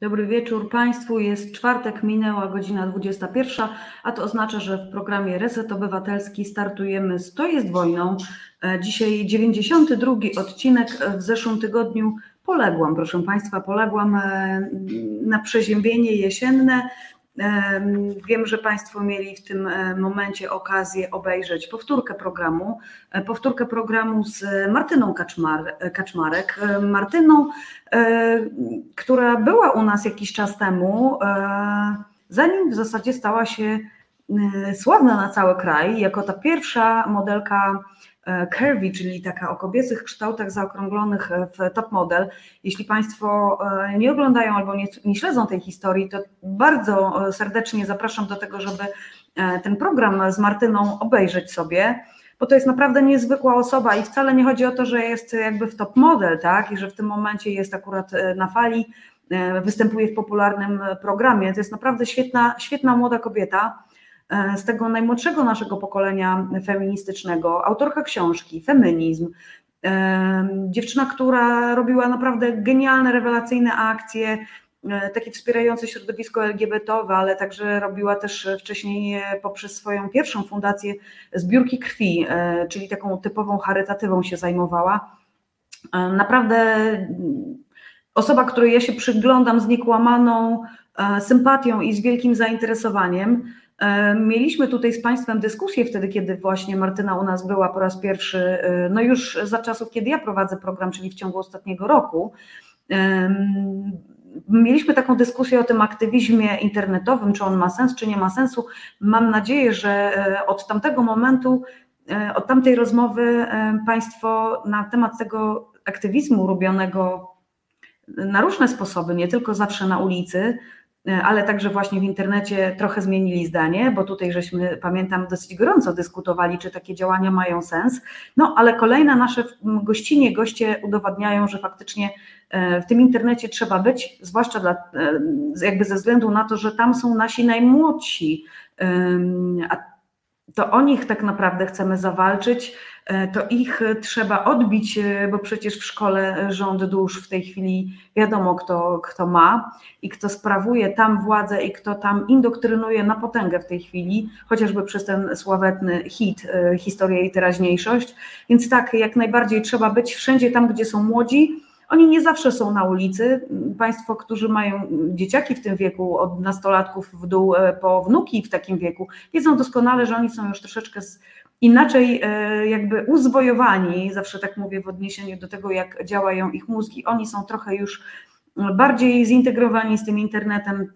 Dobry wieczór Państwu. Jest czwartek, minęła godzina 21, a to oznacza, że w programie Reset Obywatelski startujemy z To jest wojną. E, dzisiaj 92 odcinek. W zeszłym tygodniu poległam, proszę Państwa, poległam e, na przeziębienie jesienne. Wiem, że Państwo mieli w tym e, momencie okazję obejrzeć powtórkę programu, e, powtórkę programu z Martyną Kaczmar, Kaczmarek. E, Martyną, która była u nas jakiś czas temu, zanim w zasadzie stała się sławna na cały kraj, jako ta pierwsza modelka curvy, czyli taka o kobiecych kształtach zaokrąglonych e, w top model. Jeśli Państwo e, nie oglądają albo nie, nie śledzą tej historii, to bardzo serdecznie zapraszam do tego, żeby ten program z Martyną obejrzeć sobie bo to jest naprawdę niezwykła osoba i wcale nie chodzi o to, że jest jakby w top model, tak, i że w tym momencie jest akurat na fali, występuje w popularnym programie. To jest naprawdę świetna, świetna młoda kobieta, E, z tego najmłodszego naszego pokolenia feministycznego, autorka książki Feminizm. E, dziewczyna, która robiła naprawdę genialne, rewelacyjne akcje, e, takie wspierające środowisko LGBT-owe, ale także robiła też wcześniej poprzez swoją pierwszą fundację zbiórki krwi, czyli taką typową charytatywą się zajmowała. Naprawdę osoba, której ja się przyglądam z niekłamaną sympatią i z wielkim zainteresowaniem. E, mieliśmy tutaj z Państwem dyskusję wtedy, kiedy właśnie Martyna u nas była po raz pierwszy, e, no już za czasów, kiedy ja prowadzę program, czyli w ciągu ostatniego roku. Mieliśmy taką dyskusję o tym aktywizmie internetowym, czy on ma sens, czy nie ma sensu. Mam nadzieję, że e, od tamtego momentu, od tamtej rozmowy Państwo na temat tego aktywizmu robionego na różne sposoby, nie tylko zawsze na ulicy, ale także właśnie w internecie trochę zmienili zdanie, bo tutaj żeśmy, pamiętam, dosyć gorąco dyskutowali, czy takie działania mają sens. No, ale kolejne nasze gościnie, goście udowadniają, że faktycznie e, w tym internecie trzeba być, zwłaszcza dla, e, jakby ze względu na to, że tam są nasi najmłodsi, a to o nich tak naprawdę chcemy zawalczyć E, to ich trzeba odbić, e, bo przecież w szkole rząd dusz w tej chwili wiadomo, kto, kto ma i kto sprawuje tam władzę i kto tam indoktrynuje na potęgę w tej chwili, chociażby przez ten sławetny hit e, Historia i teraźniejszość. Więc tak, jak najbardziej trzeba być wszędzie tam, gdzie są młodzi. Oni nie zawsze są na ulicy. Państwo, którzy mają dzieciaki w tym wieku, od nastolatków w dół po wnuki w takim wieku, wiedzą doskonale, że oni są już troszeczkę inaczej e, jakby uzwojowani, zawsze tak mówię w odniesieniu do tego, jak działają ich mózgi, oni są trochę już bardziej zintegrowani z tym internetem,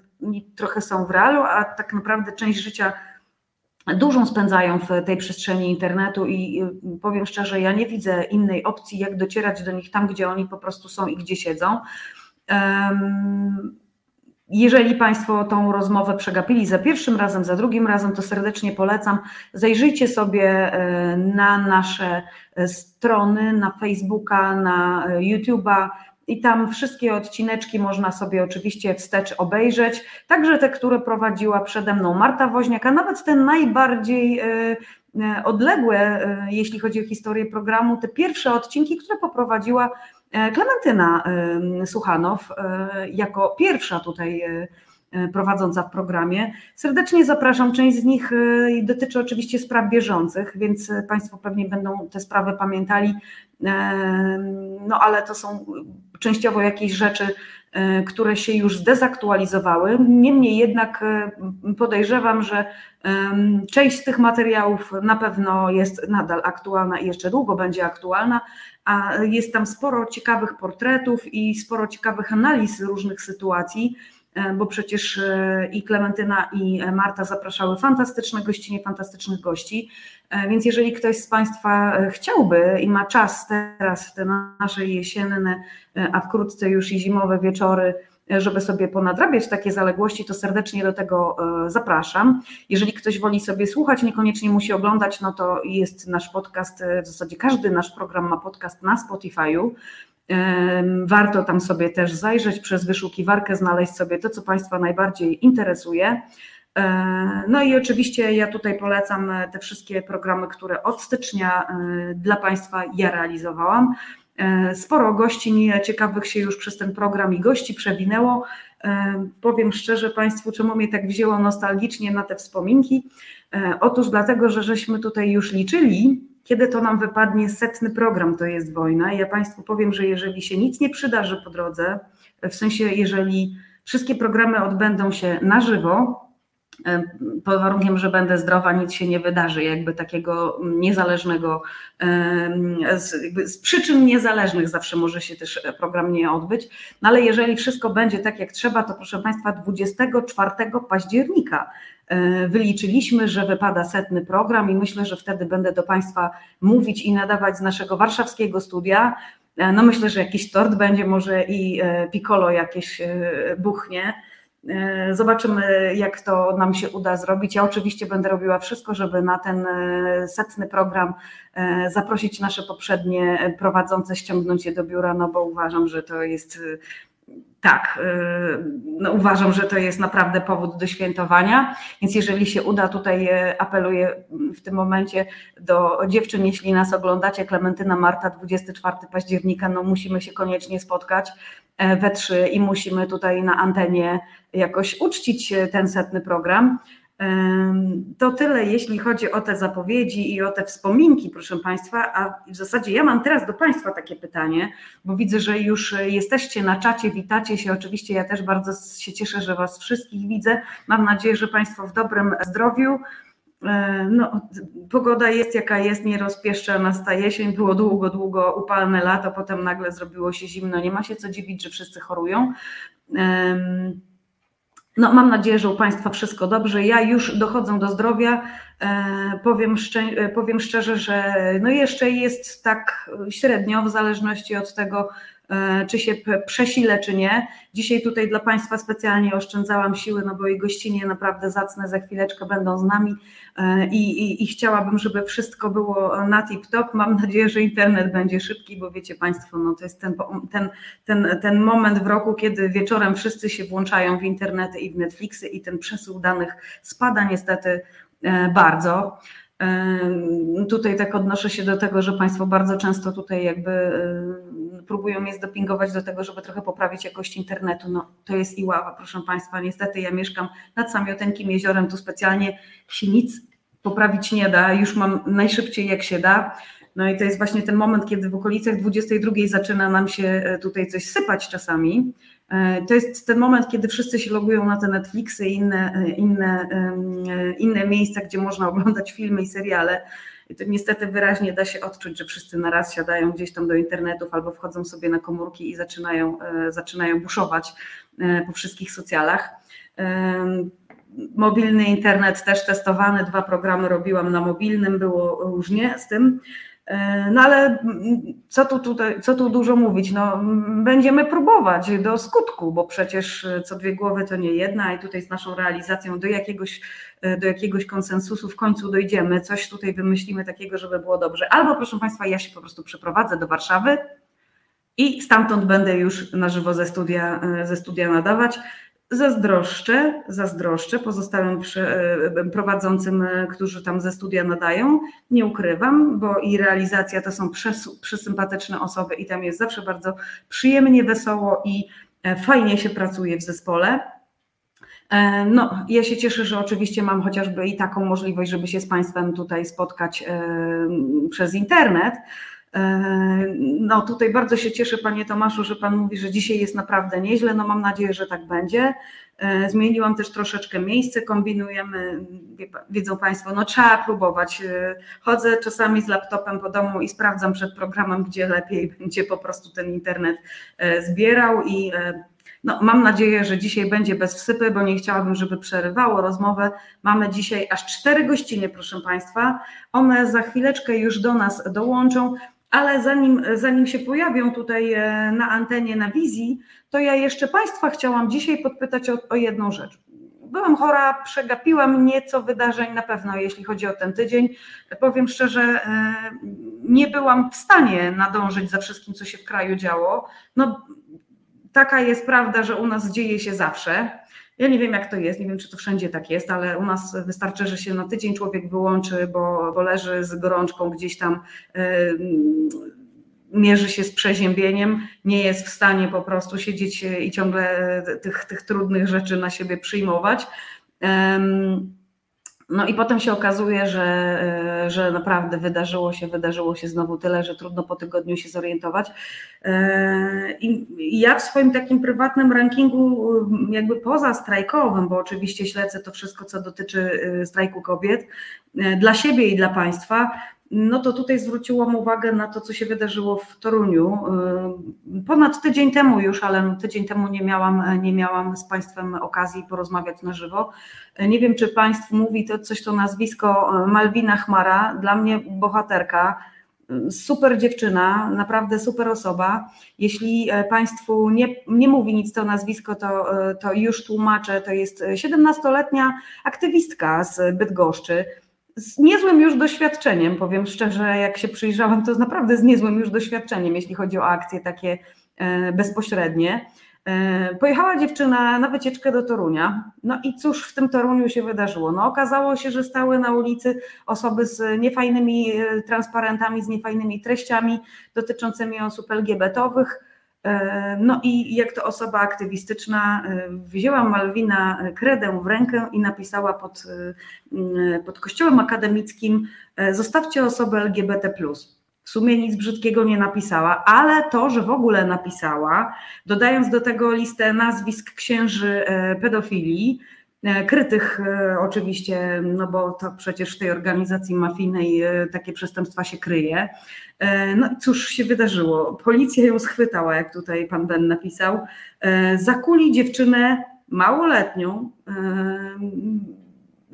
trochę są w realu, a tak naprawdę część życia dużą spędzają w tej przestrzeni internetu i powiem szczerze, ja nie widzę innej opcji, jak docierać do nich tam, gdzie oni po prostu są i gdzie siedzą. Jeżeli Państwo tą rozmowę przegapili za pierwszym razem, za drugim razem, to serdecznie polecam. Zajrzyjcie sobie e, na nasze e, strony, na Facebooka, na e, YouTube'a i tam wszystkie odcineczki można sobie oczywiście wstecz obejrzeć. Także te, które prowadziła przede mną Marta Woźniak, a nawet te najbardziej odległe, jeśli chodzi o historię programu, te pierwsze odcinki, które poprowadziła Klementyna Suchanow, e, jako pierwsza tutaj e, prowadząca w programie. Serdecznie zapraszam. Część z nich dotyczy oczywiście spraw bieżących, więc Państwo pewnie będą te sprawy pamiętali. No ale to są częściowo jakieś rzeczy, które się już zdezaktualizowały. Niemniej jednak podejrzewam, że część z tych materiałów na pewno jest nadal aktualna i jeszcze długo będzie aktualna, a jest tam sporo ciekawych portretów i sporo ciekawych analiz różnych sytuacji, e, bo przecież e, i Klementyna i Marta zapraszały fantastyczne gościnie, fantastycznych gości. E, więc jeżeli ktoś z Państwa chciałby i ma czas teraz w te nasze jesienne, a wkrótce już i zimowe wieczory, żeby sobie ponadrabiać takie zaległości, to serdecznie do tego e, zapraszam. Jeżeli ktoś woli sobie słuchać, niekoniecznie musi oglądać, no to jest nasz podcast, e, w zasadzie każdy nasz program ma podcast na Spotify'u. Warto tam sobie też zajrzeć przez wyszukiwarkę, znaleźć sobie to, co Państwa najbardziej interesuje. E, no i oczywiście ja tutaj polecam te wszystkie programy, które od stycznia dla Państwa ja realizowałam. Sporo gości ciekawych się już przez ten program i gości przewinęło. Powiem szczerze Państwu, czemu mnie tak wzięło nostalgicznie na te wspominki. Otóż dlatego, że żeśmy tutaj już liczyli, kiedy to nam wypadnie setny program, to jest wojna. Ja Państwu powiem, że jeżeli się nic nie przydarzy po drodze, w sensie jeżeli wszystkie programy odbędą się na żywo, pod warunkiem, że będę zdrowa, nic się nie wydarzy, jakby takiego niezależnego, z, z, przyczyn niezależnych zawsze może się też program nie odbyć, no ale jeżeli wszystko będzie tak jak trzeba, to proszę Państwa 24 października e, wyliczyliśmy, że wypada setny program i myślę, że wtedy będę do Państwa mówić i nadawać z naszego warszawskiego studia. E, no myślę, że jakiś tort będzie, może i e, piccolo jakieś buchnie zobaczymy, jak to nam się uda zrobić. Ja oczywiście będę robiła wszystko, żeby na ten e, setny program e, zaprosić nasze poprzednie prowadzące, ściągnąć je do biura, no bo uważam, że to jest tak, no uważam, że to jest naprawdę powód do świętowania, więc jeżeli się uda, tutaj apeluję w tym momencie do dziewczyn, jeśli nas oglądacie, Klementyna Marta, 24 października, no musimy się koniecznie spotkać we trzy i musimy tutaj na antenie jakoś uczcić ten setny program. To tyle, jeśli chodzi o te zapowiedzi i o te wspominki, proszę Państwa. A w zasadzie ja mam teraz do Państwa takie pytanie, bo widzę, że już jesteście na czacie, witacie się. Oczywiście ja też bardzo się cieszę, że Was wszystkich widzę. Mam nadzieję, że Państwo w dobrym zdrowiu. No, pogoda jest jaka jest, nie rozpieszcza nas ta jesień. Było długo, długo upalne lato, potem nagle zrobiło się zimno. Nie ma się co dziwić, że wszyscy chorują. No, mam nadzieję, że u Państwa wszystko dobrze. Ja już dochodzę do zdrowia. E, powiem, szczę, powiem szczerze, że no jeszcze jest tak średnio, w zależności od tego, E, czy się przesilę, czy nie. Dzisiaj tutaj dla Państwa specjalnie oszczędzałam siły, no bo i gościnie naprawdę zacne za chwileczkę będą z nami e, i, i, i chciałabym, żeby wszystko było na tip-top. Mam nadzieję, że internet będzie szybki, bo wiecie Państwo, no to jest ten, ten, ten, ten moment w roku, kiedy wieczorem wszyscy się włączają w internety i w Netflixy i ten przesył danych spada niestety e, bardzo. Tutaj tak odnoszę się do tego, że Państwo bardzo często tutaj jakby próbują mnie zdopingować do tego, żeby trochę poprawić jakość internetu. No to jest i ława, proszę Państwa. Niestety ja mieszkam nad Samiotenkim jeziorem, tu specjalnie się nic poprawić nie da. Już mam najszybciej jak się da. No i to jest właśnie ten moment, kiedy w okolicach 22 zaczyna nam się e, tutaj coś sypać czasami. E, to jest ten moment, kiedy wszyscy się logują na te Netflixy i inne, e, inne, inne miejsca, gdzie można oglądać filmy i seriale. I to niestety wyraźnie da się odczuć, że wszyscy na raz siadają gdzieś tam do internetów albo wchodzą sobie na komórki i zaczynają, e, zaczynają buszować e, po wszystkich socjalach. Mobilny internet też testowany, dwa programy robiłam na mobilnym, było różnie z tym. E, no ale co tu, tutaj, co tu dużo mówić? No, będziemy próbować do skutku, bo przecież co dwie głowy to nie jedna i tutaj z naszą realizacją do jakiegoś, e, do jakiegoś konsensusu w końcu dojdziemy, coś tutaj wymyślimy takiego, żeby było dobrze. Albo proszę Państwa, ja się po prostu przeprowadzę do Warszawy i stamtąd będę już na żywo ze studia, e, ze studia nadawać. Zazdroszczę, zazdroszczę pozostałym e, prowadzącym, e, którzy tam ze studia nadają. Nie ukrywam, bo i realizacja to są przesympatyczne osoby i tam jest zawsze bardzo przyjemnie, wesoło i e, fajnie się pracuje w zespole. No, ja się cieszę, że oczywiście mam chociażby i taką możliwość, żeby się z Państwem tutaj spotkać przez internet. E, no tutaj bardzo się cieszę Panie Tomaszu, że Pan mówi, że dzisiaj jest naprawdę nieźle. No mam nadzieję, że tak będzie. E, zmieniłam też troszeczkę miejsce, kombinujemy, wiedzą Państwo, no trzeba próbować. E, chodzę czasami z laptopem po domu i sprawdzam przed programem, gdzie lepiej będzie po prostu ten internet zbierał i no, mam nadzieję, że dzisiaj będzie bez wsypy, bo nie chciałabym, żeby przerywało rozmowę. Mamy dzisiaj aż cztery gościnie, proszę Państwa. One za chwileczkę już do nas dołączą. Ale zanim, zanim się pojawią tutaj e, na antenie, na wizji, to ja jeszcze Państwa chciałam dzisiaj podpytać o, o jedną rzecz. Byłam chora, przegapiłam nieco wydarzeń na pewno, jeśli chodzi o ten tydzień. Powiem szczerze, e, nie byłam w stanie nadążyć za wszystkim, co się w kraju działo. No, taka jest prawda, że u nas dzieje się zawsze. Ja nie wiem, jak to jest, nie wiem, czy to wszędzie tak jest, ale u nas wystarczy, że się na tydzień człowiek wyłączy, bo, bo leży z gorączką gdzieś tam. Yy, mierzy się z przeziębieniem, nie jest w stanie po prostu siedzieć i ciągle tych, tych trudnych rzeczy na siebie przyjmować. No i potem się okazuje, że, e, że naprawdę wydarzyło się, wydarzyło się znowu tyle, że trudno po tygodniu się zorientować. E, I ja w swoim takim prywatnym rankingu, jakby poza strajkowym, bo oczywiście śledzę to wszystko, co dotyczy e, strajku kobiet, dla siebie i dla państwa, no to tutaj zwróciłam uwagę na to, co się wydarzyło w Toruniu. Ponad tydzień temu już, ale tydzień temu nie miałam, nie miałam z Państwem okazji porozmawiać na żywo. Nie wiem, czy Państwu mówi to coś to nazwisko Malwina Chmara, dla mnie bohaterka. Super dziewczyna, naprawdę super osoba. Jeśli Państwu nie, nie mówi nic to nazwisko, to, to już tłumaczę. To jest 17-letnia aktywistka z Bydgoszczy z niezłym już doświadczeniem, powiem szczerze, jak się przyjrzałam, to naprawdę z niezłym już doświadczeniem, jeśli chodzi o akcje takie e, bezpośrednie. E, pojechała dziewczyna na wycieczkę do Torunia. No i cóż w tym Toruniu się wydarzyło? No okazało się, że stały na ulicy osoby z niefajnymi e, transparentami, z niefajnymi treściami dotyczącymi osób LGBT-owych no i jak to osoba aktywistyczna e, wzięła Malwina kredę w rękę i napisała pod, e, pod kościołem akademickim zostawcie osobę LGBT+. W sumie nic brzydkiego nie napisała, ale to, że w ogóle napisała, dodając do tego listę nazwisk księży pedofilii, krytych oczywiście, no bo to przecież w tej organizacji mafijnej takie przestępstwa się kryje, E, no cóż się wydarzyło? Policja ją schwytała, jak tutaj pan Ben napisał. E, zakuli dziewczynę małoletnią e,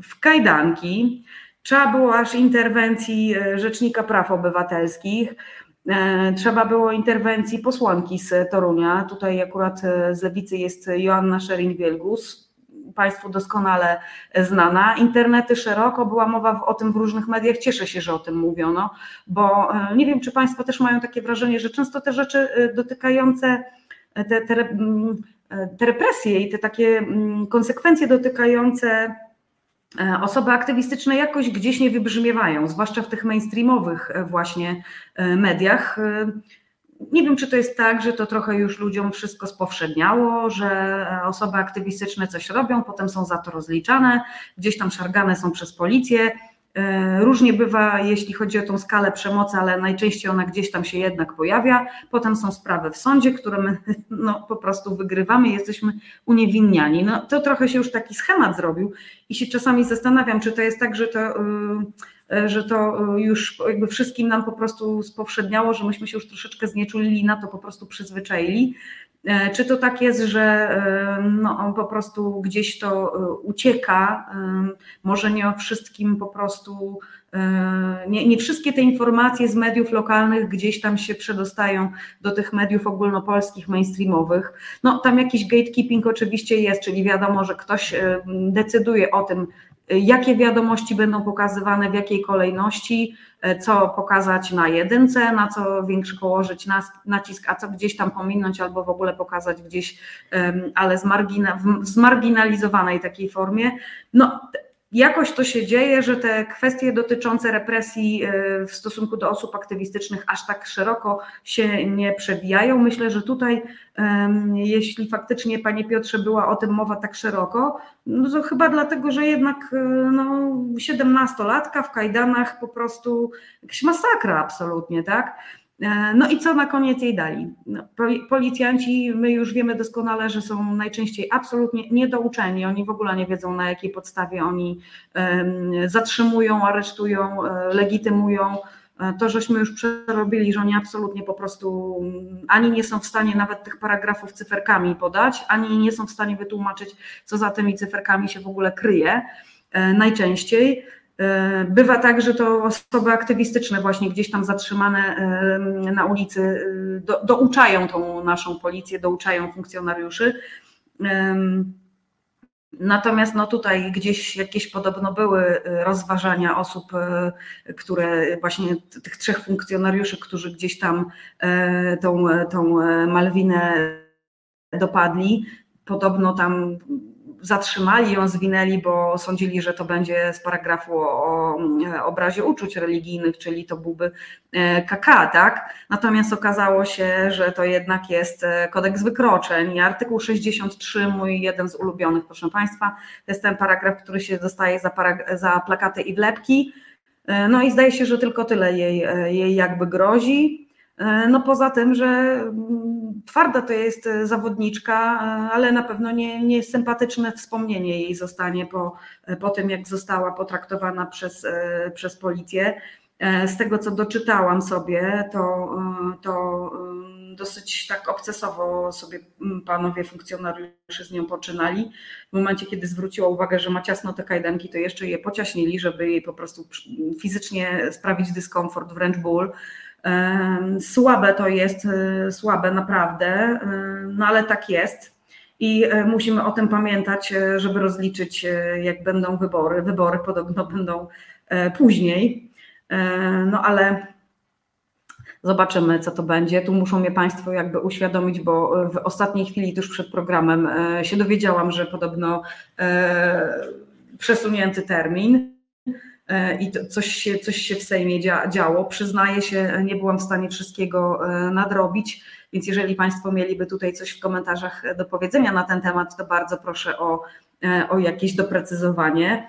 w kajdanki. Trzeba było aż interwencji Rzecznika Praw Obywatelskich. Trzeba było interwencji posłanki z Torunia. Tutaj akurat z lewicy jest Joanna Szerin-Wielgus, Państwu doskonale znana. Internety szeroko, była mowa o tym w różnych mediach, cieszę się, że o tym mówiono, bo e, nie wiem, czy Państwo też mają takie wrażenie, że często te rzeczy e, dotykające te, te, mm, e, te represje i te takie mm, konsekwencje dotykające osoby aktywistyczne jakoś gdzieś nie wybrzmiewają, zwłaszcza w tych mainstreamowych właśnie mediach nie wiem, czy to jest tak, że to trochę już ludziom wszystko spowszedniało, że osoby aktywistyczne coś robią, potem są za to rozliczane, gdzieś tam szargane są przez policję. E, różnie bywa, jeśli chodzi o tą skalę przemocy, ale najczęściej ona gdzieś tam się jednak pojawia. Potem są sprawy w sądzie, które my no, po prostu wygrywamy, jesteśmy uniewinniani. No, to trochę się już taki schemat zrobił i się czasami zastanawiam, czy to jest tak, że to. E, że to e, już jakby wszystkim nam po prostu spowszedniało, że myśmy się już troszeczkę znieczulili na to, po prostu przyzwyczaili. E, czy to tak jest, że no, on po prostu gdzieś to ucieka? Może nie o wszystkim po prostu, nie, nie, wszystkie te informacje z mediów lokalnych gdzieś tam się przedostają do tych mediów ogólnopolskich, mainstreamowych. No tam jakiś gatekeeping oczywiście jest, czyli wiadomo, że ktoś decyduje o tym, jakie wiadomości będą pokazywane, w jakiej kolejności, e, co pokazać na jedynce, na co większy położyć nacisk, a co gdzieś tam pominąć albo w ogóle pokazać gdzieś, ale w zmarginalizowanej takiej formie. No, jakoś to się dzieje, że te kwestie dotyczące represji e, w stosunku do osób aktywistycznych aż tak szeroko się nie przewijają. Myślę, że tutaj, jeśli faktycznie, Panie Piotrze, była o tym mowa tak szeroko, no to chyba dlatego, że jednak e, no, 17-latka w kajdanach po prostu jakaś masakra absolutnie, tak? E, no i co na koniec jej dali? No, policjanci, my już wiemy doskonale, że są najczęściej absolutnie niedouczeni, oni w ogóle nie wiedzą na jakiej podstawie oni zatrzymują, aresztują, e, legitymują. E, to, żeśmy już przerobili, że oni absolutnie po prostu mm, ani nie są w stanie nawet tych paragrafów cyferkami podać, ani nie są w stanie wytłumaczyć, co za tymi cyferkami się w ogóle kryje najczęściej. E, bywa tak, że to osoby aktywistyczne, właśnie gdzieś tam zatrzymane e, na ulicy, e, do, douczają tą naszą policję, douczają funkcjonariuszy. Natomiast no tutaj gdzieś jakieś podobno były rozważania osób, które właśnie tych trzech funkcjonariuszy, którzy gdzieś tam tą, tą Malwinę dopadli. Podobno tam zatrzymali ją, zwinęli, bo sądzili, że to będzie z paragrafu o obrazie uczuć religijnych, czyli to byłby KK, tak? Natomiast okazało się, że to jednak jest kodeks wykroczeń i artykuł 63, mój jeden z ulubionych, proszę Państwa, to jest ten paragraf, który się dostaje za, za plakaty i wlepki. No i zdaje się, że tylko tyle jej, jej jakby grozi. E, no poza tym, że mm, twarda to jest e, zawodniczka, e, ale na pewno nie, nie sympatyczne wspomnienie jej zostanie po, po tym, jak została potraktowana przez, przez policję. Z tego, co doczytałam sobie, to, to dosyć tak obcesowo sobie panowie funkcjonariusze z nią poczynali. W momencie, kiedy zwróciła uwagę, że ma ciasno te kajdanki, to jeszcze je pociaśnili, żeby jej po prostu fizycznie sprawić dyskomfort, wręcz ból. Słabe to jest, e, słabe naprawdę, no ale tak jest. I e, musimy o tym pamiętać, e, żeby rozliczyć, jak będą wybory. Wybory podobno będą później. No ale zobaczymy, co to będzie. Tu muszą mnie Państwo jakby uświadomić, bo w ostatniej chwili, tuż przed programem, się dowiedziałam, że podobno przesunięty termin. E, i coś, się, coś się w Sejmie dzia, działo. Przyznaję się, nie byłam w stanie wszystkiego e, nadrobić, więc jeżeli Państwo mieliby tutaj coś w komentarzach do powiedzenia na ten temat, to bardzo proszę o, e, o jakieś doprecyzowanie.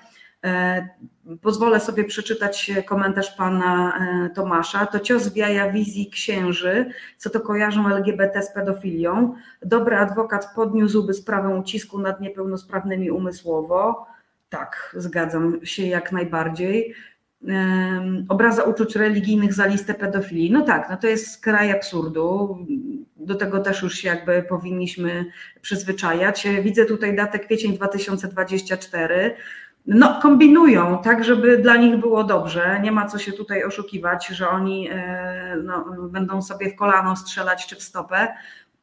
Pozwolę sobie przeczytać komentarz pana Tomasza. To cios w jaja wizji księży, co to kojarzą LGBT z pedofilią. Dobry adwokat podniósłby sprawę ucisku nad niepełnosprawnymi umysłowo. Tak, zgadzam się jak najbardziej. Obraza uczuć religijnych za listę pedofilii. No tak, no to jest kraj absurdu. Do tego też już jakby powinniśmy przyzwyczajać. Widzę tutaj datę kwiecień 2024. No, kombinują tak, żeby dla nich było dobrze. Nie ma co się tutaj oszukiwać, że oni e, no, będą sobie w kolano strzelać czy w stopę.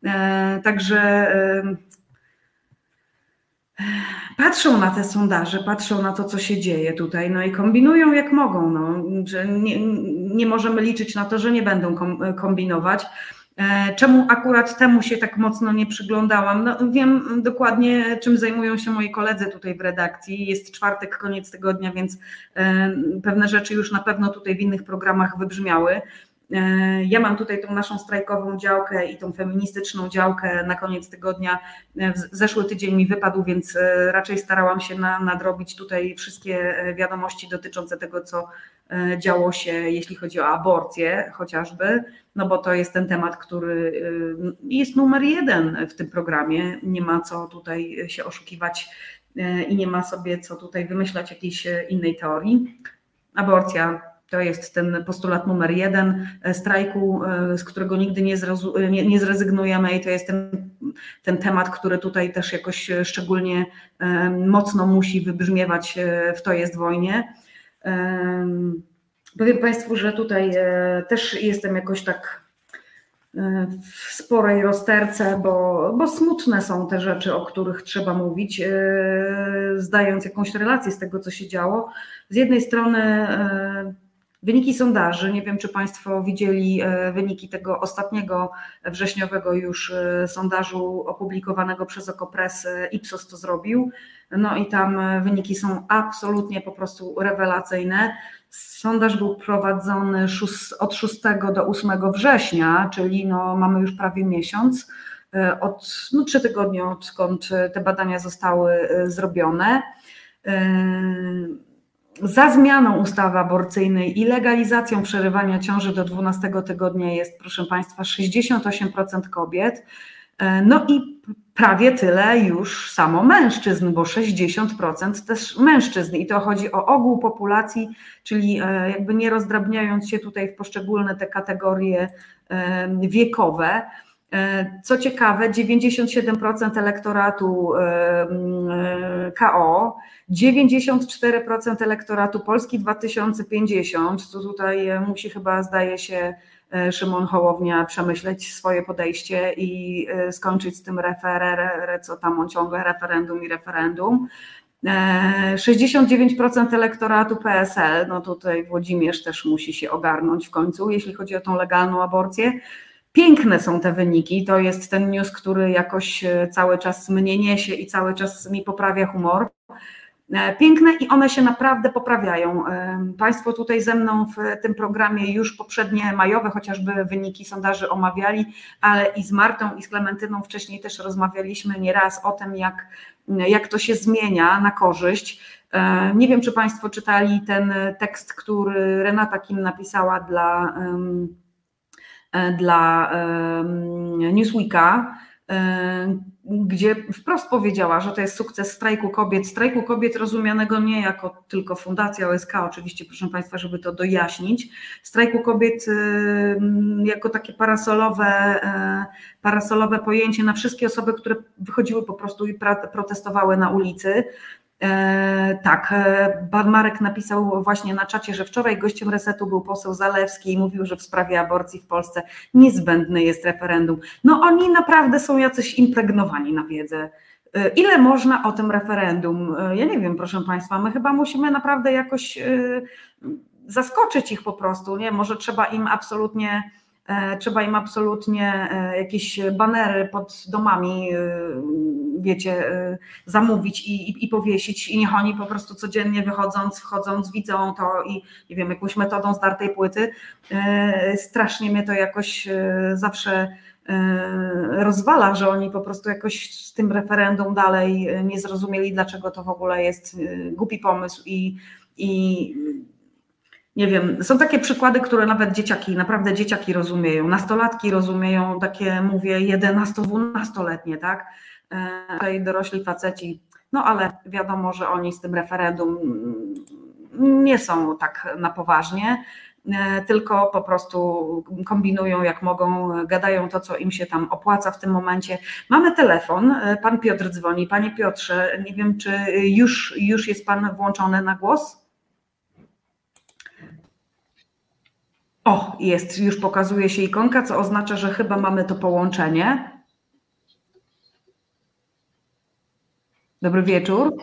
E, także patrzą na te sondaże, patrzą na to, co się dzieje tutaj, no i kombinują jak mogą. No, że nie, nie możemy liczyć na to, że nie będą kombinować. E, czemu akurat temu się tak mocno nie przyglądałam? No, wiem dokładnie, czym zajmują się moi koledzy tutaj w redakcji. Jest czwartek, koniec tygodnia, więc e, pewne rzeczy już na pewno tutaj w innych programach wybrzmiały. E, ja mam tutaj tą naszą strajkową działkę i tą feministyczną działkę na koniec tygodnia. E, zeszły tydzień mi wypadł, więc e, raczej starałam się na, nadrobić tutaj wszystkie wiadomości dotyczące tego, co działo się, jeśli chodzi o aborcję chociażby, no bo to jest ten temat, który jest numer jeden w tym programie. Nie ma co tutaj się oszukiwać i nie ma sobie co tutaj wymyślać jakiejś innej teorii. Aborcja to jest ten postulat numer jeden e, strajku, e, z którego nigdy nie, e, nie, nie zrezygnujemy i to jest ten, ten temat, który tutaj też jakoś szczególnie mocno musi wybrzmiewać w To jest wojnie. Powiem Państwu, że tutaj też jestem jakoś tak w sporej rozterce, bo, bo smutne są te rzeczy, o których trzeba mówić, zdając jakąś relację z tego, co się działo. Z jednej strony Wyniki sondaży, nie wiem czy Państwo widzieli e, wyniki tego ostatniego wrześniowego już e, sondażu opublikowanego przez Okopres, Ipsos to zrobił, no i tam e, wyniki są absolutnie po prostu rewelacyjne. Sondaż był prowadzony od 6 do 8 września, czyli no mamy już prawie miesiąc, od no, trzy tygodnie odkąd te badania zostały zrobione za zmianą ustawy aborcyjnej i legalizacją przerywania ciąży do 12 tygodnia jest, proszę Państwa, 68% kobiet. E, no i prawie tyle już samo mężczyzn, bo 60% też mężczyzn. I to chodzi o ogół populacji, czyli e, jakby nie rozdrabniając się tutaj w poszczególne te kategorie e, wiekowe. Co ciekawe, 97% elektoratu KO, 94% elektoratu Polski 2050, to tutaj e, musi chyba, zdaje się, e, Szymon Hołownia przemyśleć swoje podejście i e, skończyć z tym referer, co tam on ciągle, referendum i referendum. 69% elektoratu PSL, no tutaj Włodzimierz też musi się ogarnąć w końcu, jeśli chodzi o tą legalną aborcję. Piękne są te wyniki. To jest ten news, który jakoś cały czas mnie niesie i cały czas mi poprawia humor. E, piękne i one się naprawdę poprawiają. E, państwo tutaj ze mną w tym programie już poprzednie majowe chociażby wyniki sondaży omawiali, ale i z Martą i z Klementyną wcześniej też rozmawialiśmy nieraz o tym, jak, jak to się zmienia na korzyść. E, nie wiem, czy Państwo czytali ten tekst, który Renata Kim napisała dla, dla Newsweeka gdzie wprost powiedziała, że to jest sukces strajku kobiet, strajku kobiet rozumianego nie jako tylko Fundacja OSK, oczywiście, proszę Państwa, żeby to dojaśnić, strajku kobiet jako takie parasolowe, y, parasolowe pojęcie na wszystkie osoby, które wychodziły po prostu i protestowały na ulicy. E, tak, e, pan Marek napisał właśnie na czacie, że wczoraj gościem resetu był poseł Zalewski i mówił, że w sprawie aborcji w Polsce niezbędne jest referendum. No oni naprawdę są jacyś impregnowani na wiedzę. E, ile można o tym referendum? Ja nie wiem, proszę Państwa, my chyba musimy naprawdę jakoś zaskoczyć ich po prostu, nie? Może trzeba im absolutnie trzeba im absolutnie e, jakieś banery pod domami, e, wiecie, zamówić i, i, i, powiesić i niech oni po prostu codziennie wychodząc, wchodząc, widzą to i nie wiem, jakąś metodą zdartej płyty. Strasznie mnie to jakoś zawsze rozwala, że oni po prostu jakoś z tym referendum dalej nie zrozumieli, dlaczego to w ogóle jest głupi pomysł i, i nie wiem, są takie przykłady, które nawet dzieciaki, naprawdę dzieciaki rozumieją, nastolatki rozumieją, takie mówię 11-12-letnie, tak? E, tutaj dorośli faceci, no ale wiadomo, że oni z tym referendum nie są tak na poważnie, e, tylko po prostu kombinują jak mogą, gadają to, co im się tam opłaca w tym momencie. Mamy telefon, e, pan Piotr dzwoni. Panie Piotrze, nie wiem, czy już, już jest pan włączony na głos? O, jest, już pokazuje się ikonka, co oznacza, że chyba mamy to połączenie. Dobry wieczór.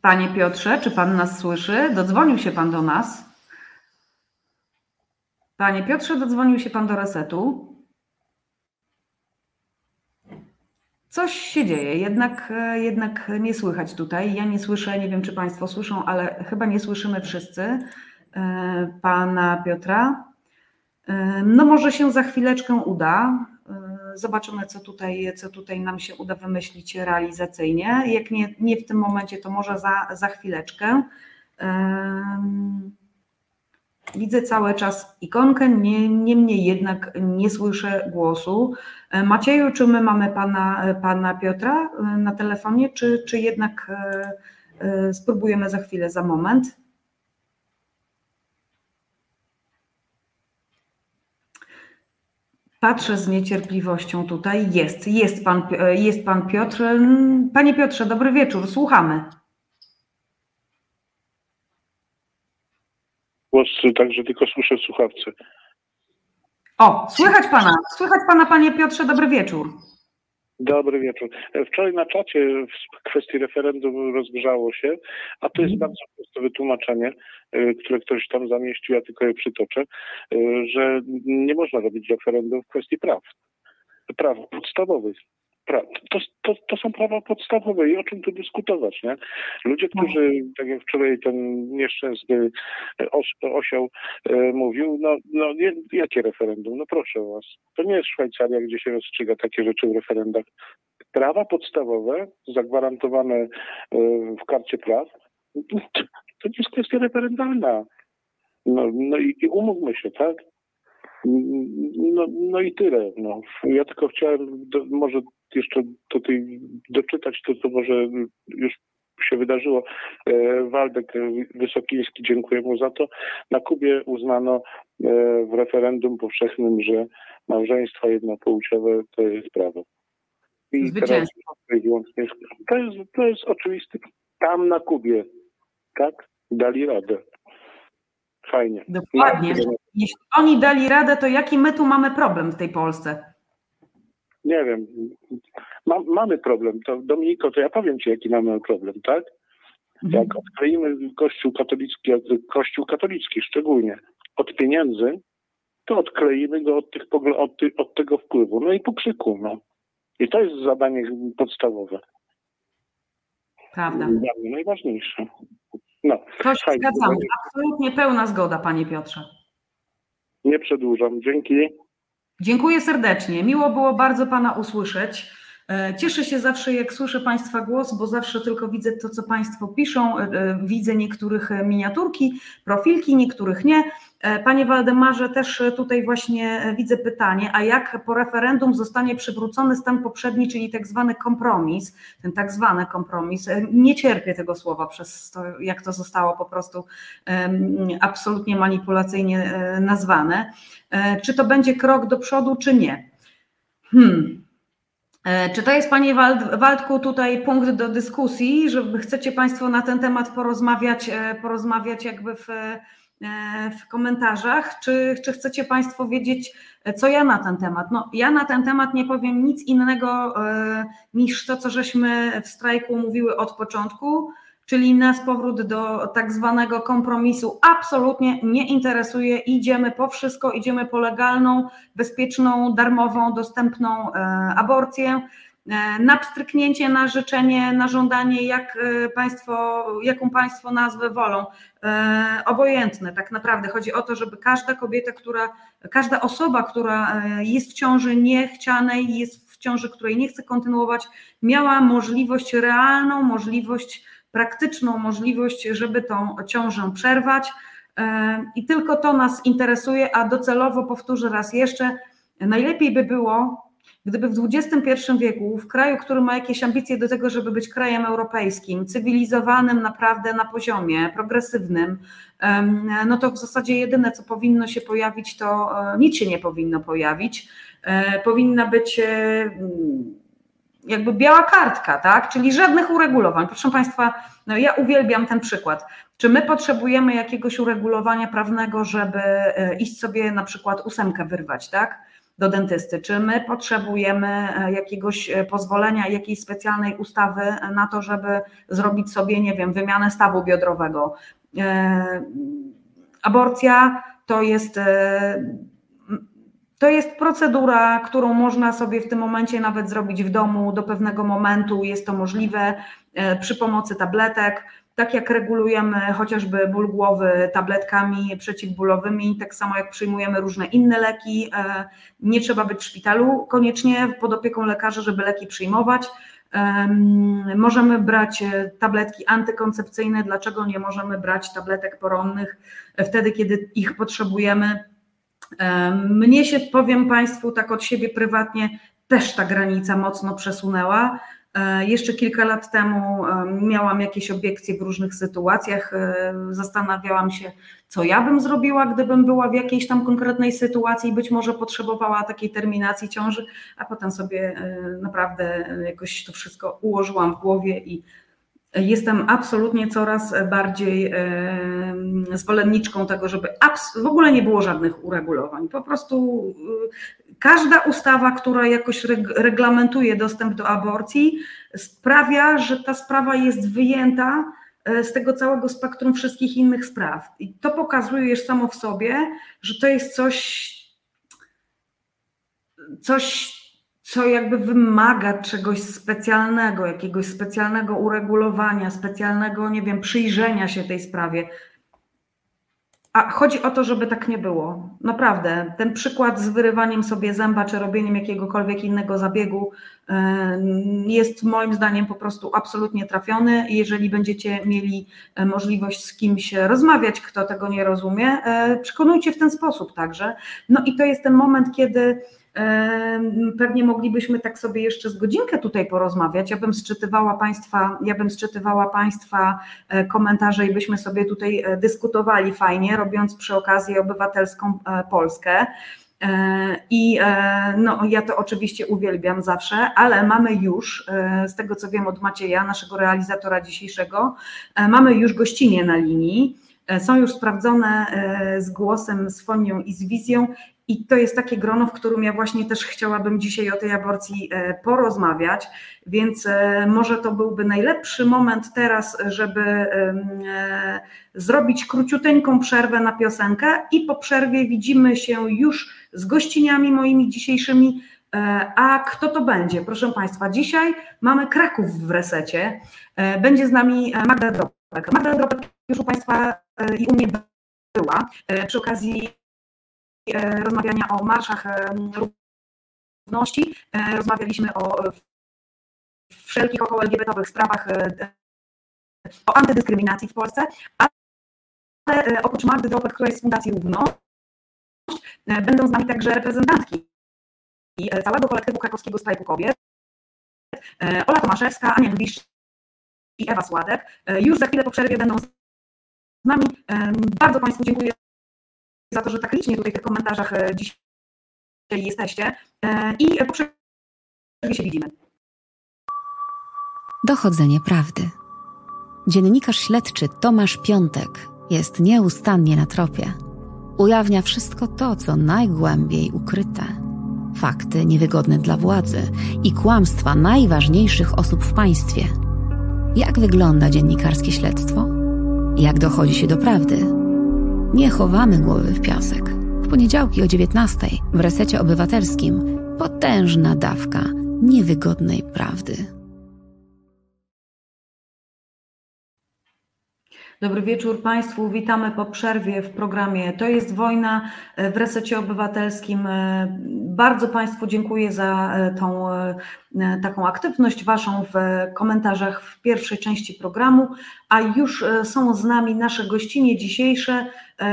Panie Piotrze, czy pan nas słyszy? Dodzwonił się pan do nas. Panie Piotrze, dodzwonił się pan do resetu. Coś się dzieje, jednak, e, jednak nie słychać tutaj. Ja nie słyszę, nie wiem czy Państwo słyszą, ale chyba nie słyszymy wszyscy e, pana Piotra. E, no może się za chwileczkę uda. Zobaczymy, co tutaj, co tutaj nam się uda wymyślić realizacyjnie. Jak nie, nie w tym momencie, to może za, za chwileczkę. Widzę cały czas ikonkę, niemniej jednak nie słyszę głosu. E, Macieju, czy my mamy pana, e, pana Piotra e, na telefonie, czy, czy jednak spróbujemy za chwilę, za moment? Patrzę z niecierpliwością tutaj. Jest, jest pan, jest pan Piotr. Panie Piotrze, dobry wieczór, słuchamy. głos, także tylko słyszę w słuchawce. O, słychać pana, słychać pana, panie Piotrze, dobry wieczór. Dobry wieczór. Wczoraj na czacie w kwestii referendum rozgrzało się, a to jest mhm. bardzo proste wytłumaczenie, y, które ktoś tam zamieścił, ja tylko je przytoczę, y, że nie można robić referendum w kwestii praw, praw podstawowych to, to, to, są prawa podstawowe i o czym tu dyskutować, nie? Ludzie, no. którzy, tak jak wczoraj ten nieszczęsny os, osioł e, mówił, no, no nie, jakie referendum? No proszę was. To nie jest Szwajcaria, gdzie się rozstrzyga takie rzeczy w referendach. Prawa podstawowe, zagwarantowane e, w karcie praw, to nie jest kwestia referendalna. No, no i, i umówmy się, tak? No, no i tyle. No. Ja tylko chciałem do, może jeszcze tutaj doczytać to, co może już się wydarzyło. E, Waldek Wysokiński, dziękuję mu za to. Na Kubie uznano e, w referendum powszechnym, że małżeństwa jednopłciowe to jest prawo. I teraz to jest, to jest oczywiste. Tam na Kubie, tak, dali radę. Fajnie. Dokładnie. Jeśli oni dali radę, to jaki my tu mamy problem w tej Polsce? Nie wiem. Ma, mamy problem. To Dominiko, to ja powiem ci, jaki mamy problem, tak? Mhm. Jak odkleimy Kościół katolicki, Kościół katolicki szczególnie, od pieniędzy, to odkleimy go od, tych, od, od tego wpływu. No i pokrzyku. No. I to jest zadanie podstawowe. Prawda. Mnie najważniejsze. No, to się zgadzamy. Absolutnie pełna zgoda, panie Piotrze. Nie przedłużam. Dzięki. Dziękuję serdecznie. Miło było bardzo pana usłyszeć. E, cieszę się zawsze, jak słyszę Państwa głos, bo zawsze tylko widzę to, co Państwo piszą. E, widzę niektórych miniaturki, profilki, niektórych nie. Panie Waldemarze, też tutaj właśnie widzę pytanie, a jak po referendum zostanie przywrócony stan poprzedni, czyli tak zwany kompromis, ten tak zwany kompromis, nie cierpię tego słowa przez to, jak to zostało po prostu absolutnie manipulacyjnie nazwane. Czy to będzie krok do przodu, czy nie? Hmm. E, czy to jest, Panie Waldku, tutaj punkt do dyskusji, żeby chcecie Państwo na ten temat porozmawiać, e, porozmawiać jakby w, e, w komentarzach, czy, czy chcecie Państwo wiedzieć, co ja na ten temat? No, ja na ten temat nie powiem nic innego niż to, co żeśmy w strajku mówiły od początku, czyli nas powrót do tak zwanego kompromisu absolutnie nie interesuje. Idziemy po wszystko, idziemy po legalną, bezpieczną, darmową, dostępną e, aborcję. E, na pstryknięcie, na życzenie, na żądanie, jak e, państwo, jaką Państwo nazwę wolą. Obojętne tak naprawdę. Chodzi o to, żeby każda kobieta, która, każda osoba, która jest w ciąży niechcianej, jest w ciąży, której nie chce kontynuować, miała możliwość, realną możliwość praktyczną możliwość, żeby tą ciążę przerwać. E, I tylko to nas interesuje, a docelowo powtórzę raz jeszcze, najlepiej by było, gdyby w XXI wieku, w kraju, który ma jakieś ambicje do tego, żeby być krajem europejskim, cywilizowanym naprawdę na poziomie, progresywnym, no to w zasadzie jedyne, co powinno się pojawić, to e, nic się nie powinno pojawić. E, powinna być jakby biała kartka, tak? Czyli żadnych uregulowań. Proszę Państwa, no ja uwielbiam ten przykład. Czy my potrzebujemy jakiegoś uregulowania prawnego, żeby e, iść sobie na przykład ósemkę wyrwać, tak? Do dentysty. Czy my potrzebujemy e, jakiegoś e, pozwolenia, jakiejś specjalnej ustawy na to, żeby zrobić sobie, nie wiem, wymianę stawu biodrowego? Aborcja to jest to jest procedura, którą można sobie w tym momencie nawet zrobić w domu do pewnego momentu. Jest to możliwe e, przy pomocy tabletek. Tak jak regulujemy chociażby ból głowy tabletkami przeciwbólowymi, tak samo jak przyjmujemy różne inne leki, e, nie trzeba być w szpitalu koniecznie pod opieką lekarza, żeby leki przyjmować. Możemy brać e, tabletki antykoncepcyjne. Dlaczego nie możemy brać tabletek poronnych wtedy, kiedy ich potrzebujemy? Mnie się, powiem Państwu tak od siebie prywatnie, też ta granica mocno przesunęła. E, jeszcze kilka lat temu miałam jakieś obiekcje w różnych sytuacjach. E, zastanawiałam się, co ja bym zrobiła, gdybym była w jakiejś tam konkretnej sytuacji, być może potrzebowała takiej terminacji ciąży, a potem sobie e, naprawdę jakoś to wszystko ułożyłam w głowie i Jestem absolutnie coraz bardziej zwolenniczką tego, żeby w ogóle nie było żadnych uregulowań. Po prostu każda ustawa, która jakoś reglamentuje dostęp do aborcji, sprawia, że ta sprawa jest wyjęta e, z tego całego spektrum wszystkich innych spraw. I to pokazuje już samo w sobie, że to jest coś, coś co jakby wymaga czegoś specjalnego, jakiegoś specjalnego uregulowania, specjalnego, nie wiem, przyjrzenia się tej sprawie. A chodzi o to, żeby tak nie było. Naprawdę, ten przykład z wyrywaniem sobie zęba czy robieniem jakiegokolwiek innego zabiegu jest moim zdaniem po prostu absolutnie trafiony. Jeżeli będziecie mieli e, możliwość z kimś rozmawiać, kto tego nie rozumie, e, przekonujcie w ten sposób także. No i to jest ten moment, kiedy Pewnie moglibyśmy tak sobie jeszcze z godzinkę tutaj porozmawiać. Ja bym sczytywała Państwa, ja bym sczytywała Państwa e, komentarze i byśmy sobie tutaj e, dyskutowali fajnie, robiąc przy okazji obywatelską e, Polskę. I no, ja to oczywiście uwielbiam zawsze, ale mamy już, z tego co wiem od Macieja, naszego realizatora dzisiejszego, mamy już gościnie na linii. Są już sprawdzone z głosem, z fonią i z wizją i to jest takie grono, w którym ja właśnie też chciałabym dzisiaj o tej aborcji porozmawiać, więc może to byłby najlepszy moment teraz, żeby zrobić króciuteńką przerwę na piosenkę i po przerwie widzimy się już z gościniami moimi dzisiejszymi. A kto to będzie? Proszę Państwa, dzisiaj mamy Kraków w resecie. Będzie z nami Magda Dropek. Magda Dropek już u Państwa i u mnie była przy okazji rozmawiania o marszach równości. Rozmawialiśmy o wszelkich około LGBT-owych sprawach, o antydyskryminacji w Polsce, ale oprócz Magdy Dropek, która jest z Fundacji Równość, będą z nami także reprezentantki całego kolektywu krakowskiego strajku kobiet, Ola Tomaszewska, Ania Gwisz i Ewa Sładek. Już za chwilę po przerwie będą z nami. Bardzo Państwu dziękuję za to, że tak licznie tutaj w tych komentarzach dzisiaj jesteście i po przerwie się widzimy. Dochodzenie prawdy. Dziennikarz śledczy Tomasz Piątek jest nieustannie na tropie. Ujawnia wszystko to, co najgłębiej ukryte. Fakty niewygodne dla władzy i kłamstwa najważniejszych osób w państwie. Jak wygląda dziennikarskie śledztwo? Jak dochodzi się do prawdy? Nie chowamy głowy w piasek. W poniedziałki o 19 w resecie obywatelskim potężna dawka niewygodnej prawdy. Dobry wieczór Państwu. Witamy po przerwie w programie To jest wojna w resecie obywatelskim. Bardzo Państwu dziękuję za tą taką aktywność Waszą w komentarzach w pierwszej części programu, a już są z nami nasze gościnie dzisiejsze.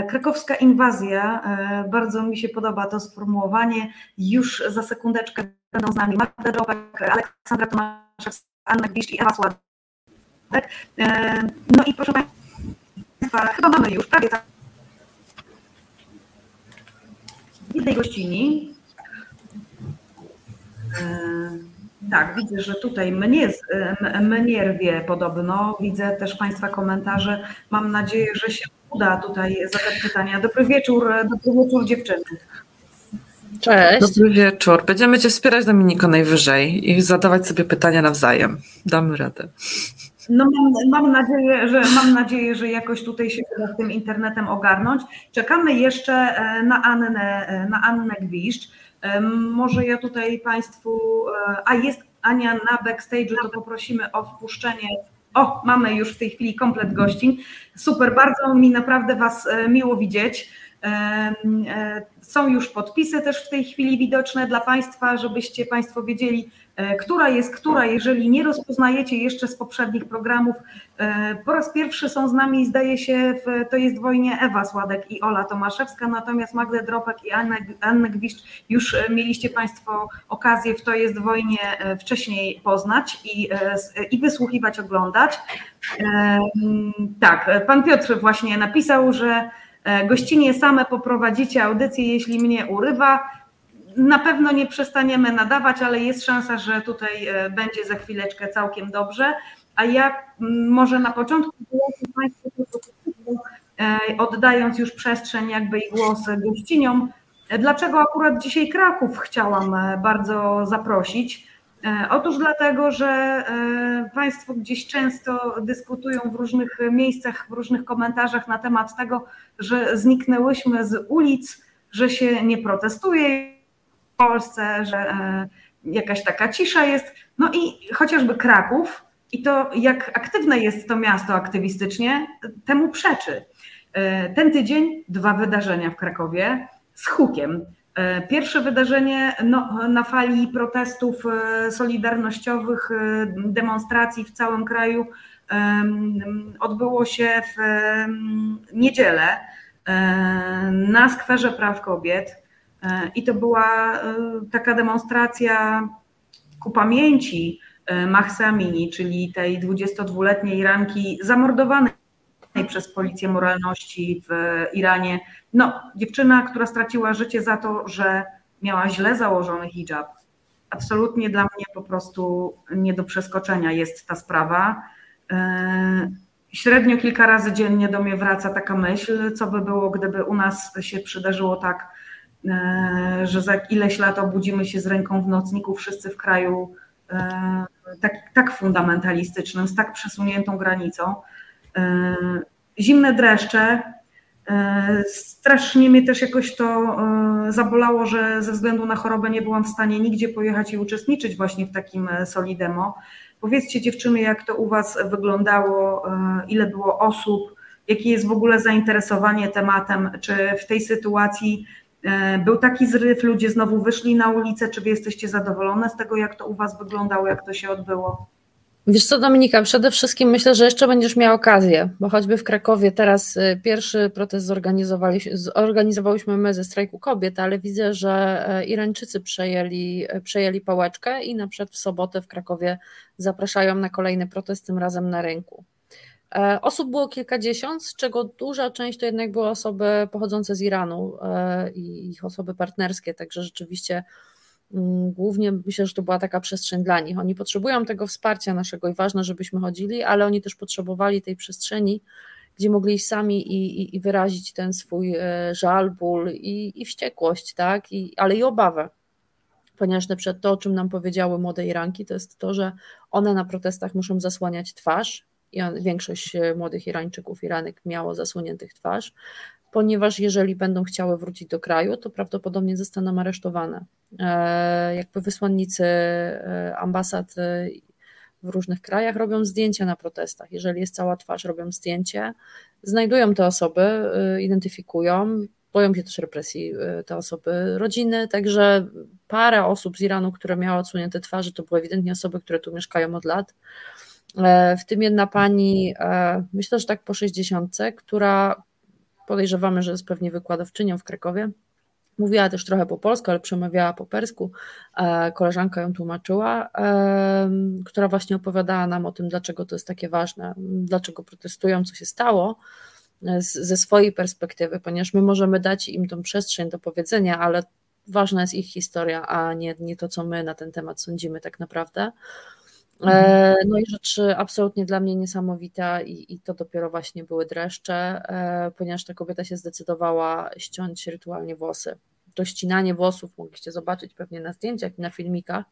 Krakowska inwazja, bardzo mi się podoba to sformułowanie. Już za sekundeczkę będą z nami Magda Drobek, Aleksandra Tomaszewska, Anna Gwiszcz i Ewa Sławek. No i proszę Państwa, chyba mamy już prawie tak. jednej gościni. Tak, widzę, że tutaj mnie, mnie rwie podobno. Widzę też Państwa komentarze. Mam nadzieję, że się uda tutaj zadać pytania. Dobry wieczór, dobry wieczór dziewczyny. Cześć. Dobry wieczór. Będziemy Cię wspierać, Dominiko, najwyżej i zadawać sobie pytania nawzajem. Damy radę. No mam, mam, nadzieję, że mam nadzieję, że jakoś tutaj się uda z tym internetem ogarnąć. Czekamy jeszcze e, na Annę, e, na Annę Gwiszcz. E, może ja tutaj Państwu, a jest Ania na backstage'u, to poprosimy o wpuszczenie. O, mamy już w tej chwili komplet gościń. Super, bardzo mi naprawdę Was miło widzieć. Są już podpisy też w tej chwili widoczne dla Państwa, żebyście Państwo wiedzieli, E, która jest która. Jeżeli nie rozpoznajecie jeszcze z poprzednich programów, e, po raz pierwszy są z nami, zdaje się, w, to jest wojnie Ewa Sładek i Ola Tomaszewska, natomiast Magdę Dropek i Annę, Annę Gwiszcz już e, mieliście Państwo okazję w to jest wojnie wcześniej poznać i, i wysłuchiwać, oglądać. Tak, pan Piotr właśnie napisał, że gościnie same poprowadzicie audycję, jeśli mnie urywa na pewno nie przestaniemy nadawać, ale jest szansa, że tutaj e, będzie za chwileczkę całkiem dobrze. A ja może na początku e, oddając już przestrzeń jakby i głos gościniom, e, dlaczego akurat dzisiaj Kraków chciałam bardzo zaprosić? Otóż dlatego, że Państwo gdzieś często dyskutują w różnych miejscach, w różnych komentarzach na temat tego, że zniknęłyśmy z ulic, że się nie protestuje Polsce, że e, jakaś taka cisza jest. No i chociażby Kraków i to, jak aktywne jest to miasto aktywistycznie, temu przeczy. E, ten tydzień dwa wydarzenia w Krakowie z hukiem. E, pierwsze wydarzenie no, na fali protestów solidarnościowych, demonstracji w całym kraju odbyło się w niedzielę na skwerze praw kobiet. E, I to była e, taka demonstracja ku pamięci e, Mahsa Amini, czyli tej 22-letniej Iranki zamordowanej przez policję moralności w Iranie. No, dziewczyna, która straciła życie za to, że miała źle założony hijab. Absolutnie dla mnie po prostu nie do przeskoczenia jest ta sprawa. Średnio kilka razy dziennie do mnie wraca taka myśl, co by było, gdyby u nas się przydarzyło tak że za ileś lat obudzimy się z ręką w nocniku wszyscy w kraju tak, tak fundamentalistycznym, z tak przesuniętą granicą. Zimne dreszcze, E, strasznie mnie też jakoś to e, zabolało, że ze względu na chorobę nie byłam w stanie nigdzie pojechać i uczestniczyć właśnie w takim e, Solidemo. Powiedzcie dziewczyny, jak to u Was wyglądało, ile było osób, jakie jest w ogóle zainteresowanie tematem, czy w tej sytuacji był taki zryw, ludzie znowu wyszli na ulicę, czy Wy jesteście zadowolone z tego, jak to u Was wyglądało, jak to się odbyło? Wiesz co, Dominika, przede wszystkim myślę, że jeszcze będziesz miała okazję, bo choćby w Krakowie teraz y, pierwszy protest zorganizowałyśmy my ze strajku kobiet, ale widzę, że e, Irańczycy przejęli, e, przejęli pałeczkę i na przykład w sobotę w Krakowie zapraszają na kolejny protest, tym razem na rynku. E, osób było kilkadziesiąt, z czego duża część to jednak były osoby pochodzące z Iranu i ich osoby partnerskie, także rzeczywiście Mm, głównie myślę, że to była taka przestrzeń dla nich. Oni potrzebują tego wsparcia naszego i ważne, żebyśmy chodzili, ale oni też potrzebowali tej przestrzeni, gdzie mogli iść sami i, i, i wyrazić ten swój e, żal, ból i, i wściekłość, tak? I, ale i obawę. Ponieważ na to, o czym nam powiedziały młode Iranki, to jest to, że one na protestach muszą zasłaniać twarz, większość e, młodych Irańczyków, Iranek miało zasłoniętych twarz, ponieważ jeżeli będą chciały wrócić do kraju, to prawdopodobnie zostaną aresztowane. E, jakby wysłannicy e, ambasad w różnych krajach robią zdjęcia na protestach. Jeżeli jest cała twarz, robią zdjęcie, znajdują te osoby, identyfikują, boją się też represji te osoby, rodziny, także parę osób z Iranu, które miały odsunięte twarze, to były ewidentnie osoby, które tu mieszkają od lat. W tym jedna pani, myślę, że tak po 60, która podejrzewamy, że jest pewnie wykładowczynią w Krakowie. Mówiła też trochę po polsku, ale przemawiała po persku. E, koleżanka ją tłumaczyła, która właśnie opowiadała nam o tym, dlaczego to jest takie ważne, dlaczego protestują, co się stało e, ze swojej perspektywy, ponieważ my możemy dać im tą przestrzeń do powiedzenia, ale ważna jest ich historia, a nie, nie to, co my na ten temat sądzimy tak naprawdę. E, mhm. No i rzecz absolutnie dla mnie niesamowita i, i to dopiero właśnie były dreszcze, e, ponieważ ta kobieta się zdecydowała ściąć rytualnie włosy. To ścinanie włosów mogliście zobaczyć pewnie na zdjęciach i na filmikach,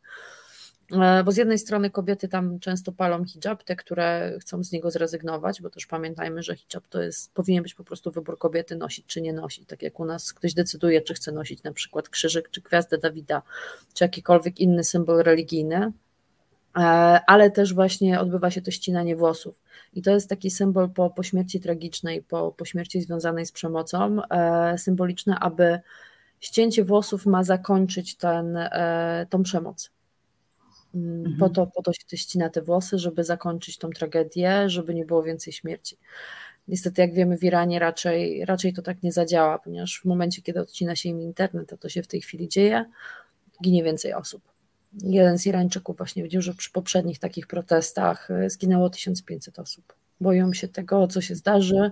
e, bo z jednej strony kobiety tam często palą hijab, te, które chcą z niego zrezygnować, bo też pamiętajmy, że hijab to jest, powinien być po prostu wybór kobiety nosić czy nie nosić, tak jak u nas ktoś decyduje, czy chce nosić na przykład krzyżyk, czy gwiazdę Dawida, czy jakikolwiek inny symbol religijny, E, ale też właśnie odbywa się to ścinanie włosów. I to jest taki symbol po, po śmierci tragicznej, po, po śmierci związanej z przemocą, e, symboliczne, aby ścięcie włosów ma zakończyć ten, e, tą przemoc. Mm, mhm. Po, to, po to się ścina te włosy, żeby zakończyć tą tragedię, żeby nie było więcej śmierci. Niestety, jak wiemy, w Iranie raczej, raczej to tak nie zadziała, ponieważ w momencie, kiedy odcina się im internet, a to się w tej chwili dzieje, ginie więcej osób jeden z Irańczyków właśnie widział, że przy poprzednich takich protestach e, zginęło 1500 osób. Boją się tego, co się zdarzy,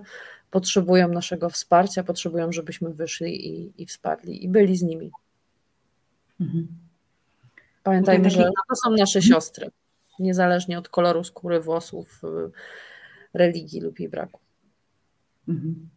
potrzebują naszego wsparcia, potrzebują, żebyśmy wyszli i, i wsparli i byli z nimi. Mhm. Pamiętajmy, że to są nasze mhm. siostry, niezależnie od koloru skóry, włosów, e, religii lub jej braku. Mhm.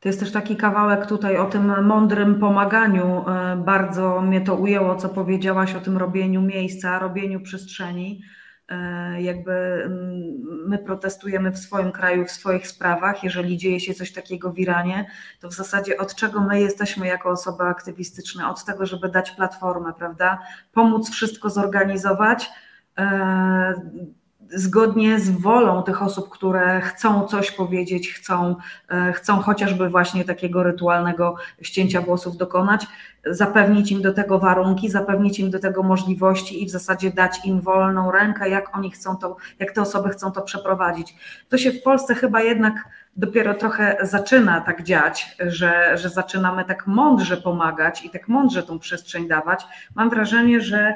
To jest też taki kawałek tutaj o tym mądrym pomaganiu. E, bardzo mnie to ujęło, co powiedziałaś o tym robieniu miejsca, robieniu przestrzeni. E, jakby mm, my protestujemy w swoim kraju, w swoich sprawach. Jeżeli dzieje się coś takiego w Iranie, to w zasadzie od czego my jesteśmy jako osoby aktywistyczne? Od tego, żeby dać platformę, prawda? Pomóc wszystko zorganizować e, zgodnie z wolą tych osób, które chcą coś powiedzieć, chcą, e, chcą chociażby właśnie takiego rytualnego ścięcia włosów dokonać, zapewnić im do tego warunki, zapewnić im do tego możliwości i w zasadzie dać im wolną rękę, jak oni chcą to, jak te osoby chcą to przeprowadzić. To się w Polsce chyba jednak dopiero trochę zaczyna tak dziać, że, że zaczynamy tak mądrze pomagać i tak mądrze tą przestrzeń dawać. Mam wrażenie, że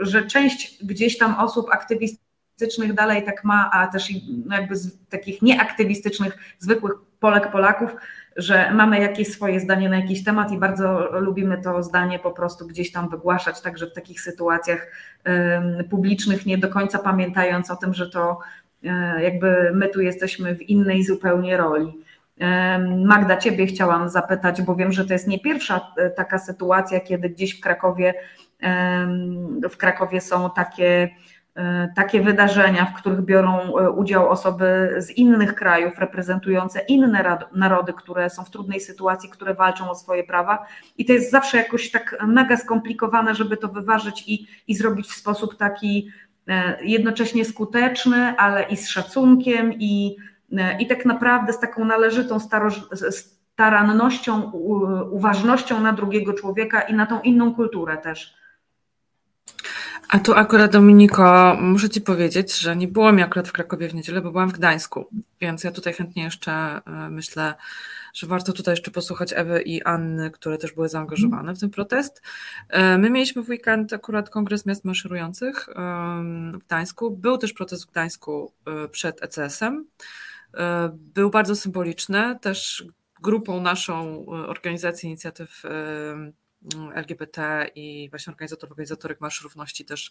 że część gdzieś tam osób aktywistycznych dalej tak ma, a też jakby z takich nieaktywistycznych, zwykłych Polek, Polaków, że mamy jakieś swoje zdanie na jakiś temat i bardzo lubimy to zdanie po prostu gdzieś tam wygłaszać, także w takich sytuacjach publicznych, nie do końca pamiętając o tym, że to e, jakby my tu jesteśmy w innej zupełnie roli. Magda, Ciebie chciałam zapytać, bo wiem, że to jest nie pierwsza taka sytuacja, kiedy gdzieś w Krakowie, w Krakowie są takie E, takie wydarzenia, w których biorą e, udział osoby z innych krajów, reprezentujące inne narody, które są w trudnej sytuacji, które walczą o swoje prawa. I to jest zawsze jakoś tak mega skomplikowane, żeby to wyważyć i, i zrobić w sposób taki e, jednocześnie skuteczny, ale i z szacunkiem, i, i tak naprawdę z taką należytą starannością, uważnością na drugiego człowieka i na tą inną kulturę też. A tu akurat Dominiko, muszę Ci powiedzieć, że nie było mi akurat w Krakowie w niedzielę, bo byłam w Gdańsku, więc ja tutaj chętnie jeszcze e, myślę, że warto tutaj jeszcze posłuchać Ewy i Anny, które też były zaangażowane w ten protest. E, my mieliśmy w weekend akurat Kongres Miast Maszerujących w Gdańsku. Był też protest w Gdańsku e, przed ECS-em. Był bardzo symboliczny, też grupą naszą organizacji inicjatyw LGBT i właśnie organizatorów, organizatorek Marsz Równości też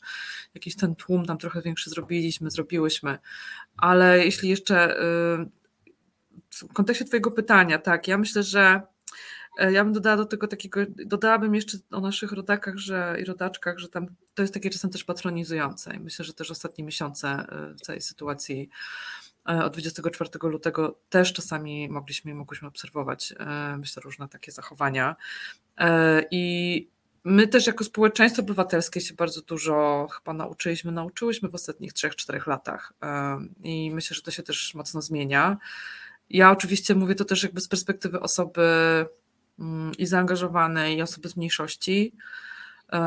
jakiś ten tłum tam trochę większy zrobiliśmy, zrobiłyśmy. Ale jeśli jeszcze y, w kontekście Twojego pytania, tak, ja myślę, że e, ja bym dodała do tego takiego, dodałabym jeszcze o naszych rodakach że, i rodaczkach, że tam to jest takie czasem też patronizujące i myślę, że też ostatnie miesiące y, w całej sytuacji od 24 lutego też czasami mogliśmy i mogłyśmy obserwować, e, myślę, różne takie zachowania. E, I my też jako społeczeństwo obywatelskie się bardzo dużo chyba nauczyliśmy, nauczyłyśmy w ostatnich 3-4 latach. I myślę, że to się też mocno zmienia. Ja oczywiście mówię to też jakby z perspektywy osoby mm, i zaangażowanej, i osoby z mniejszości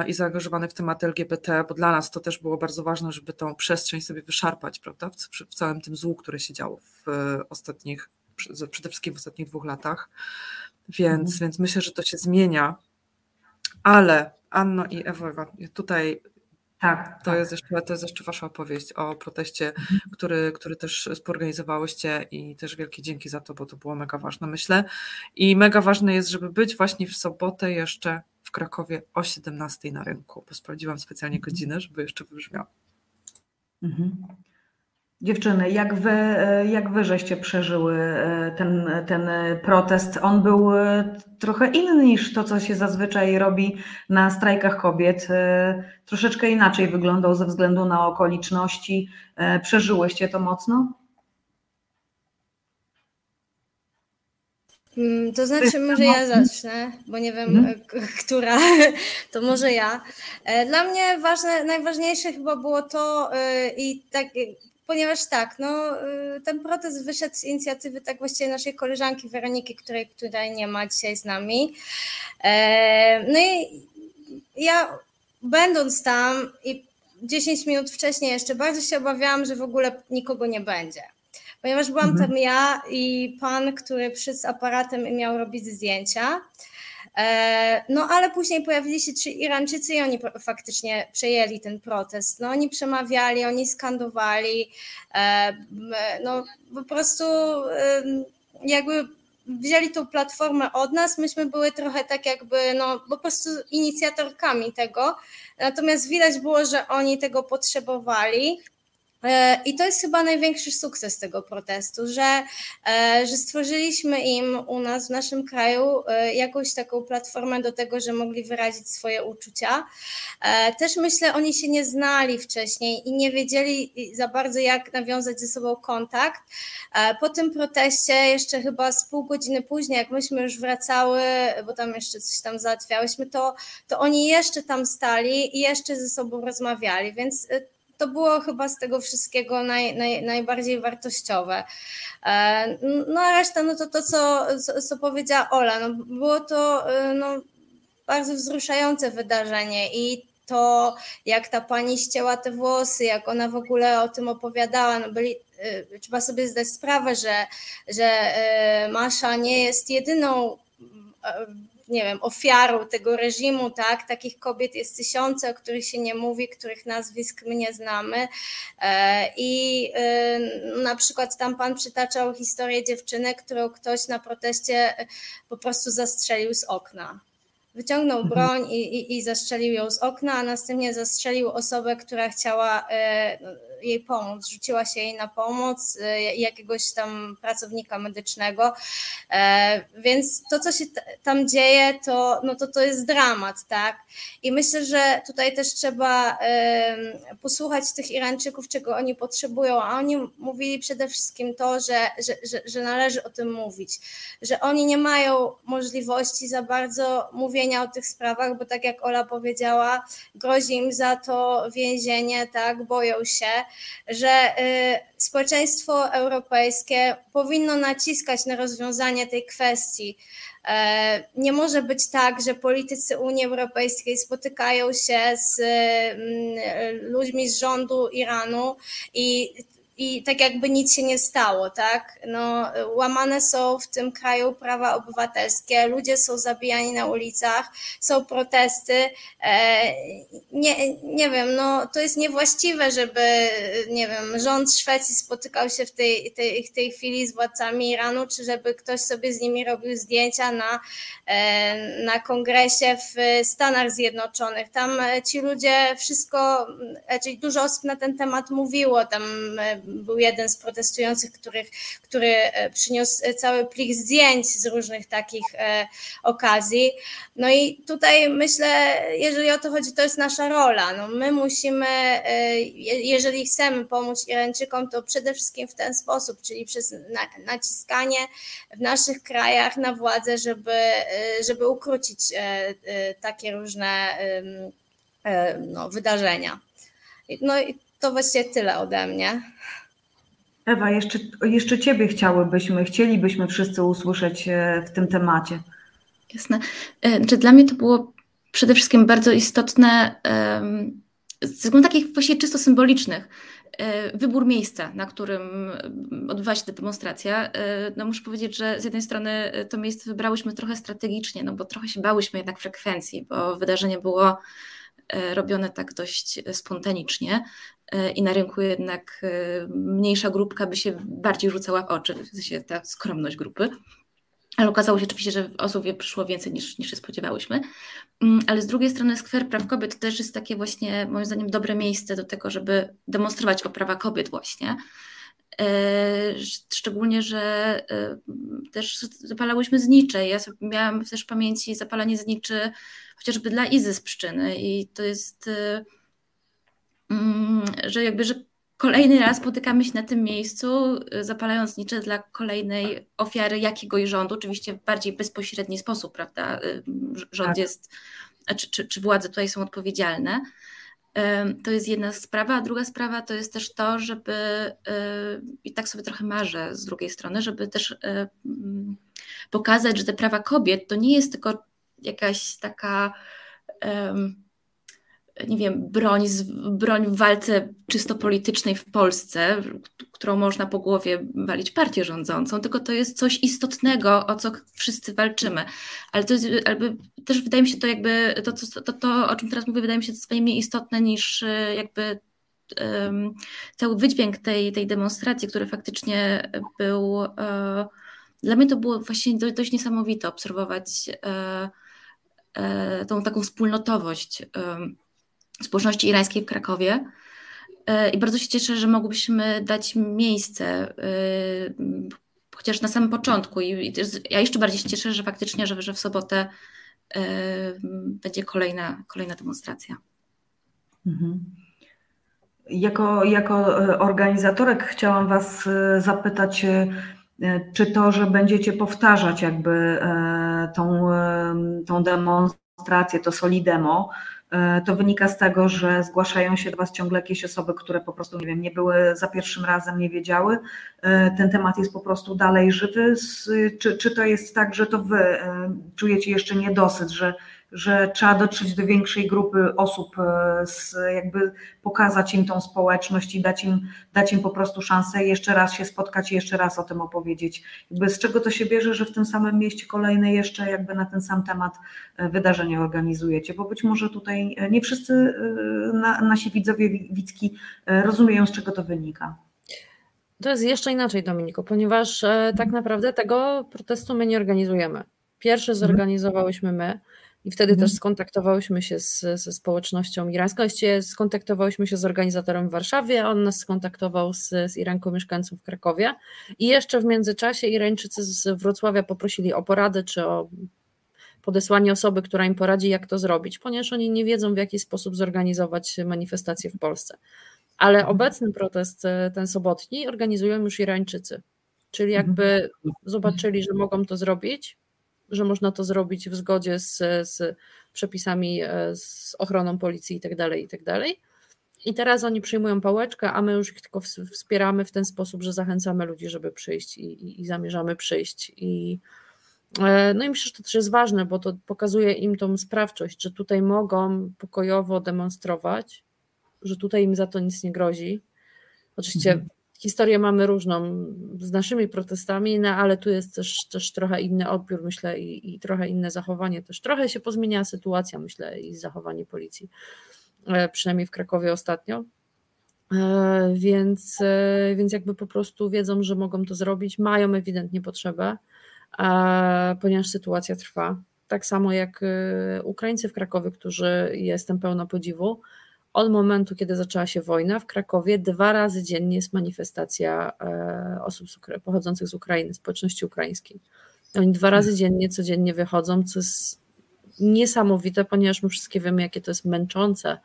i zaangażowany w tematy LGBT, bo dla nas to też było bardzo ważne, żeby tą przestrzeń sobie wyszarpać, prawda, w, w całym tym złu, które się działo w ostatnich, przede wszystkim w ostatnich dwóch latach. Więc, mhm. więc myślę, że to się zmienia. Ale Anno i Ewa, tutaj tak, to, tak. Jest jeszcze, to jest jeszcze Wasza opowieść o proteście, mhm. który, który też sporganizowałyście i też wielkie dzięki za to, bo to było mega ważne, myślę. I mega ważne jest, żeby być właśnie w sobotę jeszcze w Krakowie o 17 na rynku, bo sprawdziłam specjalnie mhm. godzinę, żeby jeszcze wybrzmiał. Mhm. Dziewczyny, jak wy, jak wy żeście przeżyły e, ten, ten protest? On był e, trochę inny niż to, co się zazwyczaj robi na strajkach kobiet. E, troszeczkę inaczej wyglądał ze względu na okoliczności. Przeżyłyście to mocno? To znaczy, może ja zacznę, bo nie wiem, mhm. która, to może ja. E, dla mnie ważne, najważniejsze chyba było to e, i tak, ponieważ tak, no, e, ten protest wyszedł z inicjatywy tak właściwie naszej koleżanki Weroniki, której tutaj nie ma dzisiaj z nami. No i ja będąc tam i 10 minut wcześniej jeszcze bardzo się obawiałam, że w ogóle nikogo nie będzie ponieważ byłam mhm. tam ja i pan, który przyszedł z aparatem i miał robić zdjęcia. E, no ale później pojawili się trzy Irańczycy i oni faktycznie przejęli ten protest. No oni przemawiali, oni skandowali, e, no po prostu jakby wzięli tą platformę od nas, myśmy były trochę tak jakby, no po prostu inicjatorkami tego, natomiast widać było, że oni tego potrzebowali I to jest chyba największy sukces tego protestu, że, e, że stworzyliśmy im u nas w naszym kraju e, jakąś taką platformę do tego, że mogli wyrazić swoje uczucia. Też myślę, oni się nie znali wcześniej i nie wiedzieli za bardzo, jak nawiązać ze sobą kontakt. Po tym proteście, jeszcze chyba z pół godziny później, jak myśmy już wracały, bo tam jeszcze coś tam załatwiałyśmy, to, to oni jeszcze tam stali i jeszcze ze sobą rozmawiali, więc to było chyba z tego wszystkiego naj, naj, najbardziej wartościowe. E, no a reszta, no to to, co, co, powiedziała Ola, no było to e, no, bardzo wzruszające wydarzenie i to, jak ta pani ścięła te włosy, jak ona w ogóle o tym opowiadała, no byli, e, trzeba sobie zdać sprawę, że, że Masza nie jest jedyną nie wiem, ofiarą tego reżimu, tak? Takich kobiet jest tysiące, o których się nie mówi, których nazwisk my nie znamy. E, I e, na przykład tam pan przytaczał historię dziewczyny, którą ktoś na proteście po prostu zastrzelił z okna. Wyciągnął mhm. broń i, i, i zastrzelił ją z okna, a następnie zastrzelił osobę, która chciała e, jej pomóc, rzuciła się jej na pomoc jakiegoś tam pracownika medycznego, więc to, co się tam dzieje, to, no to, to jest dramat, tak? I myślę, że tutaj też trzeba posłuchać tych Irańczyków, czego oni potrzebują, a oni mówili przede wszystkim to, że, że, że, że należy o tym mówić, że oni nie mają możliwości za bardzo mówienia o tych sprawach, bo tak jak Ola powiedziała, grozi im za to więzienie, tak, boją się, że y, społeczeństwo europejskie powinno naciskać na rozwiązanie tej kwestii. E, nie może być tak, że politycy Unii Europejskiej spotykają się z mm, ludźmi z rządu Iranu i i tak jakby nic się nie stało, tak? No, łamane są w tym kraju prawa obywatelskie, ludzie są zabijani na ulicach, są protesty. E, nie, nie wiem, no to jest niewłaściwe, żeby, nie wiem, rząd Szwecji spotykał się w tej, tej, tej chwili z władcami Iranu, czy żeby ktoś sobie z nimi robił zdjęcia na, e, na kongresie w Stanach Zjednoczonych. Tam ci ludzie wszystko, znaczy dużo osób na ten temat mówiło, tam był jeden z protestujących, których, który e, przyniósł cały plik zdjęć z różnych takich e, okazji. No i tutaj myślę, jeżeli o to chodzi, to jest nasza rola. No my musimy, e, jeżeli chcemy pomóc Irańczykom, to przede wszystkim w ten sposób, czyli przez naciskanie w naszych krajach na władzę, żeby, żeby ukrócić takie różne no, wydarzenia. No i to właściwie tyle ode mnie. Ewa, jeszcze, jeszcze Ciebie chciałybyśmy, chcielibyśmy wszyscy usłyszeć e, w tym temacie. Jasne. Znaczy, dla mnie to było przede wszystkim bardzo istotne z względów takich właśnie czysto symbolicznych. E, wybór miejsca, na którym odbywa się ta demonstracja. No muszę powiedzieć, że z jednej strony to miejsce wybrałyśmy trochę strategicznie, no bo trochę się bałyśmy jednak frekwencji, bo wydarzenie było robione tak dość spontanicznie. E, i na rynku jednak e, mniejsza grupka by się bardziej rzucała w oczy, w sensie ta skromność grupy. Ale okazało się oczywiście, że osób przyszło więcej niż, niż się spodziewałyśmy. Mm, ale z drugiej strony skwer praw kobiet też jest takie właśnie, moim zdaniem, dobre miejsce do tego, żeby demonstrować o prawa kobiet właśnie. E, szczególnie, że też zapalałyśmy znicze. Ja miałam też w pamięci zapalanie zniczy chociażby dla Izy z Pszczyny i to jest Mm, że jakby, że kolejny raz spotykamy się na tym miejscu, zapalając nicze dla kolejnej ofiary jakiegoś rządu, oczywiście w bardziej bezpośredni sposób, prawda? Rząd tak. jest, czy, czy, czy władze tutaj są odpowiedzialne. To jest jedna sprawa, a druga sprawa to jest też to, żeby, i tak sobie trochę marzę z drugiej strony, żeby też pokazać, że te prawa kobiet to nie jest tylko jakaś taka nie wiem, broń, broń w walce czysto politycznej w Polsce, którą można po głowie walić partię rządzącą, tylko to jest coś istotnego, o co wszyscy walczymy. Ale to jest, jakby, też wydaje mi się to jakby, to, to, to, to o czym teraz mówię, wydaje mi się to mniej istotne niż e, jakby um, cały wydźwięk tej, tej demonstracji, który faktycznie był, uh, dla mnie to było właśnie dość, niesamowite obserwować uh, tą taką wspólnotowość społeczności irańskiej w Krakowie. E, I bardzo się cieszę, że mogłyśmy dać miejsce, e, chociaż na samym początku. I ja jeszcze bardziej się cieszę, że faktycznie, że, że w sobotę e, będzie kolejna, kolejna demonstracja. Mhm. Jako, jako organizatorek chciałam Was zapytać, czy to, że będziecie powtarzać jakby tą, tą demonstrację, to Solidemo, E, to wynika z tego, że zgłaszają się do Was ciągle jakieś osoby, które po prostu, nie wiem, nie były za pierwszym razem, nie wiedziały. E, ten temat jest po prostu dalej żywy. Czy, czy to jest tak, że to Wy e, czujecie jeszcze niedosyt, że że trzeba dotrzeć do większej grupy osób, e, z, jakby pokazać im tą społeczność i dać im, dać im po prostu szansę jeszcze raz się spotkać i jeszcze raz o tym opowiedzieć. Jakby z czego to się bierze, że w tym samym mieście kolejne jeszcze jakby na ten sam temat e, wydarzenia organizujecie, bo być może tutaj e, nie wszyscy na, nasi widzowie widzki rozumieją, z czego to wynika. To jest jeszcze inaczej, Dominiko, ponieważ tak naprawdę tego protestu my nie organizujemy. Pierwszy zorganizowałyśmy my. I wtedy Mhm. też skontaktowałyśmy się z, ze społecznością irańską. Skontaktowałyśmy się z organizatorem w Warszawie, on nas skontaktował z, z Iranką mieszkającą w Krakowie. I jeszcze w międzyczasie Irańczycy z Wrocławia poprosili o poradę czy o podesłanie osoby, która im poradzi, jak to zrobić, ponieważ oni nie wiedzą, w jaki sposób zorganizować manifestacje w Polsce. Ale obecny protest, e, ten sobotni, organizują już Irańczycy. Czyli jakby zobaczyli, że mogą to zrobić, że można to zrobić w zgodzie z, z przepisami, e, z ochroną policji i tak dalej, i tak. I teraz oni przyjmują pałeczkę, a my już ich tylko ws- wspieramy w ten sposób, że zachęcamy ludzi, żeby przyjść i, i, i zamierzamy przyjść. I, e, no i myślę, że to też jest ważne, bo to pokazuje im tą sprawczość, że tutaj mogą pokojowo demonstrować, że tutaj im za to nic nie grozi. Oczywiście historię mamy różną z naszymi protestami, no ale tu jest też, też trochę inny odbiór, myślę, i, i trochę inne zachowanie też. Trochę się pozmieniała sytuacja, myślę, i zachowanie policji, e, przynajmniej w Krakowie ostatnio. E, Więc, e, więc jakby po prostu wiedzą, że mogą to zrobić, mają ewidentnie potrzebę, ponieważ sytuacja trwa. Tak samo jak Ukraińcy w Krakowie, którzy jestem pełna podziwu, od momentu, kiedy zaczęła się wojna w Krakowie, dwa razy dziennie jest manifestacja e, osób z pochodzących z Ukrainy, społeczności ukraińskiej. Oni dwa razy dziennie, codziennie wychodzą, co jest niesamowite, ponieważ my wszystkie wiemy, jakie to jest męczące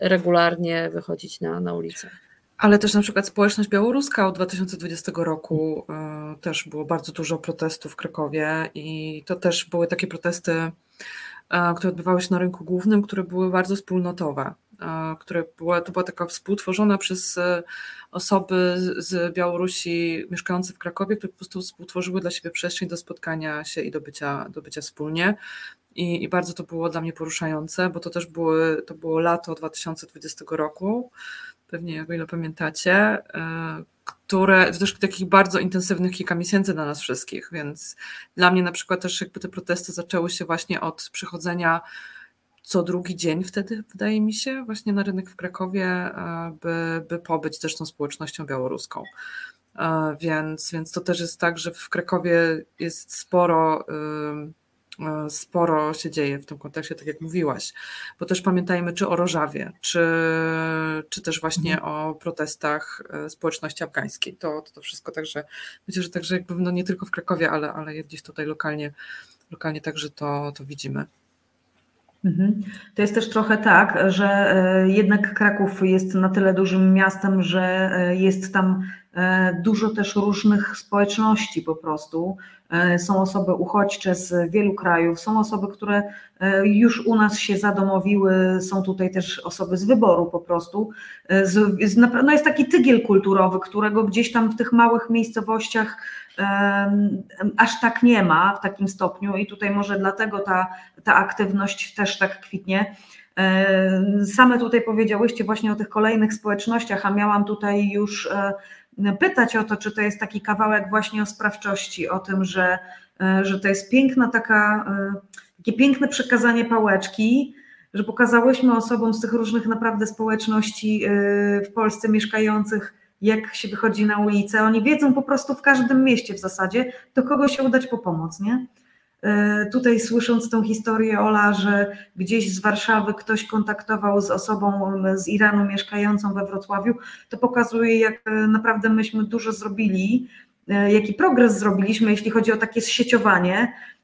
regularnie wychodzić na, na ulicę. Ale też na przykład społeczność białoruska od 2020 roku e, też było bardzo dużo protestów w Krakowie i to też były takie protesty, e, które odbywały się na rynku głównym, które były bardzo wspólnotowe, które była, to była taka współtworzona przez e, osoby z- Białorusi mieszkające w Krakowie, które po prostu współtworzyły dla siebie przestrzeń do spotkania się i do bycia, do bycia wspólnie. I, I bardzo to było dla mnie poruszające, bo to też były, to było lato 2020 roku pewnie o ile pamiętacie, e, które to też takich bardzo intensywnych kilka miesięcy dla nas wszystkich, więc dla mnie na przykład też jakby te protesty zaczęły się właśnie od przychodzenia co drugi dzień wtedy, wydaje mi się, właśnie na rynek w Krakowie, e, by, by pobyć też tą społecznością białoruską. E, Więc, więc to też jest tak, że w Krakowie jest sporo, e, sporo się dzieje w tym kontekście, tak jak mówiłaś, bo też pamiętajmy czy o Rożawie, czy, czy też właśnie o protestach społeczności afgańskiej. To, to, to wszystko także, myślę, że także jakby no nie tylko w Krakowie, ale, ale gdzieś tutaj lokalnie, lokalnie także to, to widzimy. Mhm. To jest też trochę tak, że e, jednak Kraków jest na tyle dużym miastem, że e, jest tam e, dużo też różnych społeczności po prostu. Są osoby uchodźcze z wielu krajów, są osoby, które już u nas się zadomowiły, są tutaj też osoby z wyboru po prostu. No jest taki tygiel kulturowy, którego gdzieś tam w tych małych miejscowościach aż tak nie ma w takim stopniu i tutaj może dlatego ta, ta aktywność też tak kwitnie. Same tutaj powiedziałyście właśnie o tych kolejnych społecznościach, a miałam tutaj już pytać o to, czy to jest taki kawałek właśnie o sprawczości, o tym, że, że to jest piękna taka, takie piękne przekazanie pałeczki, że pokazałyśmy osobom z tych różnych naprawdę społeczności w Polsce mieszkających, jak się wychodzi na ulicę. Oni wiedzą po prostu w każdym mieście w zasadzie, do kogo się udać po pomoc, nie? E, Tutaj słysząc tą historię Ola, że gdzieś z Warszawy ktoś kontaktował z osobą z Iranu mieszkającą we Wrocławiu, to pokazuje, jak e, naprawdę myśmy dużo zrobili, e, jaki progres zrobiliśmy, jeśli chodzi o takie zsieciowanie e,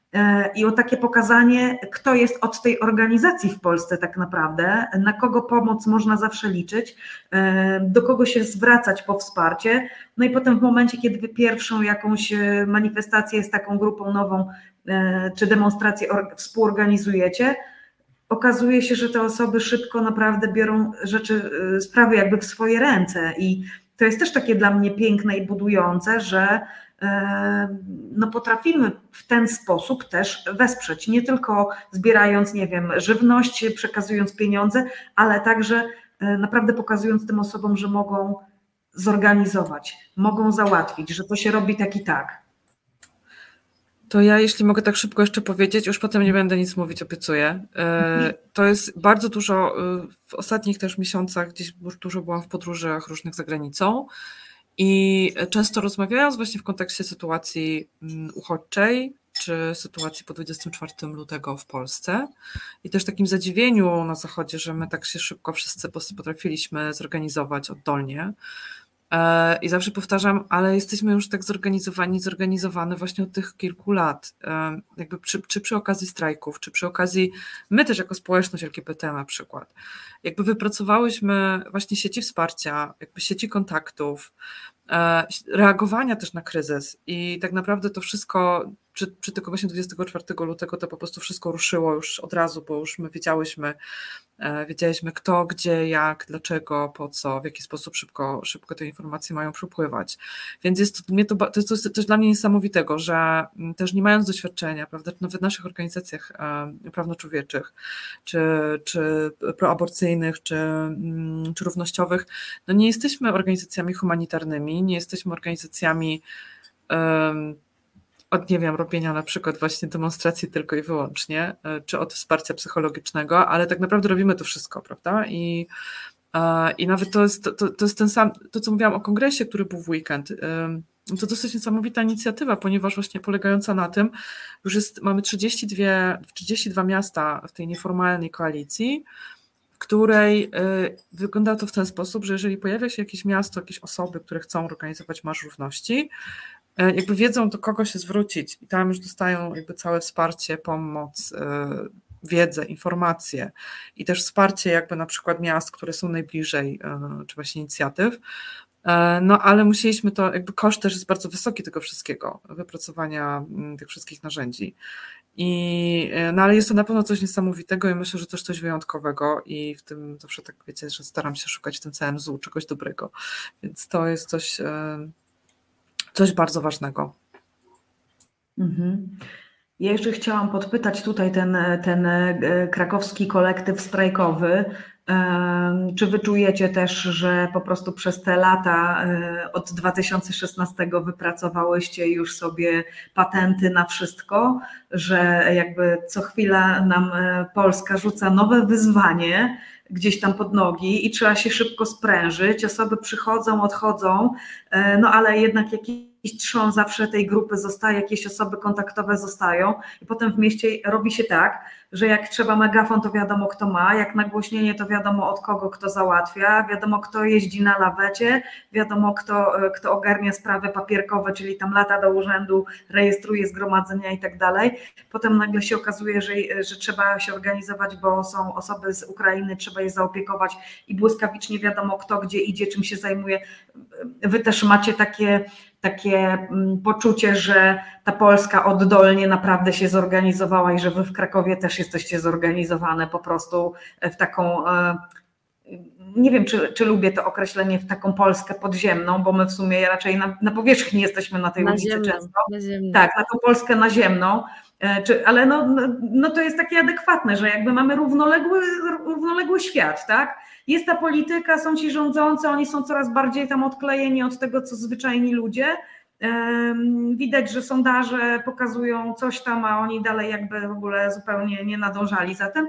i o takie pokazanie, kto jest od tej organizacji w Polsce tak naprawdę, na kogo pomoc można zawsze liczyć, e, do kogo się zwracać po wsparcie. No i potem w momencie, kiedy pierwszą jakąś e, manifestację z taką grupą nową e, czy demonstrację or- współorganizujecie, okazuje się, że te osoby szybko naprawdę biorą rzeczy, e, sprawy jakby w swoje ręce i to jest też takie dla mnie piękne i budujące, że e, no potrafimy w ten sposób też wesprzeć, nie tylko zbierając, nie wiem, żywność, przekazując pieniądze, ale także e, naprawdę pokazując tym osobom, że mogą zorganizować, mogą załatwić, że to się robi tak i tak. To ja, jeśli mogę tak szybko jeszcze powiedzieć, już potem nie będę nic mówić, obiecuję. E, To jest bardzo dużo, e, w ostatnich też miesiącach gdzieś dużo byłam w podróżach różnych za granicą i często rozmawiając właśnie w kontekście sytuacji mm, uchodźczej, czy sytuacji po 24 lutego w Polsce i też takim zadziwieniu na Zachodzie, że my tak się szybko wszyscy potrafiliśmy zorganizować oddolnie. E, I zawsze powtarzam, ale jesteśmy już tak zorganizowani, zorganizowane właśnie od tych kilku lat. E, jakby czy, czy przy okazji strajków, czy przy okazji, my też jako społeczność LGBT na przykład, jakby wypracowałyśmy właśnie sieci wsparcia, jakby sieci kontaktów, e, reagowania też na kryzys i tak naprawdę to wszystko przy, przy tylko właśnie 24 lutego to po prostu wszystko ruszyło już od razu, bo już my wiedziałyśmy, e, wiedzieliśmy kto, gdzie, jak, dlaczego, po co, w jaki sposób szybko, szybko te informacje mają przepływać. Więc jest to, mnie to, to jest coś, coś dla mnie niesamowitego, że mm, też nie mając doświadczenia, prawda, nawet w naszych organizacjach e, prawnoczłowieczych, czy, czy proaborcyjnych, czy, mm, czy równościowych, no nie jesteśmy organizacjami humanitarnymi, nie jesteśmy organizacjami um, od, nie wiem, robienia na przykład właśnie demonstracji tylko i wyłącznie, e, czy od wsparcia psychologicznego, ale tak naprawdę robimy to wszystko, prawda? I, e, i nawet to jest, to, to jest ten sam, to co mówiłam o kongresie, który był w weekend, to dosyć niesamowita inicjatywa, ponieważ właśnie polegająca na tym, już jest, mamy 32, 32 miasta w tej nieformalnej koalicji, w której e, wygląda to w ten sposób, że jeżeli pojawia się jakieś miasto, jakieś osoby, które chcą organizować Marsz Równości, jakby wiedzą, do kogo się zwrócić i tam już dostają jakby całe wsparcie, pomoc, e, wiedzę, informacje i też wsparcie jakby na przykład miast, które są najbliżej, e, czy właśnie inicjatyw. No ale musieliśmy to, jakby koszt też jest bardzo wysoki tego wszystkiego, wypracowania mm, tych wszystkich narzędzi. I, no ale jest to na pewno coś niesamowitego i myślę, że też coś wyjątkowego i w tym zawsze tak wiecie, że staram się szukać w tym całym złu czegoś dobrego. Więc to jest coś, coś bardzo ważnego. Mhm. Ja jeszcze chciałam podpytać tutaj ten, ten e, krakowski kolektyw strajkowy. Czy wyczujecie też, że po prostu przez te lata e, od 2016 wypracowałyście już sobie patenty na wszystko, że jakby co chwila nam e, Polska rzuca nowe wyzwanie, gdzieś tam pod nogi i trzeba się szybko sprężyć. Osoby przychodzą, odchodzą, e, no ale jednak jakiś trzon zawsze tej grupy zostaje, jakieś osoby kontaktowe zostają i potem w mieście robi się tak, że jak trzeba megafon, to wiadomo kto ma, jak nagłośnienie, to wiadomo od kogo kto załatwia, wiadomo kto jeździ na lawecie, wiadomo kto, kto ogarnia sprawy papierkowe, czyli tam lata do urzędu, rejestruje zgromadzenia i tak dalej. Potem nagle się okazuje, że, że trzeba się organizować, bo są osoby z Ukrainy, trzeba je zaopiekować i błyskawicznie wiadomo kto gdzie idzie, czym się zajmuje. Wy też macie takie takie mm, poczucie, że ta Polska oddolnie naprawdę się zorganizowała i że wy w Krakowie też jesteście zorganizowane po prostu w taką. E, nie wiem, czy, czy lubię to określenie w taką Polskę podziemną, bo my w sumie raczej na, na powierzchni jesteśmy na tej ulicy często. Tak, na tą Polskę naziemną. E, czy, ale no, no, no to jest takie adekwatne, że jakby mamy równoległy, równoległy świat, tak? Jest ta polityka, są ci rządzący, oni są coraz bardziej tam odklejeni od tego, co zwyczajni ludzie. Widać, że sondaże pokazują coś tam, a oni dalej jakby w ogóle zupełnie nie nadążali za tym.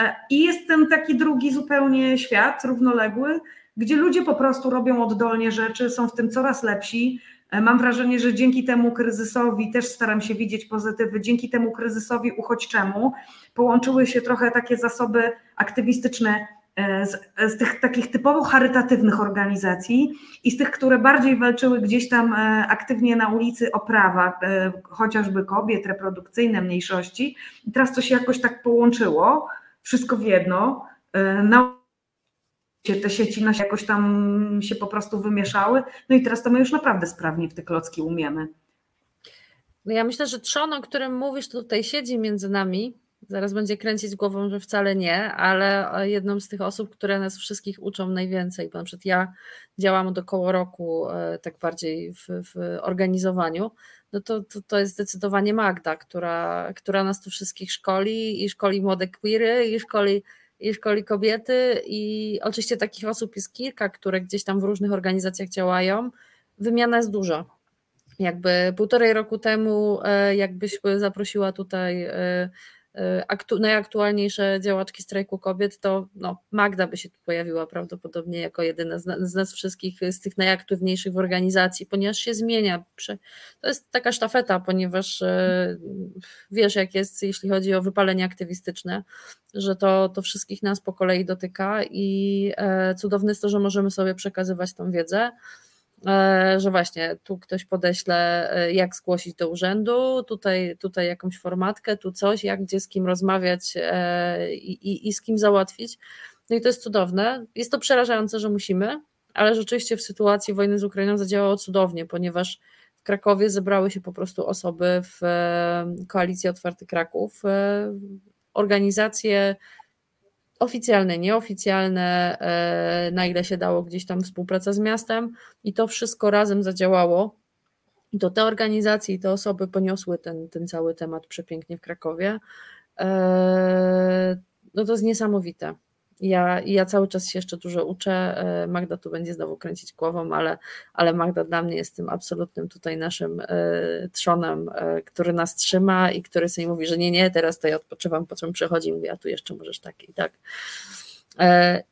E, I jest ten taki drugi zupełnie świat, równoległy, gdzie ludzie po prostu robią oddolnie rzeczy, są w tym coraz lepsi. E, mam wrażenie, że dzięki temu kryzysowi też staram się widzieć pozytywy, dzięki temu kryzysowi uchodźczemu połączyły się trochę takie zasoby aktywistyczne z, z, tych takich typowo charytatywnych organizacji i z tych, które bardziej walczyły gdzieś tam e, aktywnie na ulicy o prawa, e, chociażby kobiet, reprodukcyjne, mniejszości. I teraz to się jakoś tak połączyło, wszystko w jedno. Na te sieci nas jakoś tam się po prostu wymieszały. No i teraz to my już naprawdę sprawnie w te klocki umiemy. No ja myślę, że trzon, o którym mówisz, tutaj siedzi między nami Zaraz będzie kręcić głową, że wcale nie, ale jedną z tych osób, które nas wszystkich uczą najwięcej, bo na przykład ja działam od około roku e, tak bardziej w, w organizowaniu, no to, to, to jest zdecydowanie Magda, która, która nas tu wszystkich szkoli i szkoli młode queery i szkoli, i szkoli kobiety i oczywiście takich osób jest kilka, które gdzieś tam w różnych organizacjach działają. Wymiana jest duża. Jakby półtorej roku temu, e, jakbyś zaprosiła tutaj e, aktu, najaktualniejsze działaczki strajku kobiet, to no, Magda by się tu pojawiła prawdopodobnie jako jedyna z, z nas wszystkich, z tych najaktywniejszych w organizacji, ponieważ się zmienia. To jest taka sztafeta, ponieważ wiesz, jak jest, jeśli chodzi o wypalenie aktywistyczne, że to, to wszystkich nas po kolei dotyka i cudowne jest to, że możemy sobie przekazywać tą wiedzę. E, że właśnie tu ktoś podeśle, e, jak zgłosić do urzędu, tutaj, tutaj jakąś formatkę, tu coś, jak gdzie z kim rozmawiać e, i, i, i z kim załatwić. No i to jest cudowne. Jest to przerażające, że musimy, ale rzeczywiście w sytuacji wojny z Ukrainą zadziałało cudownie, ponieważ w Krakowie zebrały się po prostu osoby w koalicji Otwarty Kraków, organizacje oficjalne, nieoficjalne, e, na ile się dało gdzieś tam współpraca z miastem i to wszystko razem zadziałało. I to te organizacje i te osoby poniosły ten, ten cały temat przepięknie w Krakowie. E, no to jest niesamowite. Ja, ja cały czas się jeszcze dużo uczę. E, Magda tu będzie znowu kręcić głową, ale, ale Magda dla mnie jest tym absolutnym tutaj naszym e, trzonem, e, który nas trzyma i który sobie mówi, że nie, nie, teraz to ja odpoczywam, po czym przychodzi i mówi, a tu jeszcze możesz tak i tak.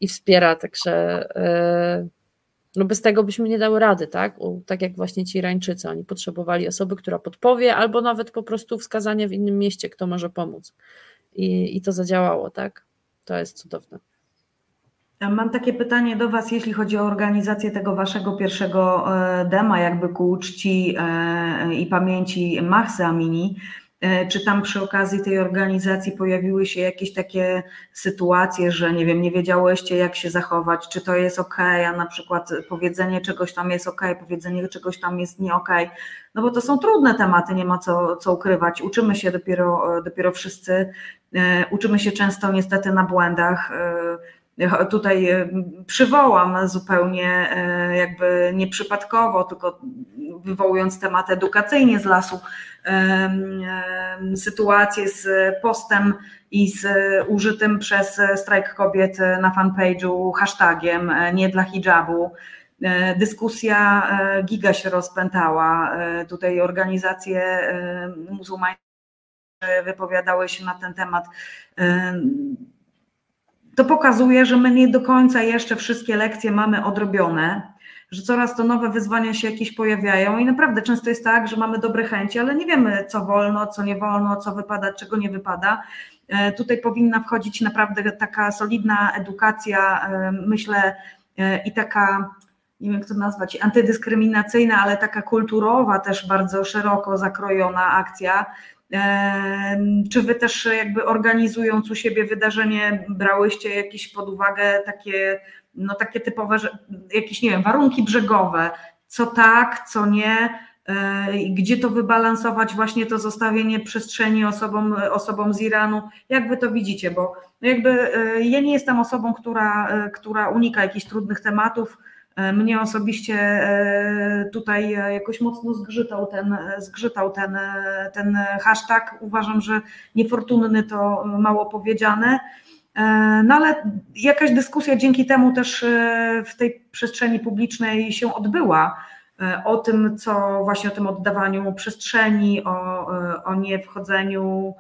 I wspiera, także no bez tego byśmy nie dały rady, tak? Tak jak właśnie ci Irańczycy, oni potrzebowali osoby, która podpowie, albo nawet po prostu wskazanie w innym mieście, kto może pomóc. I, i to zadziałało, tak? To jest cudowne. Mam takie pytanie do Was, jeśli chodzi o organizację tego Waszego pierwszego e, dema, jakby ku uczci e, i pamięci Mahsy Amini. E, czy tam przy okazji tej organizacji pojawiły się jakieś takie sytuacje, że nie wiem, nie wiedziałyście jak się zachować, czy to jest ok, a na przykład powiedzenie czegoś tam jest ok, powiedzenie czegoś tam jest nie ok, no bo to są trudne tematy, nie ma co, co ukrywać. Uczymy się dopiero, dopiero wszyscy, uczymy się często niestety na błędach tutaj e, przywołam zupełnie e, jakby nieprzypadkowo, tylko wywołując temat edukacyjnie z lasu, sytuację z postem i z użytym przez strajk kobiet na fanpage'u hashtagiem e, nie dla hijabu. Dyskusja giga się rozpętała. Tutaj organizacje muzułmańskie wypowiadały się na ten temat to pokazuje, że my nie do końca jeszcze wszystkie lekcje mamy odrobione, że coraz to nowe wyzwania się jakieś pojawiają i naprawdę często jest tak, że mamy dobre chęci, ale nie wiemy, co wolno, co nie wolno, co wypada, czego nie wypada. E, tutaj powinna wchodzić naprawdę taka solidna edukacja, e, myślę, e, i taka, nie wiem jak to nazwać, antydyskryminacyjna, ale taka kulturowa, też bardzo szeroko zakrojona akcja, czy wy też jakby organizując u siebie wydarzenie, brałyście jakieś pod uwagę takie, no takie typowe, jakieś, nie wiem, warunki brzegowe, co tak, co nie, e, gdzie to wybalansować, właśnie to zostawienie przestrzeni osobom, osobom z Iranu, jak wy to widzicie, bo jakby e, ja nie jestem osobą, która, e, która unika jakichś trudnych tematów, mnie osobiście e, tutaj jakoś mocno zgrzytał ten, zgrzytał ten, ten hashtag. Uważam, że niefortunny to mało powiedziane. E, no ale jakaś dyskusja dzięki temu też w tej przestrzeni publicznej się odbyła o tym, co właśnie o tym oddawaniu przestrzeni, o, o wchodzeniu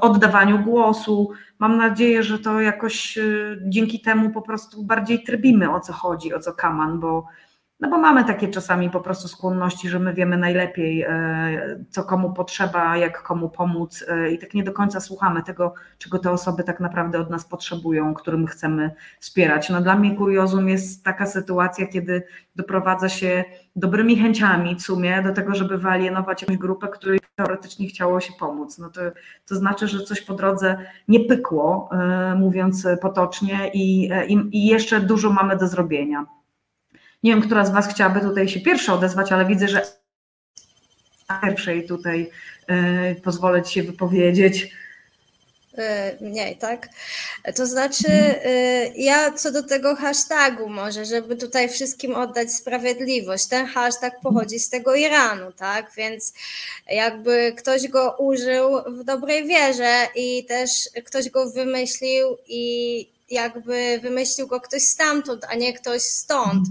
oddawaniu głosu. Mam nadzieję, że to jakoś y, dzięki temu po prostu bardziej trybimy o co chodzi, o co kaman, bo, no bo mamy takie czasami po prostu skłonności, że my wiemy najlepiej, e, co komu potrzeba, jak komu pomóc e, i tak nie do końca słuchamy tego, czego te osoby tak naprawdę od nas potrzebują, którym chcemy wspierać. No dla mnie kuriozum jest taka sytuacja, kiedy doprowadza się dobrymi chęciami w sumie do tego, żeby wyalienować jakąś grupę, której teoretycznie chciało się pomóc. No to, to znaczy, że coś po drodze nie pykło, e, mówiąc potocznie i, i, i jeszcze dużo mamy do zrobienia. Nie wiem, która z Was chciałaby tutaj się pierwsza odezwać, ale widzę, że pierwszej tutaj yy, pozwolę Ci się wypowiedzieć. E, mniej, tak? To znaczy, e, ja co do tego hashtagu może, żeby tutaj wszystkim oddać sprawiedliwość. Ten hashtag pochodzi z tego Iranu, tak? Więc jakby ktoś go użył w dobrej wierze i też ktoś go wymyślił i jakby wymyślił go ktoś stamtąd, a nie ktoś stąd.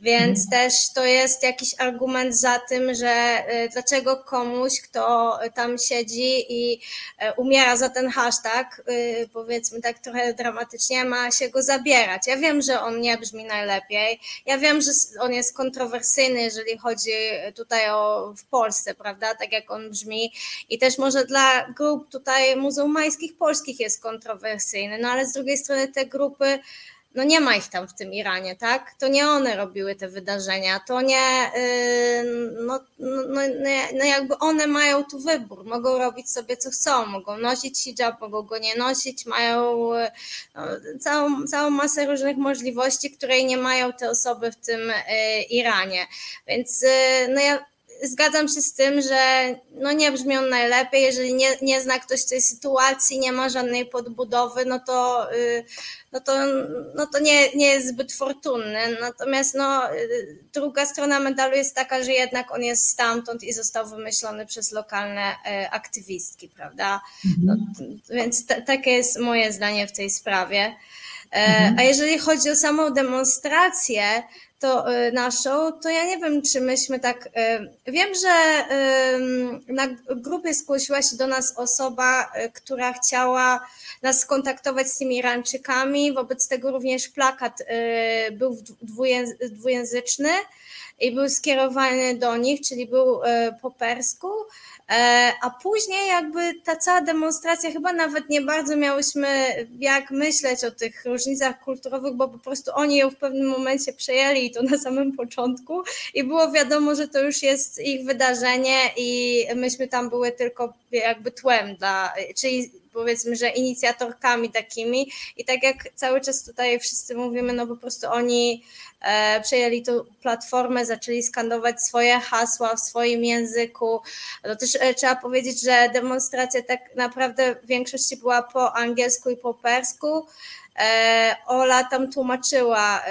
Więc mhm. też to jest jakiś argument za tym, że y, dlaczego komuś, kto tam siedzi i y, umiera za ten hashtag, y, powiedzmy tak trochę dramatycznie, ma się go zabierać. Ja wiem, że on nie brzmi najlepiej. Ja wiem, że on jest kontrowersyjny, jeżeli chodzi tutaj o w Polsce, prawda? Tak jak on brzmi. I też może dla grup tutaj muzułmańskich, polskich jest kontrowersyjny, no ale z drugiej strony te grupy no nie ma ich tam w tym Iranie, tak? To nie one robiły te wydarzenia, to nie, yy, no, no, no, no, jakby one mają tu wybór, mogą robić sobie co chcą, mogą nosić hijab, mogą go nie nosić, mają no, całą, całą masę różnych możliwości, której nie mają te osoby w tym yy, Iranie, więc yy, no ja zgadzam się z tym, że no nie brzmi on najlepiej, jeżeli nie, nie zna ktoś tej sytuacji, nie ma żadnej podbudowy, no to, y, no to, no to nie, nie jest zbyt fortunny. Natomiast no, y, druga strona medalu jest taka, że jednak on jest stamtąd i został wymyślony przez lokalne y, aktywistki, prawda? No, więc t- takie jest moje zdanie w tej sprawie. E, mhm. A jeżeli chodzi o samą demonstrację, to y, naszą, to ja nie wiem, czy myśmy tak. Y, wiem, że na grupie zgłosiła się do nas osoba, y, która chciała nas skontaktować z tymi Irańczykami. Wobec tego również plakat był dwujęzyczny i był skierowany do nich, czyli był po persku. E, a później jakby ta cała demonstracja, chyba nawet nie bardzo miałyśmy jak myśleć o tych różnicach kulturowych, bo po prostu oni ją w pewnym momencie przejęli i to na samym początku. I było wiadomo, że to już jest ich wydarzenie i myśmy tam były tylko jakby tłem dla, czyli powiedzmy, że inicjatorkami takimi i tak jak cały czas tutaj wszyscy mówimy, no po prostu oni e, przejęli tą platformę, zaczęli skandować swoje hasła w swoim języku. No też e, trzeba powiedzieć, że demonstracja tak naprawdę w większości była po angielsku i po persku. E, Ola tam tłumaczyła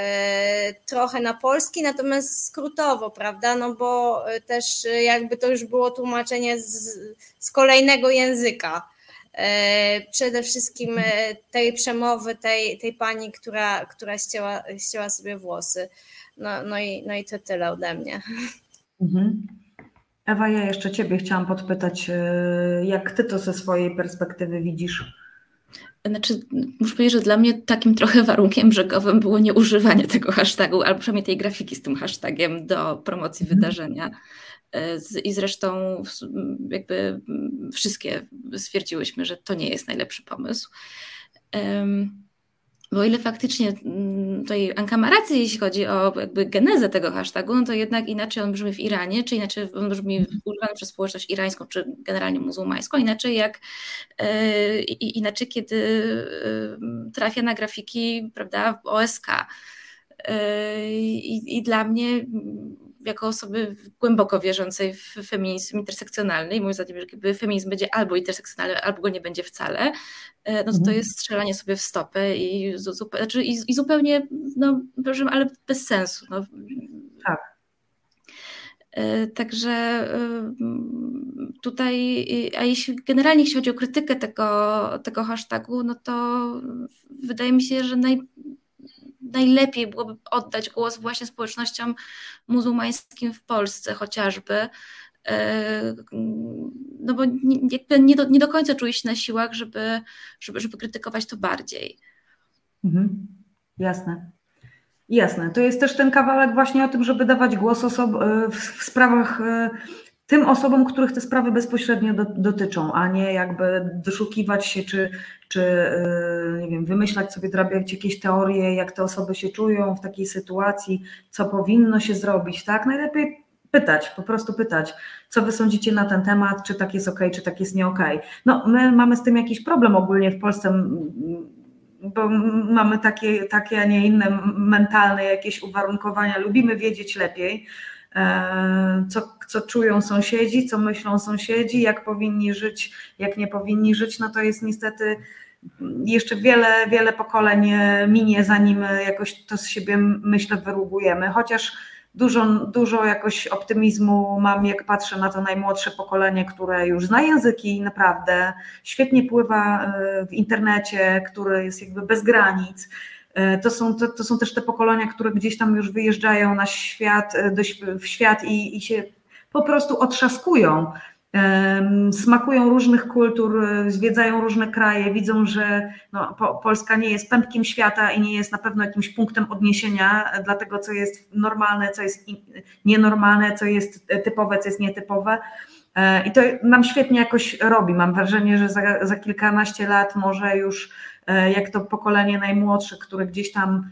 trochę na polski, natomiast skrótowo, prawda? No bo też jakby to już było tłumaczenie z, z kolejnego języka. E, przede wszystkim e, tej przemowy, tej, tej pani, która, która ścięła, ścięła sobie włosy. No, no, i, no i to tyle ode mnie. Mhm. Ewa, ja jeszcze Ciebie chciałam podpytać, e, jak Ty to ze swojej perspektywy widzisz? Znaczy, muszę powiedzieć, że dla mnie takim trochę warunkiem brzegowym było nieużywanie tego hashtagu, albo przynajmniej tej grafiki z tym hashtagiem do promocji mhm. wydarzenia. E, I zresztą jakby wszystkie stwierdziłyśmy, że to nie jest najlepszy pomysł. Bo o ile faktycznie tutaj Anka ma rację, jeśli chodzi o jakby genezę tego hashtagu, no to jednak inaczej on brzmi w Iranie, czy inaczej on brzmi używany przez społeczność irańską, czy generalnie muzułmańską, inaczej jak e, inaczej kiedy e, trafia na grafiki, prawda, OSK. I, I dla mnie jako osoby głęboko wierzącej w feminizm intersekcjonalny i moim zdaniem, że feminizm będzie albo intersekcjonalny, albo go nie będzie wcale, e, no to to mhm. jest strzelanie sobie w stopę i, znaczy, i, i zupełnie, no proszę, ale bez sensu. No. Tak. E, także e, tutaj, a jeśli generalnie jeśli chodzi o krytykę tego, tego hashtagu, no to wydaje mi się, że naj, najlepiej byłoby oddać głos właśnie społecznościom muzułmańskim w Polsce chociażby, e, no bo nie do, nie do końca czuję się na siłach, żeby, żeby, żeby krytykować to bardziej. Mhm. Jasne. Jasne. To jest też ten kawałek właśnie o tym, żeby dawać głos oso- w, w sprawach e, tym osobom, których te sprawy bezpośrednio do, dotyczą, a nie jakby doszukiwać się, czy, czy yy, nie wiem, wymyślać sobie, drabiać jakieś teorie, jak te osoby się czują w takiej sytuacji, co powinno się zrobić, tak? Najlepiej pytać, po prostu pytać, co wy sądzicie na ten temat, czy tak jest ok, czy tak jest nie ok. No, my mamy z tym jakiś problem ogólnie w Polsce, bo mamy takie, takie, a nie inne mentalne jakieś uwarunkowania, lubimy wiedzieć lepiej, co, co czują sąsiedzi, co myślą sąsiedzi, jak powinni żyć, jak nie powinni żyć, no to jest niestety jeszcze wiele, wiele pokoleń minie, zanim jakoś to z siebie, myślę, wyrugujemy. Chociaż dużo, dużo jakoś optymizmu mam, jak patrzę na to najmłodsze pokolenie, które już zna języki naprawdę, świetnie pływa e, w internecie, który jest jakby bez granic to są, to, to są też te pokolenia, które gdzieś tam już wyjeżdżają na świat, do, w świat i, i się po prostu otrzaskują smakują różnych kultur, zwiedzają różne kraje, widzą, że no, Polska nie jest pępkiem świata i nie jest na pewno jakimś punktem odniesienia dla tego, co jest normalne, co jest nienormalne, co jest typowe, co jest nietypowe. E, I to nam świetnie jakoś robi. Mam wrażenie, że za, za kilkanaście lat może już e, jak to pokolenie najmłodsze, które gdzieś tam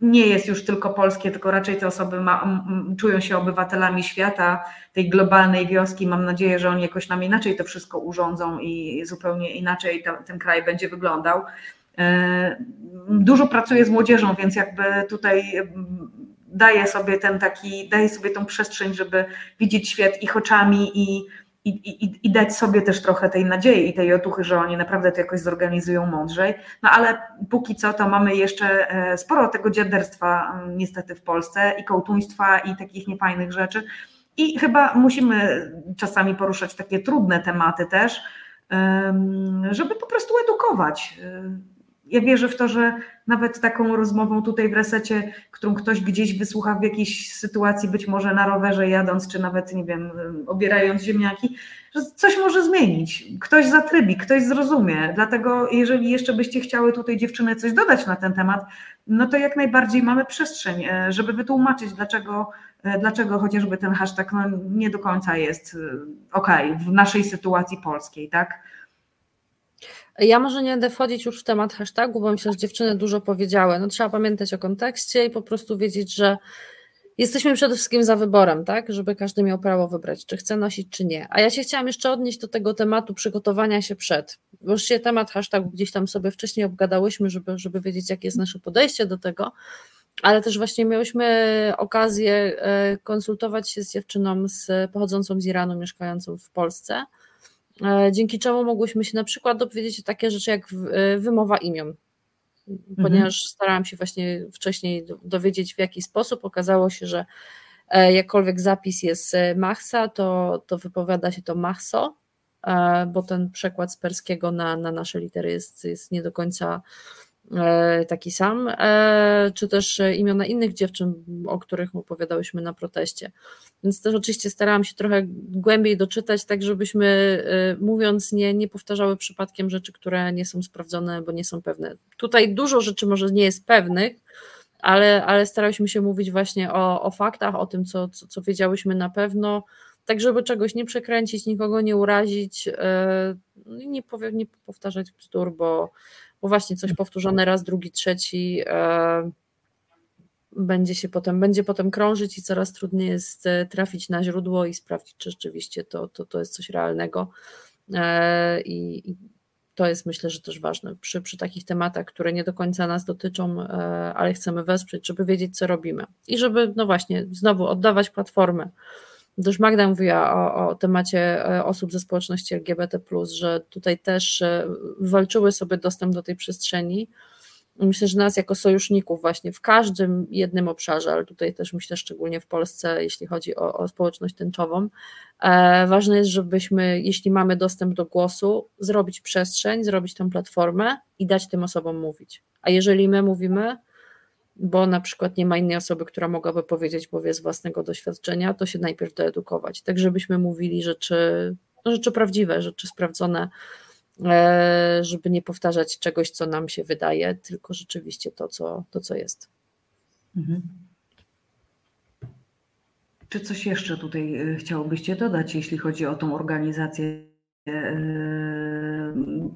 nie jest już tylko polskie, tylko raczej te osoby ma, czują się obywatelami świata, tej globalnej wioski. Mam nadzieję, że oni jakoś nam inaczej to wszystko urządzą i zupełnie inaczej to, ten kraj będzie wyglądał. E, dużo pracuję z młodzieżą, więc jakby tutaj daję sobie ten taki, daję sobie tą przestrzeń, żeby widzieć świat ich oczami i i, i, i dać sobie też trochę tej nadziei i tej otuchy, że oni naprawdę to jakoś zorganizują mądrzej. No ale póki co to mamy jeszcze e, sporo tego dziaderstwa mm, niestety w Polsce i kołtuństwa i takich niefajnych rzeczy. I chyba musimy czasami poruszać takie trudne tematy też, żeby po prostu edukować ja wierzę w to, że nawet taką rozmową tutaj w resecie, którą ktoś gdzieś wysłucha w jakiejś sytuacji, być może na rowerze jadąc, czy nawet, nie wiem, obierając ziemniaki, że coś może zmienić. Ktoś zatrybi, ktoś zrozumie. Dlatego, jeżeli jeszcze byście chciały tutaj dziewczyny coś dodać na ten temat, no to jak najbardziej mamy przestrzeń, e, żeby wytłumaczyć, dlaczego, e, dlaczego chociażby ten hashtag no, nie do końca jest e, ok w naszej sytuacji polskiej, tak? Ja może nie będę wchodzić już w temat hashtagu, bo myślę, że dziewczyny dużo powiedziały. No, trzeba pamiętać o kontekście i po prostu wiedzieć, że jesteśmy przede wszystkim za wyborem, tak? Żeby każdy miał prawo wybrać, czy chce nosić, czy nie. A ja się chciałam jeszcze odnieść do tego tematu przygotowania się przed. Bo już się temat hashtagu gdzieś tam sobie wcześniej obgadałyśmy, żeby, żeby wiedzieć, jakie jest nasze podejście do tego. Ale też właśnie miałyśmy okazję e, konsultować się z dziewczyną z, pochodzącą z Iranu, mieszkającą w Polsce dzięki czemu mogłyśmy się na przykład dowiedzieć takie rzeczy jak e, wymowa imion. Ponieważ mhm. starałam się właśnie wcześniej dowiedzieć w jaki sposób. Okazało się, że e, jakkolwiek zapis jest Machsa, to, to wypowiada się to Machso, bo ten przekład z perskiego na, na nasze litery jest, jest nie do końca E, taki sam, e, czy też imiona innych dziewczyn, o których opowiadałyśmy na proteście. Więc też oczywiście starałam się trochę głębiej doczytać, tak żebyśmy e, mówiąc nie, nie powtarzały przypadkiem rzeczy, które nie są sprawdzone, bo nie są pewne. Tutaj dużo rzeczy może nie jest pewnych, ale, ale starałyśmy się mówić właśnie o, o faktach, o tym, co, co, co wiedziałyśmy na pewno, tak żeby czegoś nie przekręcić, nikogo nie urazić, no nie, powie, nie powtarzać bzdur, bo bo właśnie coś powtórzone raz, drugi, trzeci e, będzie się potem, będzie potem krążyć i coraz trudniej jest e, trafić na źródło i sprawdzić, czy rzeczywiście to, to, to jest coś realnego. E, I, to jest myślę, że też ważne przy, przy takich tematach, które nie do końca nas dotyczą, ale chcemy wesprzeć, żeby wiedzieć, co robimy. I żeby, no właśnie, znowu oddawać platformę też Magda mówiła o, o, temacie e, osób ze społeczności LGBT, że tutaj też e, walczyły sobie dostęp do tej przestrzeni. Myślę, że nas jako sojuszników właśnie w każdym jednym obszarze, ale tutaj też myślę szczególnie w Polsce, jeśli chodzi o, o społeczność tęczową, e, ważne jest, żebyśmy, jeśli mamy dostęp do głosu, zrobić przestrzeń, zrobić tę platformę i dać tym osobom mówić. A jeżeli my mówimy, bo na przykład nie ma innej osoby, która mogłaby powiedzieć, bo wie z własnego doświadczenia, to się najpierw doedukować, tak żebyśmy mówili rzeczy, no rzeczy prawdziwe, rzeczy sprawdzone, e, żeby nie powtarzać czegoś, co nam się wydaje, tylko rzeczywiście to, co, to, co jest. Mhm. Czy coś jeszcze tutaj e, chciałobyście dodać, jeśli chodzi o tą organizację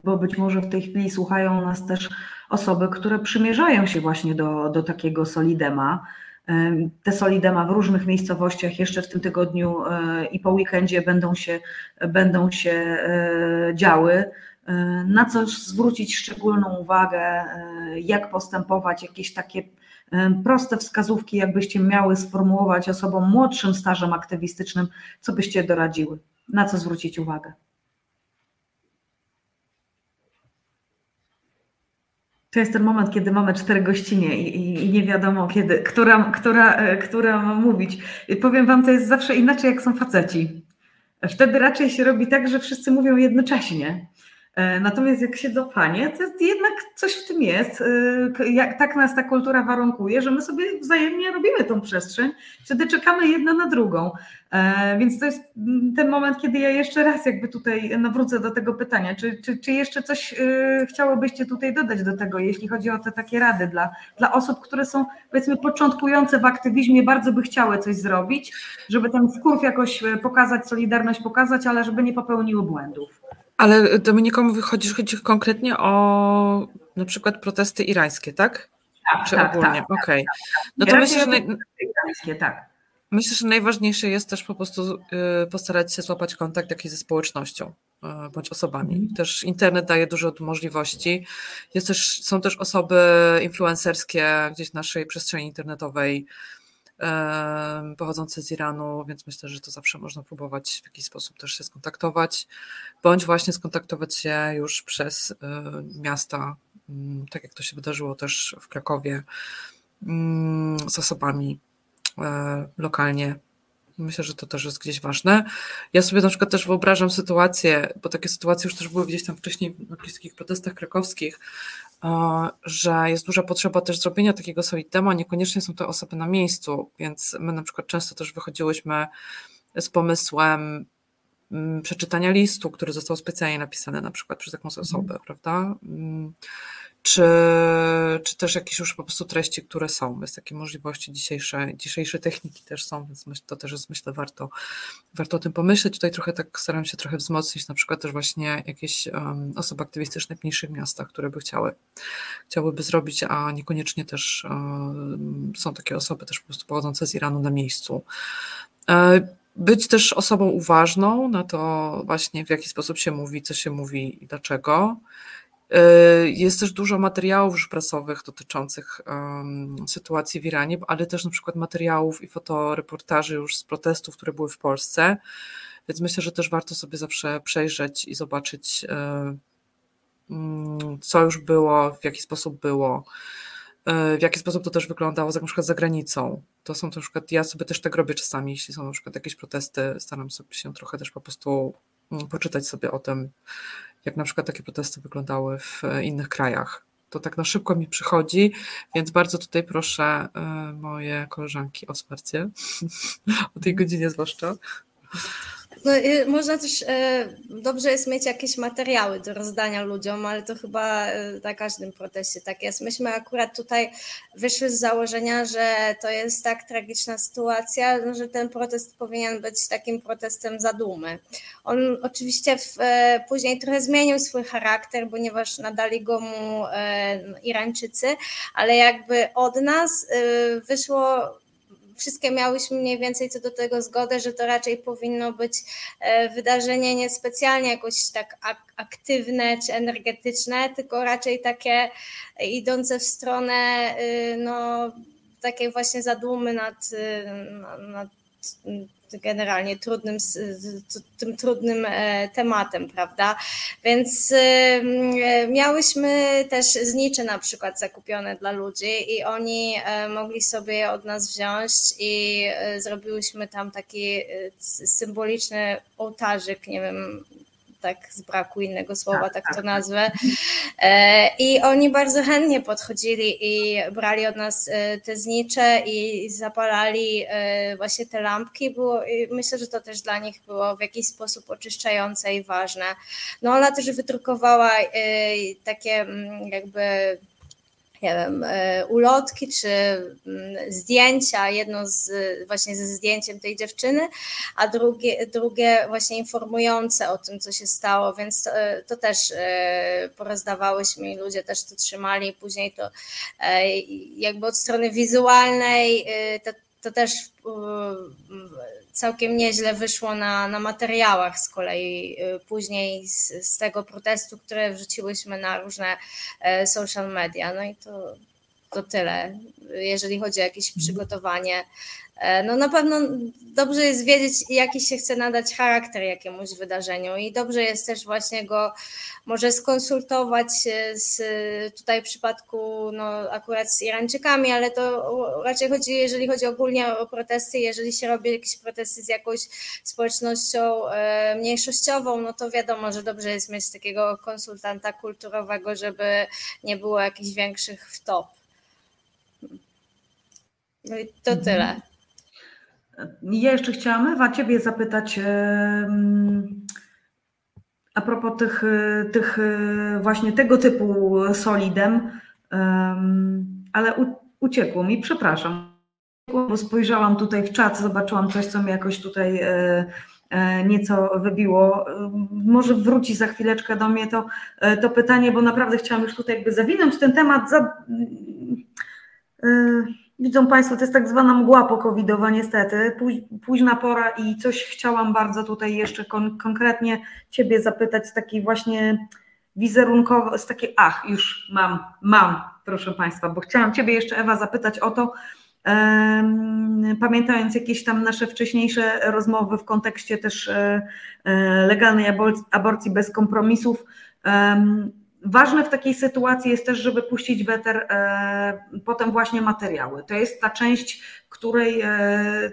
bo być może w tej chwili słuchają nas też osoby, które przymierzają się właśnie do, do takiego Solidema. Te Solidema w różnych miejscowościach jeszcze w tym tygodniu e, i po weekendzie będą się, będą się e, działy. E, na co zwrócić szczególną uwagę, jak postępować, jakieś takie proste wskazówki, jakbyście miały sformułować osobom młodszym stażem aktywistycznym, co byście doradziły, na co zwrócić uwagę? To jest ten moment, kiedy mamy cztery gościnie i, i, nie wiadomo, kiedy, która, która, e, która ma mówić. I powiem Wam, to jest zawsze inaczej, jak są faceci. Wtedy raczej się robi tak, że wszyscy mówią jednocześnie. E, natomiast jak siedzą panie, to jednak coś w tym jest. E, jak tak nas ta kultura warunkuje, że my sobie wzajemnie robimy tą przestrzeń, wtedy czekamy jedna na drugą. E, więc to jest ten moment, kiedy ja jeszcze raz jakby tutaj nawrócę do tego pytania. Czy, czy, czy jeszcze coś chciałobyście tutaj dodać do tego, jeśli chodzi o te takie rady dla, dla osób, które są powiedzmy początkujące w aktywizmie, bardzo by chciały coś zrobić, żeby ten wkurw jakoś pokazać, solidarność pokazać, ale żeby nie popełniły błędów. Ale Dominiko, chodzi, chodzi konkretnie o na przykład protesty irańskie, tak? Tak, Czy tak, ogólnie? Tak, Okej. Okay. No to myślę, że, naj... irańskie, tak. myślę, że najważniejsze jest też po prostu y, postarać się złapać kontakt jakiś ze społecznością y, bądź osobami. Mhm. Też internet daje dużo możliwości. Jest też, są też osoby influencerskie gdzieś w naszej przestrzeni internetowej, pochodzące z Iranu, więc myślę, że to zawsze można próbować w jakiś sposób też się skontaktować, bądź właśnie skontaktować się już przez y, miasta, mm, tak jak to się wydarzyło też w Krakowie, mm, z osobami e, lokalnie. Myślę, że to też jest gdzieś ważne. Ja sobie na przykład też wyobrażam sytuację, bo takie sytuacje już też były gdzieś tam wcześniej na takich protestach krakowskich, że jest duża potrzeba też zrobienia takiego solid demo, niekoniecznie są to osoby na miejscu, więc my na przykład często też wychodziłyśmy z pomysłem mm, przeczytania listu, który został specjalnie napisany na przykład przez jakąś osobę, mhm. prawda? Czy, czy też jakieś już po prostu treści, które są. Jest takie możliwości dzisiejsze, dzisiejsze techniki też są, więc myślę, to też jest myślę warto, warto o tym pomyśleć. Tutaj trochę tak staram się trochę wzmocnić na przykład też właśnie jakieś um, osoby aktywistyczne w mniejszych miastach, które by chciały, chciałyby zrobić, a niekoniecznie też um, są takie osoby też po prostu pochodzące z Iranu na miejscu. E, być też osobą uważną na to właśnie w jaki sposób się mówi, co się mówi i dlaczego. E, jest też dużo materiałów już prasowych dotyczących um, sytuacji w Iranie, ale też na przykład materiałów i fotoreportaży już z protestów, które były w Polsce. Więc myślę, że też warto sobie zawsze przejrzeć i zobaczyć, um, co już było, w jaki sposób było, um, w jaki sposób to też wyglądało na przykład za granicą. To są na przykład, ja sobie też tak robię czasami, jeśli są na przykład jakieś protesty, staram sobie się trochę też po prostu mm, poczytać sobie o tym, jak na przykład takie protesty wyglądały w innych krajach. To tak na szybko mi przychodzi, więc bardzo tutaj proszę e, moje koleżanki o wsparcie, o tej godzinie zwłaszcza. No, można też, y, dobrze jest mieć jakieś materiały do rozdania ludziom, ale to chyba y, na każdym proteście tak jest. Myśmy akurat tutaj wyszły z założenia, że to jest tak tragiczna sytuacja, no, że ten protest powinien być takim protestem zadumy. On oczywiście w, później trochę zmienił swój charakter, ponieważ nadali go mu Irańczycy, ale jakby od nas wyszło wszystkie miałyśmy mniej więcej co do tego zgodę, że to raczej powinno być e, wydarzenie niespecjalnie jakoś tak aktywne czy energetyczne, tylko raczej takie idące w stronę y, no, takiej właśnie zadumy nad, y, generalnie trudnym, tym trudnym e, tematem, prawda? Więc e, miałyśmy też znicze na przykład zakupione dla ludzi i oni e, mogli sobie od nas wziąć i zrobiłyśmy tam taki symboliczny ołtarzyk, nie wiem, tak z braku innego słowa, tak, tak to tak. nazwę. E, I oni bardzo chętnie podchodzili i brali od nas e, te znicze i zapalali e, właśnie te lampki. Było, myślę, że to też dla nich było w jakiś sposób oczyszczające i ważne. No ona też wydrukowała takie mm, jakby nie wiem, e, ulotki czy mm, zdjęcia, jedno z, właśnie ze zdjęciem tej dziewczyny, a drugie, drugie właśnie informujące o tym, co się stało, więc to, to też e, porozdawałyśmy i ludzie też to trzymali, później to e, jakby od strony wizualnej to, to też całkiem nieźle wyszło na, na materiałach z kolei y, później z, z tego protestu, które wrzuciłyśmy na różne e, social media. No i to to tyle, jeżeli chodzi o jakieś przygotowanie. E, no na pewno dobrze jest wiedzieć, jaki się chce nadać charakter jakiemuś wydarzeniu i dobrze jest też właśnie go może skonsultować z tutaj w przypadku no akurat z Irańczykami, ale to raczej chodzi, jeżeli chodzi ogólnie o protesty, jeżeli się robi jakieś protesty z jakąś społecznością e, mniejszościową, no to wiadomo, że dobrze jest mieć takiego konsultanta kulturowego, żeby nie było jakichś większych wtop. No i to mhm. tyle. Ja jeszcze chciałam Ewa Ciebie zapytać a propos tych, e, tych e, właśnie tego typu solidem, ale uciekło mi, przepraszam, bo spojrzałam tutaj w czat, zobaczyłam coś, co mi jakoś tutaj e, nieco wybiło. Może wróci za chwileczkę do mnie to, to pytanie, bo naprawdę chciałam już tutaj jakby zawinąć ten temat. Za, Widzą Państwo, to jest tak zwana mgła pokowidowa niestety, późna pora i coś chciałam bardzo tutaj jeszcze kon konkretnie Ciebie zapytać z takiej właśnie wizerunkowo, z takiej, ach już mam, mam proszę Państwa, bo chciałam Ciebie jeszcze Ewa zapytać o to, pamiętając jakieś tam nasze wcześniejsze rozmowy w kontekście też um, legalnej aborcji bez kompromisów, Ważne w takiej sytuacji jest też, żeby puścić weter e, potem właśnie materiały. To jest ta część, której e,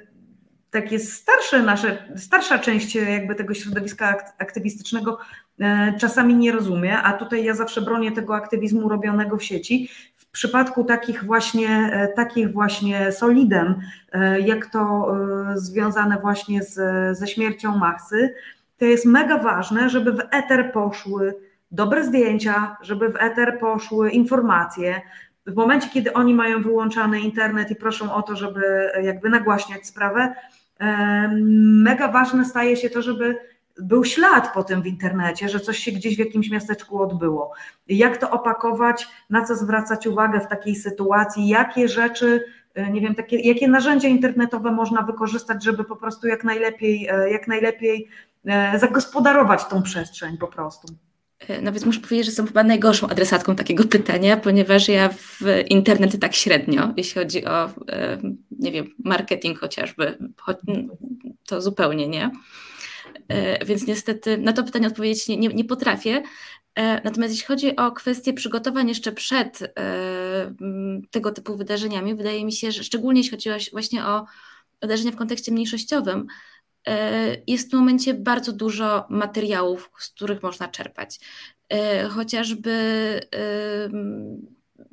tak jest starsze nasze, starsza część jakby tego środowiska aktywistycznego e, czasami nie rozumie, a tutaj ja zawsze bronię tego aktywizmu robionego w sieci. W przypadku takich właśnie, takich właśnie solidem, jak to związane właśnie z, ze śmiercią Machsy, to jest mega ważne, żeby w eter poszły dobre zdjęcia, żeby w eter poszły informacje. W momencie, kiedy oni mają wyłączany internet i proszą o to, żeby jakby nagłaśniać sprawę, mega ważne staje się to, żeby był ślad po tym w internecie, że coś się gdzieś w jakimś miasteczku odbyło. Jak to opakować, na co zwracać uwagę w takiej sytuacji, jakie rzeczy, e, nie wiem, takie, jakie narzędzia internetowe można wykorzystać, żeby po prostu jak najlepiej, e, jak najlepiej e, zagospodarować tą przestrzeń po prostu. E, no więc muszę powiedzieć, że jestem chyba najgorszą adresatką takiego pytania, ponieważ ja w internety tak średnio, jeśli chodzi o, e, nie wiem, marketing chociażby, to zupełnie nie. E, więc niestety na to pytanie odpowiedzieć nie, nie, nie potrafię. Natomiast jeśli chodzi o kwestie przygotowań jeszcze przed tego typu wydarzeniami, wydaje mi się, że szczególnie jeśli chodzi właśnie o wydarzenia w kontekście mniejszościowym, jest w tym momencie bardzo dużo materiałów, z których można czerpać. E, chociażby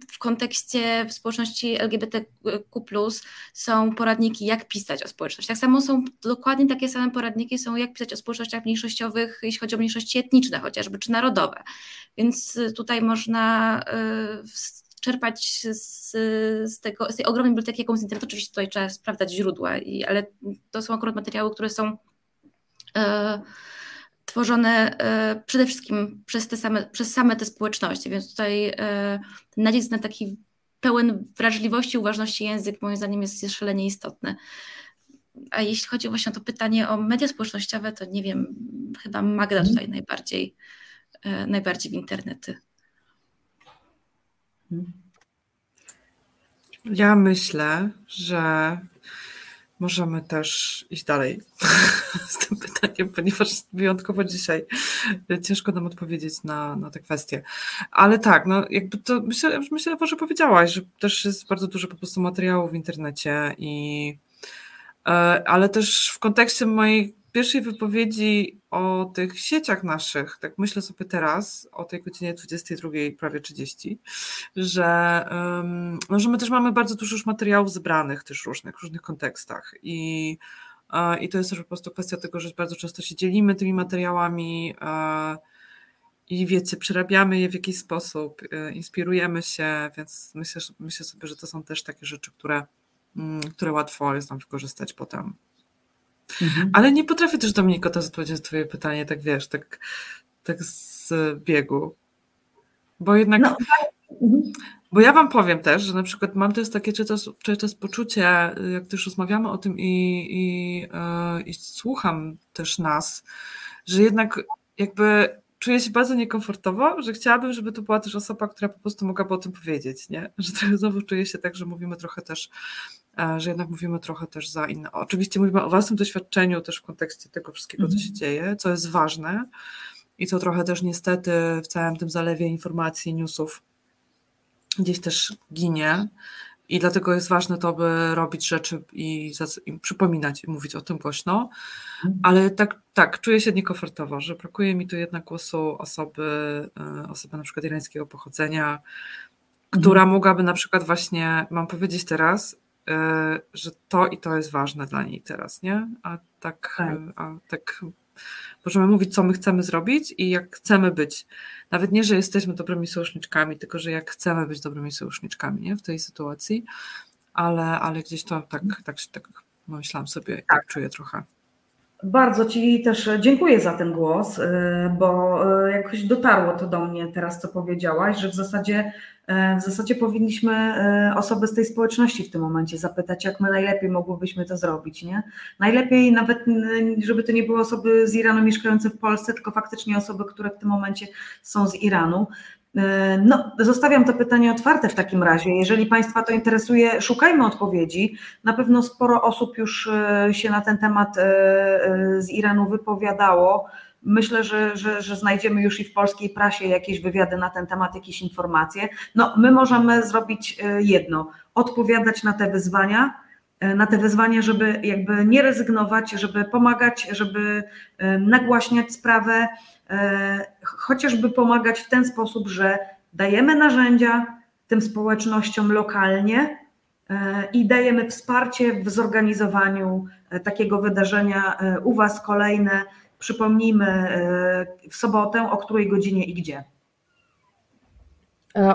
w kontekście w społeczności LGBTQ są poradniki, jak pisać o społeczności. Tak samo są dokładnie takie same poradniki, są jak pisać o społecznościach mniejszościowych, jeśli chodzi o mniejszości etniczne chociażby, czy narodowe. Więc tutaj można e, czerpać z, z, tego, z tej ogromnej biblioteki, jaką z internetu. Oczywiście tutaj trzeba sprawdzać źródła, i, ale to są akurat materiały, które są e, tworzone e, przede wszystkim przez te same, przez same te społeczności, więc tutaj e, ten nacisk na taki pełen wrażliwości, uważności język moim zdaniem jest, jest szalenie istotny. A jeśli chodzi właśnie o to pytanie o media społecznościowe, to nie wiem, chyba Magda mhm. tutaj najbardziej, e, najbardziej w internety. Ja myślę, że możemy też iść dalej z tym pytaniem, ponieważ wyjątkowo dzisiaj ciężko nam odpowiedzieć na, na te kwestie. Ale tak, no jakby to myślę, myślę, że powiedziałaś, że też jest bardzo dużo po prostu materiału w internecie i e, ale też w kontekście mojej pierwszej wypowiedzi o tych sieciach naszych, tak myślę sobie teraz, o tej godzinie 22, prawie 30, że, um, no, że my też mamy bardzo dużo już materiałów zebranych też różnych, w różnych kontekstach. I, e, i to jest też po prostu kwestia tego, że bardzo często się dzielimy tymi materiałami e, i wiecie, przerabiamy je w jakiś sposób, e, inspirujemy się, więc myślę, myślę sobie, że to są też takie rzeczy, które, mm, które łatwo jest nam wykorzystać potem Mhm. Ale nie potrafię też Dominiko to odpowiedzieć na twoje pytanie, tak wiesz, tak, tak z biegu. Bo jednak... No. Mhm. Bo ja wam powiem też, że na przykład mam też takie czas, poczucie, jak też rozmawiamy o tym i, i, yy, i słucham też nas, że jednak jakby czuję się bardzo niekomfortowo, że chciałabym, żeby to była też osoba, która po prostu mogłaby o tym powiedzieć, nie? Że trochę znowu czuję się tak, że mówimy trochę też, że jednak mówimy trochę też za inne. Oczywiście mówimy o własnym doświadczeniu też w kontekście tego wszystkiego, co się mhm. dzieje, co jest ważne i co trochę też niestety w całym tym zalewie informacji, newsów gdzieś też ginie. I dlatego jest ważne to, by robić rzeczy i, i przypominać i mówić o tym głośno. Mhm. Ale tak, tak, czuję się niekomfortowo, że brakuje mi tu jednak głosu osoby, e, osoby na przykład irańskiego pochodzenia, która mhm. mogłaby na przykład właśnie, mam powiedzieć teraz, że to i to jest ważne dla niej teraz, nie? A tak, tak. A tak możemy mówić, co my chcemy zrobić i jak chcemy być. Nawet nie, że jesteśmy dobrymi sojuszniczkami, tylko że jak chcemy być dobrymi sojuszniczkami nie? w tej sytuacji, ale, ale gdzieś to tak, tak, tak myślałam sobie, tak, tak czuję trochę. Bardzo Ci też dziękuję za ten głos, y, bo y, jakoś dotarło to do mnie teraz, co powiedziałaś, że w zasadzie, y, w zasadzie powinniśmy osoby z tej społeczności w tym momencie zapytać, jak my najlepiej mogłybyśmy to zrobić. Nie? Najlepiej nawet, żeby to nie były osoby z Iranu mieszkające w Polsce, tylko faktycznie osoby, które w tym momencie są z Iranu. E, no, zostawiam to pytanie otwarte w takim razie. Jeżeli Państwa to interesuje, szukajmy odpowiedzi. Na pewno sporo osób już e, się na ten temat e, z Iranu wypowiadało. Myślę, że, że, że, znajdziemy już i w polskiej prasie jakieś wywiady na ten temat, jakieś informacje. No, my możemy zrobić jedno: odpowiadać na te wyzwania, na te wyzwania, żeby jakby nie rezygnować, żeby pomagać, żeby nagłaśniać sprawę, chociażby pomagać w ten sposób, że dajemy narzędzia tym społecznościom lokalnie e, i dajemy wsparcie w zorganizowaniu e, takiego wydarzenia. U Was kolejne, przypomnijmy, w sobotę, o której godzinie i gdzie.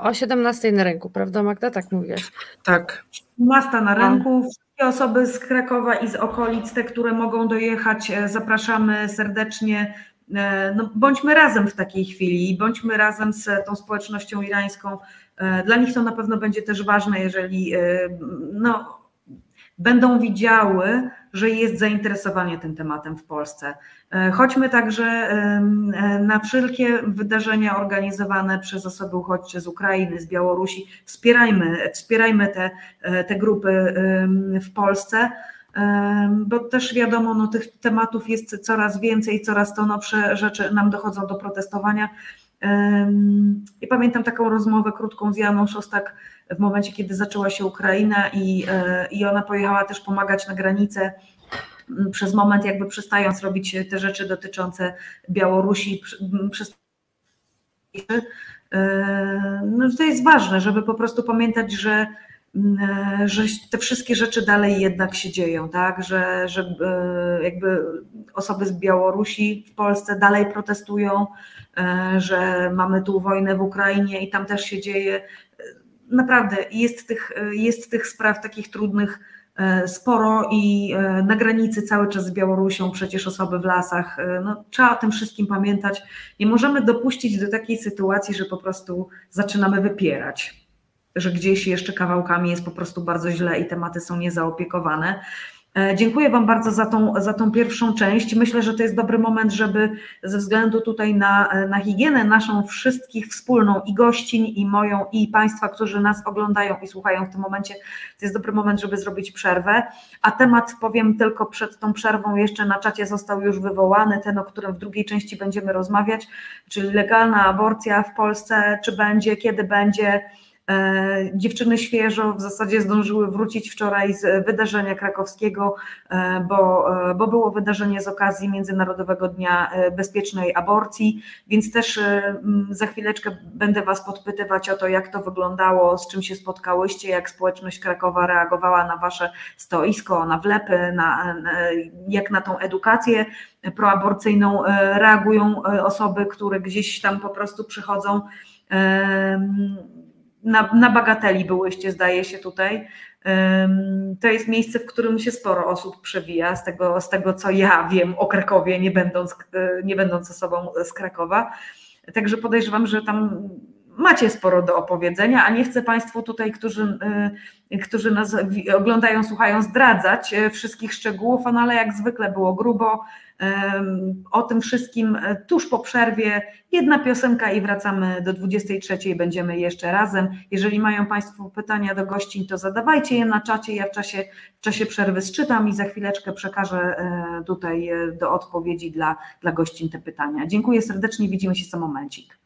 O 17 na rynku, prawda Magda? Tak mówię. Tak. 17 na rynku. Wszystkie osoby z Krakowa i z okolic, te, które mogą dojechać, zapraszamy serdecznie. E, no, bądźmy razem w takiej chwili, bądźmy razem z tą społecznością irańską. E, dla nich to na pewno będzie też ważne, jeżeli e, no, będą widziały, że jest zainteresowanie tym tematem w Polsce. Chodźmy także na wszelkie wydarzenia organizowane przez osoby uchodźcze z Ukrainy, z Białorusi. Wspierajmy, wspierajmy te, te grupy w Polsce bo też wiadomo, no, tych tematów jest coraz więcej, coraz to nowsze rzeczy nam dochodzą do protestowania. I pamiętam taką rozmowę krótką z Janą Szostak w momencie, kiedy zaczęła się Ukraina i, e, i ona pojechała też pomagać na granicę przez moment jakby przestając robić te rzeczy dotyczące Białorusi, e, no, to jest ważne, żeby po prostu pamiętać, że że te wszystkie rzeczy dalej jednak się dzieją, tak? Że, że e, jakby osoby z Białorusi w Polsce dalej protestują, e, że mamy tu wojnę w Ukrainie i tam też się dzieje. Naprawdę jest tych, jest tych spraw takich trudnych sporo i na granicy cały czas z Białorusią przecież osoby w lasach. No, trzeba o tym wszystkim pamiętać. Nie możemy dopuścić do takiej sytuacji, że po prostu zaczynamy wypierać że gdzieś jeszcze kawałkami jest po prostu bardzo źle i tematy są niezaopiekowane. E, dziękuję Wam bardzo za tą, za tą pierwszą część. Myślę, że to jest dobry moment, żeby ze względu tutaj na, na higienę naszą wszystkich wspólną i gościń, i moją, i Państwa, którzy nas oglądają i słuchają w tym momencie, to jest dobry moment, żeby zrobić przerwę. A temat, powiem tylko przed tą przerwą, jeszcze na czacie został już wywołany, ten, o którym w drugiej części będziemy rozmawiać, czyli legalna aborcja w Polsce, czy będzie, kiedy będzie E, dziewczyny świeżo w zasadzie zdążyły wrócić wczoraj z wydarzenia krakowskiego, e, bo, e, bo było wydarzenie z okazji Międzynarodowego Dnia Bezpiecznej Aborcji, więc też za chwileczkę będę Was podpytywać o to, jak to wyglądało, z czym się spotkałyście, jak społeczność Krakowa reagowała na Wasze stoisko, na wlepy, na, jak na tą edukację proaborcyjną reagują osoby, które gdzieś tam po prostu przychodzą na, na bagateli byłyście, zdaje się tutaj. To jest miejsce, w którym się sporo osób przewija, z tego, z tego co ja wiem o Krakowie, nie będąc, nie będąc osobą z Krakowa. Także podejrzewam, że tam macie sporo do opowiedzenia, a nie chcę Państwu tutaj, którzy, którzy nas oglądają, słuchają, zdradzać wszystkich szczegółów, no ale jak zwykle było grubo. O tym wszystkim tuż po przerwie. Jedna piosenka i wracamy do 23. Będziemy jeszcze razem. Jeżeli mają Państwo pytania do gościń, to zadawajcie je na czacie. Ja w czasie, w czasie przerwy zczytam i za chwileczkę przekażę tutaj do odpowiedzi dla, dla gościń te pytania. Dziękuję serdecznie. Widzimy się za momencik.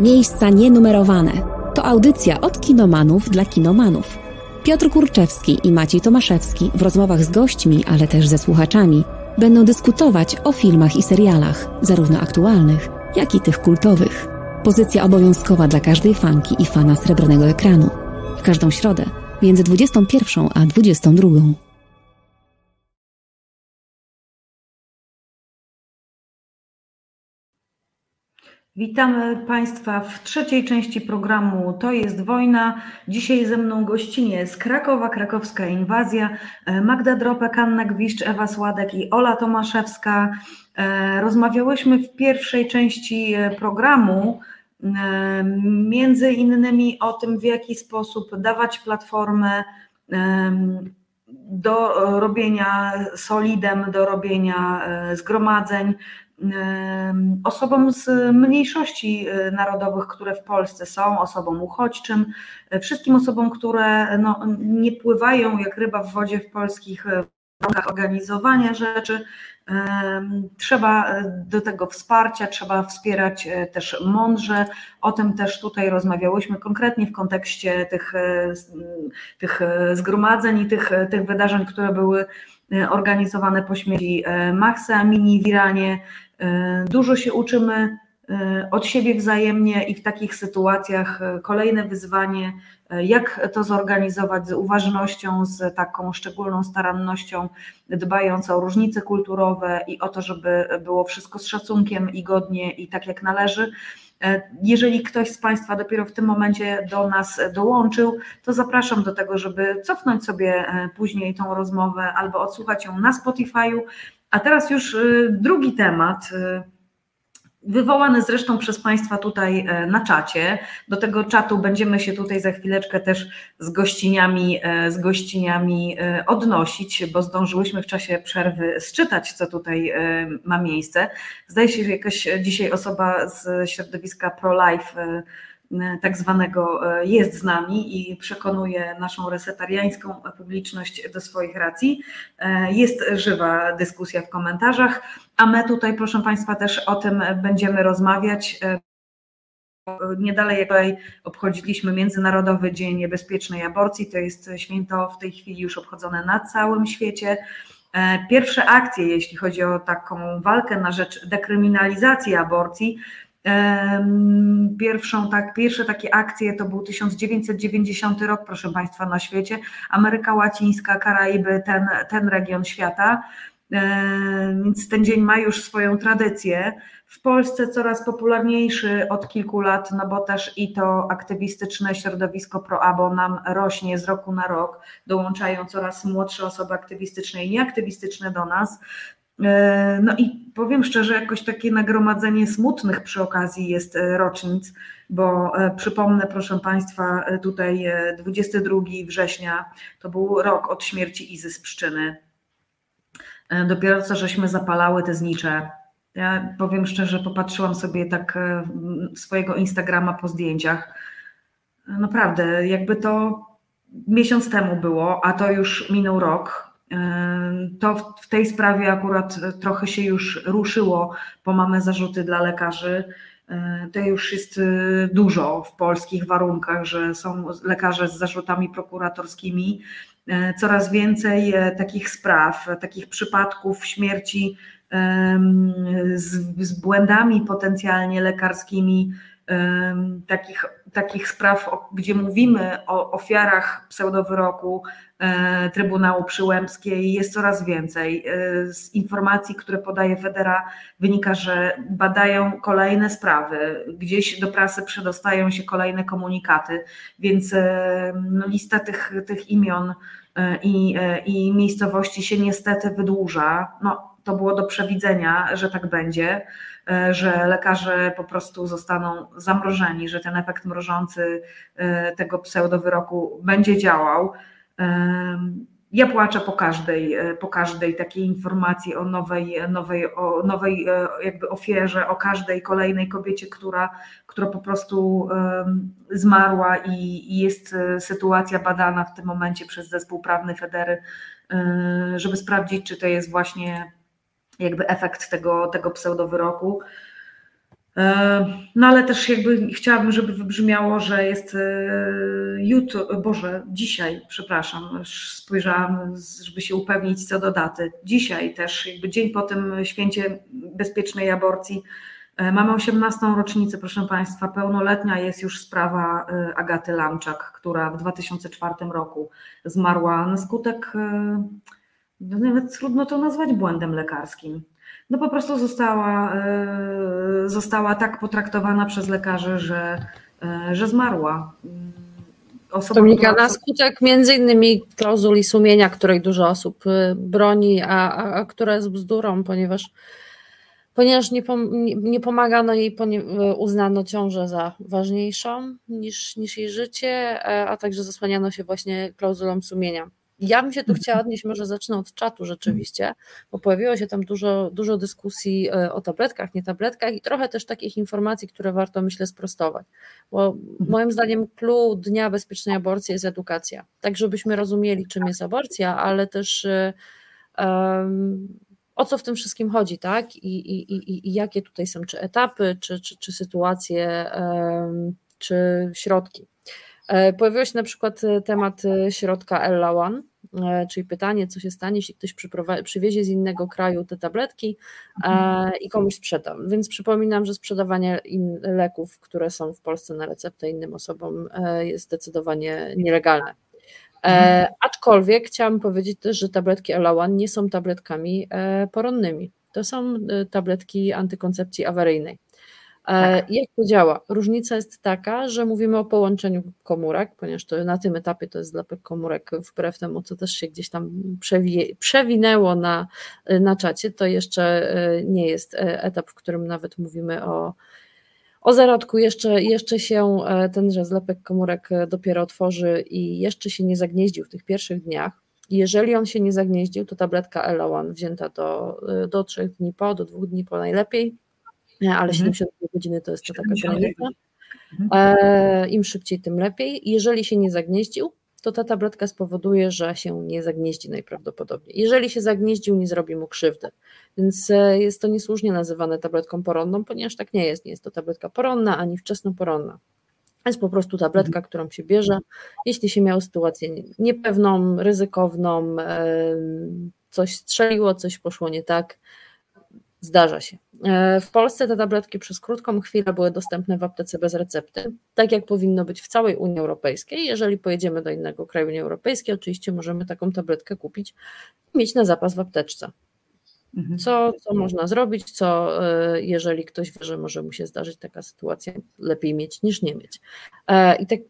Miejsca nienumerowane. To audycja od kinomanów dla kinomanów. Piotr Kurczewski i Maciej Tomaszewski w rozmowach z gośćmi, ale też ze słuchaczami będą dyskutować o filmach i serialach, zarówno aktualnych, jak i tych kultowych. Pozycja obowiązkowa dla każdej fanki i fana srebrnego ekranu. W każdą środę między 21 a 22. Witamy Państwa w trzeciej części programu To jest wojna. Dzisiaj ze mną gościnie z Krakowa, krakowska inwazja, Magda Dropek, Anna Gwiszcz, Ewa Sładek i Ola Tomaszewska. Rozmawiałyśmy w pierwszej części programu między innymi o tym, w jaki sposób dawać platformę do robienia solidem, do robienia zgromadzeń, osobom z mniejszości e, narodowych, które w Polsce są, osobom uchodźczym, e, wszystkim osobom, które no, nie pływają jak ryba w wodzie w polskich e, warunkach organizowania rzeczy. Trzeba do tego wsparcia, trzeba wspierać też mądrze. O tym też tutaj rozmawiałyśmy konkretnie w kontekście tych, tych zgromadzeń i tych, tych wydarzeń, które były organizowane po śmierci Maxa Amini w Iranie. E, dużo się uczymy e, od siebie wzajemnie i w takich sytuacjach e, kolejne wyzwanie, jak to zorganizować z uważnością, z taką szczególną starannością, dbając o różnice kulturowe i o to, żeby było wszystko z szacunkiem i godnie i tak jak należy. Jeżeli ktoś z Państwa dopiero w tym momencie do nas dołączył, to zapraszam do tego, żeby cofnąć sobie później tą rozmowę albo odsłuchać ją na Spotify'u. A teraz już y, drugi temat, wywołany zresztą przez Państwa tutaj e, na czacie. Do tego czatu będziemy się tutaj za chwileczkę też z gościniami, e, z gościniami e, odnosić, bo zdążyłyśmy w czasie przerwy sczytać, co tutaj ma miejsce. Zdaje się, że jakaś dzisiaj osoba z środowiska pro-life tak zwanego e, jest z nami i przekonuje naszą resetariańską publiczność do swoich racji. E, jest żywa dyskusja w komentarzach, a my tutaj, proszę Państwa, też o tym będziemy rozmawiać. E, nie dalej jak obchodziliśmy Międzynarodowy Dzień Niebezpiecznej Aborcji, to jest święto w tej chwili już obchodzone na całym świecie. Pierwsze akcje, jeśli chodzi o taką walkę na rzecz dekryminalizacji aborcji, Pierwszą, tak, pierwsze takie akcje to był 1990 rok, proszę Państwa, na świecie. Ameryka Łacińska, Karaiby, ten, ten region świata. Więc ten dzień ma już swoją tradycję. W Polsce coraz popularniejszy od kilku lat, no bo też i to aktywistyczne środowisko pro-abo nam rośnie z roku na rok. Dołączają coraz młodsze osoby aktywistyczne i nieaktywistyczne do nas. E, no i powiem szczerze, jakoś takie nagromadzenie smutnych przy okazji jest e, rocznic, bo e, przypomnę, proszę Państwa, tutaj 22 września to był rok od śmierci Izy z Pszczyny. Dopiero co żeśmy zapalały te znicze. Ja powiem szczerze, popatrzyłam sobie tak swojego Instagrama po zdjęciach. Naprawdę, jakby to miesiąc temu było, a to już minął rok, to w tej sprawie akurat trochę się już ruszyło, bo mamy zarzuty dla lekarzy. To już jest y, dużo w polskich warunkach, że są lekarze z zarzutami prokuratorskimi. Coraz więcej e, takich spraw, takich przypadków śmierci z, z błędami potencjalnie lekarskimi takich, takich spraw, gdzie mówimy o ofiarach pseudowyroku e, Trybunału Przyłębskiej jest coraz więcej. E, z informacji, które podaje Federa wynika, że badają kolejne sprawy, gdzieś do prasy przedostają się kolejne komunikaty, więc e, no, lista tych, tych imion i, i miejscowości się niestety wydłuża. No, to było do przewidzenia, że tak będzie, że lekarze po prostu zostaną zamrożeni, że ten efekt mrożący tego pseudowyroku będzie działał. Ja płaczę po każdej, e, po każdej takiej informacji o nowej, nowej, o nowej e, jakby ofierze, o każdej kolejnej kobiecie, która, która po prostu zmarła i, i jest e, sytuacja badana w tym momencie przez zespół prawny Federy, żeby sprawdzić, czy to jest właśnie jakby efekt tego, tego pseudowyroku. E, no ale też jakby chciałabym, żeby wybrzmiało, że jest e, jutro, Boże, dzisiaj, przepraszam, spojrzałam, żeby się upewnić co do daty. Dzisiaj też, jakby dzień po tym święcie bezpiecznej aborcji, e, mamy 18. rocznicę, proszę Państwa, pełnoletnia jest już sprawa Agaty Lamczak, która w 2004 roku zmarła na skutek, no nawet trudno to nazwać błędem lekarskim no po prostu została, e, została tak potraktowana przez lekarzy, że, e, że zmarła. Osoba, Dominika, na skutek między innymi klauzuli sumienia, której dużo osób e, broni, a, a, a która jest bzdurą, ponieważ ponieważ nie, pom, nie pomagano jej, uznano ciążę za ważniejszą niż, niż jej życie, a także zasłaniano się właśnie klauzulą sumienia. Ja bym się tu chciała odnieść, może zacznę od czatu rzeczywiście, bo pojawiło się tam dużo, dużo dyskusji e, o tabletkach, nie tabletkach i trochę też takich informacji, które warto myślę sprostować. Bo mhm. moim zdaniem clue Dnia Bezpiecznej Aborcji jest edukacja. Tak, żebyśmy rozumieli, czym jest aborcja, ale też um, o co w tym wszystkim chodzi, tak? I, i, i, i jakie tutaj są, czy etapy, czy, czy, czy sytuacje, um, czy środki. E, pojawił się na przykład temat środka Ella One, czyli pytanie, co się stanie, jeśli ktoś przywiezie z innego kraju te tabletki e, mhm. i komuś sprzeda. Więc przypominam, że sprzedawanie leków, które są w Polsce na receptę innym osobom e, jest zdecydowanie nielegalne. Mhm. aczkolwiek chciałam powiedzieć też, że tabletki Elawan nie są tabletkami poronnymi. To są tabletki antykoncepcji awaryjnej. E, tak. Jak to działa? Różnica jest taka, że mówimy o połączeniu komórek, ponieważ to na tym etapie to jest dla komórek, wbrew temu, co też się gdzieś tam przewi przewinęło na, na czacie, to jeszcze e, nie jest e, etap, w którym nawet mówimy o, o zarodku. Jeszcze, jeszcze się tenże zlepek komórek dopiero otworzy i jeszcze się nie zagnieździł w tych pierwszych dniach. Jeżeli on się nie zagnieździł, to tabletka Elowan wzięta do, do 3 dni po, do 2 dni po najlepiej, ale mhm. 72 godziny to jest to taka granica. Mhm. E, Im szybciej, tym lepiej. Jeżeli się nie zagnieździł, to ta tabletka spowoduje, że się nie zagnieździ najprawdopodobniej. Jeżeli się zagnieździł, nie zrobi mu krzywdy. Więc e, jest to niesłusznie nazywane tabletką poronną, ponieważ tak nie jest. Nie jest to tabletka poronna ani wczesnoporonna. Jest po prostu tabletka, mhm. którą się bierze, jeśli się miało sytuację niepewną, ryzykowną, coś strzeliło, coś poszło nie tak, Zdarza się. E, w Polsce te tabletki przez krótką chwilę były dostępne w aptece bez recepty, tak jak powinno być w całej Unii Europejskiej. Jeżeli pojedziemy do innego kraju Unii Europejskiej, oczywiście możemy taką tabletkę kupić i mieć na zapas w apteczce. Mhm. Co, co można zrobić, co e, jeżeli ktoś wie, że może mu się zdarzyć taka sytuacja, lepiej mieć niż nie mieć. E, I tak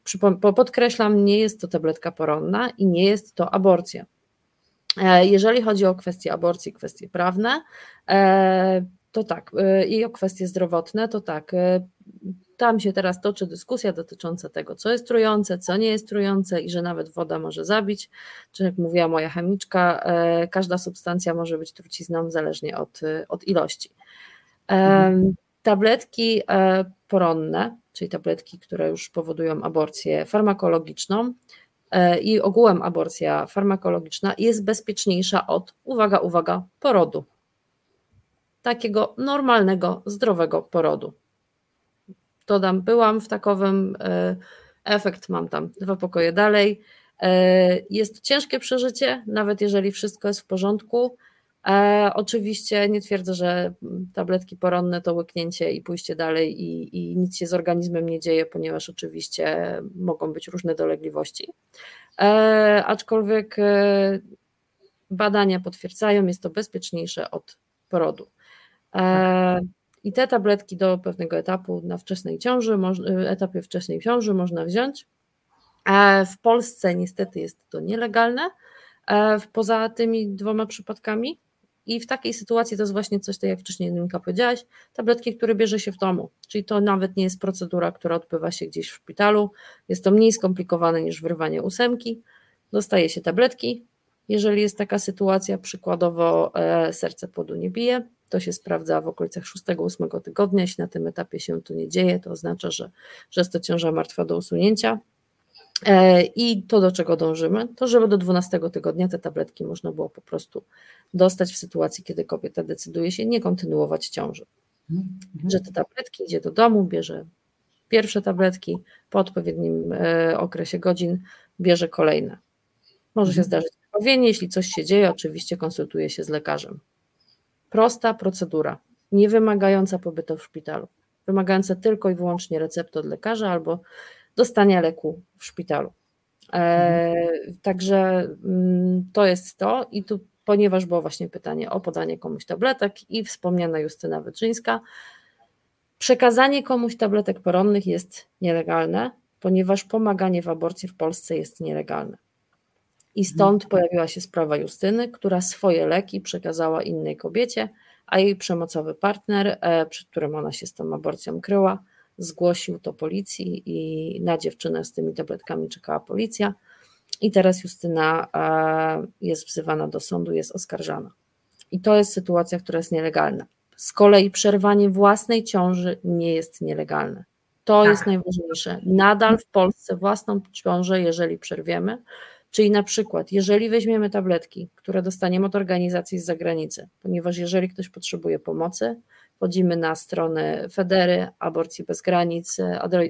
podkreślam, nie jest to tabletka poronna i nie jest to aborcja. Jeżeli chodzi o kwestie aborcji, kwestie prawne, to tak, e, i o kwestie zdrowotne, to tak, tam się teraz toczy dyskusja dotycząca tego, co jest trujące, co nie jest trujące i że nawet woda może zabić, czy jak mówiła moja chemiczka, każda substancja może być trucizną zależnie od, od ilości. Mhm. Tabletki poronne, czyli tabletki, które już powodują aborcję farmakologiczną, E, i ogółem aborcja farmakologiczna jest bezpieczniejsza od, uwaga, uwaga, porodu. Takiego normalnego, zdrowego porodu. Dodam, byłam w takowym, e, efekt mam tam dwa pokoje dalej. E, jest ciężkie przeżycie, nawet jeżeli wszystko jest w porządku. E, oczywiście nie twierdzę, że tabletki poronne to łyknięcie i pójście dalej i, i, nic się z organizmem nie dzieje, ponieważ oczywiście mogą być różne dolegliwości. Aczkolwiek badania potwierdzają, jest to bezpieczniejsze od porodu. E, I te tabletki do pewnego etapu na wczesnej ciąży, etapie wczesnej ciąży można wziąć. E, w Polsce niestety jest to nielegalne, e, poza tymi dwoma przypadkami. I w takiej sytuacji to jest właśnie coś, tak jak wcześniej Dominika powiedziałaś, tabletki, które bierze się w domu, czyli to nawet nie jest procedura, która odbywa się gdzieś w szpitalu, jest to mniej skomplikowane niż wyrwanie ósemki, dostaje się tabletki, jeżeli jest taka sytuacja, przykładowo e, serce płodu nie bije, to się sprawdza w okolicach 6-8 tygodnia. Jeśli na tym etapie się to nie dzieje, to oznacza, że, że jest to ciąża martwa do usunięcia. E, I to, do czego dążymy, to żeby do 12 tygodnia te tabletki można było po prostu dostać w sytuacji, kiedy kobieta decyduje się nie kontynuować ciąży. Mhm. Że te tabletki idzie do domu, bierze pierwsze tabletki, po odpowiednim e, okresie godzin bierze kolejne. Może się mhm. zdarzyć krwawienie, jeśli coś się dzieje, oczywiście konsultuje się z lekarzem. Prosta procedura, nie wymagająca pobytu w szpitalu, wymagająca tylko i wyłącznie recepty od lekarza albo dostania leku w szpitalu. E, także mm, to jest to i tu, ponieważ było właśnie pytanie o podanie komuś tabletek i wspomniana Justyna Wyczyńska, przekazanie komuś tabletek poronnych jest nielegalne, ponieważ pomaganie w aborcji w Polsce jest nielegalne. I stąd pojawiła się sprawa Justyny, która swoje leki przekazała innej kobiecie, a jej przemocowy partner, e, przed którym ona się z tą aborcją kryła, zgłosił to policji i na dziewczynę z tymi tabletkami czekała policja. I teraz Justyna e, jest wzywana do sądu, jest oskarżana. I to jest sytuacja, która jest nielegalna. Z kolei przerwanie własnej ciąży nie jest nielegalne. To tak. jest najważniejsze. Nadal w Polsce własną ciążę, jeżeli przerwiemy, Czyli na przykład, jeżeli weźmiemy tabletki, które dostaniemy od organizacji z zagranicy, ponieważ jeżeli ktoś potrzebuje pomocy, wchodzimy na stronę Federy, Aborcji Bez Granic,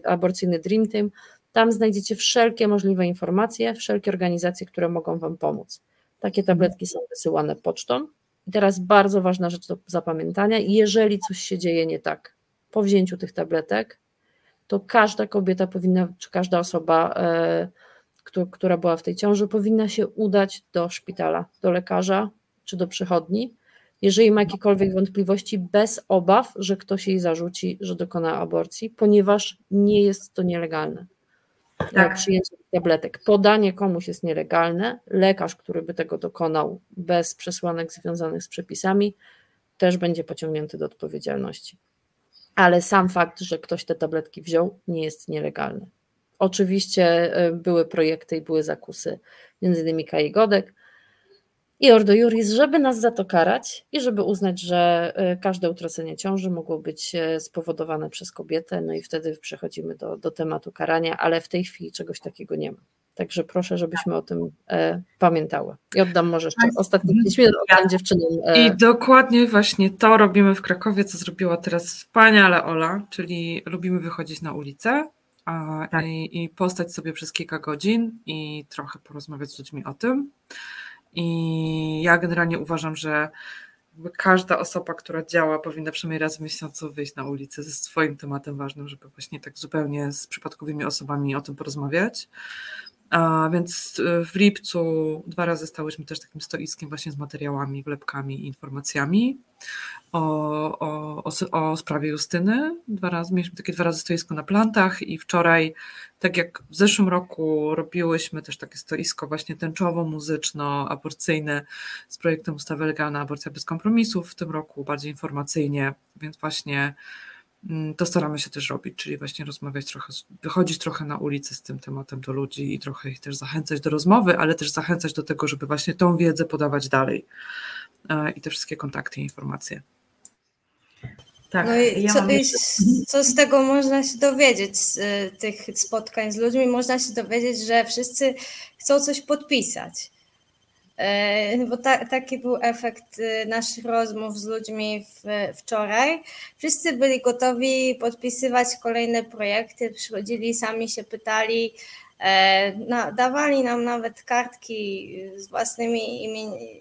aborcyjny Dream Team, tam znajdziecie wszelkie możliwe informacje, wszelkie organizacje, które mogą Wam pomóc. Takie tabletki są wysyłane pocztą. I teraz bardzo ważna rzecz do zapamiętania, jeżeli coś się dzieje nie tak po wzięciu tych tabletek, to każda kobieta powinna, czy każda osoba, e, która była w tej ciąży, powinna się udać do szpitala, do lekarza czy do przychodni, jeżeli ma jakiekolwiek wątpliwości, bez obaw, że ktoś jej zarzuci, że dokona aborcji, ponieważ nie jest to nielegalne. Tak. Przyjęcie tabletek. Podanie komuś jest nielegalne. Lekarz, który by tego dokonał bez przesłanek związanych z przepisami, też będzie pociągnięty do odpowiedzialności. Ale sam fakt, że ktoś te tabletki wziął, nie jest nielegalny. Oczywiście e, były projekty i były zakusy, między innymi Kai Godek i Ordo Juris, żeby nas za to karać i żeby uznać, że e, każde utracenie ciąży mogło być e, spowodowane przez kobietę, no i wtedy przechodzimy do, do tematu karania, ale w tej chwili czegoś takiego nie ma. Także proszę, żebyśmy o tym e, pamiętały. I oddam może jeszcze ostatnie 5 minut, oddam dziewczynom. E... I dokładnie właśnie to robimy w Krakowie, co zrobiła teraz wspaniale Ola, czyli lubimy wychodzić na ulicę, a, tak. i, i postać sobie przez kilka godzin i trochę porozmawiać z ludźmi o tym. I ja generalnie uważam, że każda osoba, która działa, powinna przynajmniej raz w miesiącu wyjść na ulicę ze swoim tematem ważnym, żeby właśnie tak zupełnie z przypadkowymi osobami o tym porozmawiać. A więc e, w lipcu dwa razy stałyśmy też takim stoiskiem właśnie z materiałami, wlepkami, informacjami o, o, o, o sprawie Justyny. Dwa razy, mieliśmy takie dwa razy stoisko na plantach i wczoraj, tak jak w zeszłym roku robiłyśmy też takie stoisko właśnie tęczowo-muzyczno-aborcyjne z projektem ustawy Legalna Aborcja bez kompromisów, w tym roku bardziej informacyjnie, więc właśnie to staramy się też robić, czyli właśnie rozmawiać trochę, wychodzić trochę na ulicę z tym tematem do ludzi i trochę ich też zachęcać do rozmowy, ale też zachęcać do tego, żeby właśnie tą wiedzę podawać dalej e, i te wszystkie kontakty i informacje. Tak, no i ja co, i co, z tego można się dowiedzieć z y, tych spotkań z ludźmi? Można się dowiedzieć, że wszyscy chcą coś podpisać. E, bo ta, taki był efekt y, naszych rozmów z ludźmi w, wczoraj. Wszyscy byli gotowi podpisywać kolejne projekty, przychodzili, sami się pytali, e, no, dawali nam nawet kartki z własnymi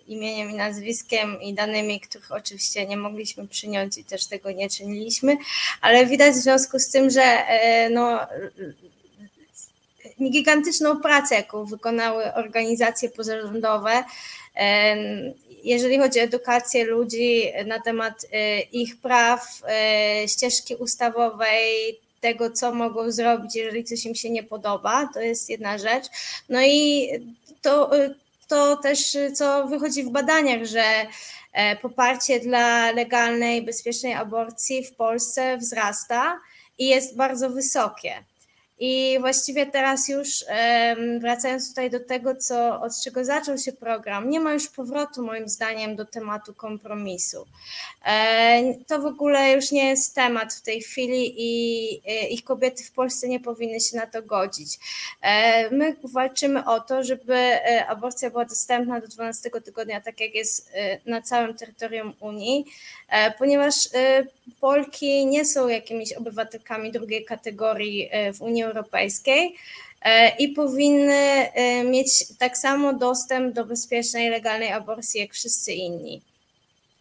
imieniem i nazwiskiem i danymi, których oczywiście nie mogliśmy przyjąć i też tego nie czyniliśmy, ale widać w związku z tym, że e, no, gigantyczną pracę, jaką wykonały organizacje pozarządowe, jeżeli chodzi o edukację ludzi na temat e, ich praw, e, ścieżki ustawowej, tego, co mogą zrobić, jeżeli coś im się nie podoba, to jest jedna rzecz. No i to, e, to też, co wychodzi w badaniach, że poparcie dla legalnej, bezpiecznej aborcji w Polsce wzrasta i jest bardzo wysokie. I właściwie teraz już wracając tutaj do tego, co, od czego zaczął się program, nie ma już powrotu moim zdaniem do tematu kompromisu. E, to w ogóle już nie jest temat w tej chwili i, i kobiety w Polsce nie powinny się na to godzić. E, my walczymy o to, żeby e, aborcja była dostępna do 12 tygodnia, tak jak jest na całym terytorium Unii, ponieważ Polki nie są jakimiś obywatelkami drugiej kategorii w Unii Europejskiej i powinny mieć tak samo dostęp do bezpiecznej, legalnej aborcji jak wszyscy inni.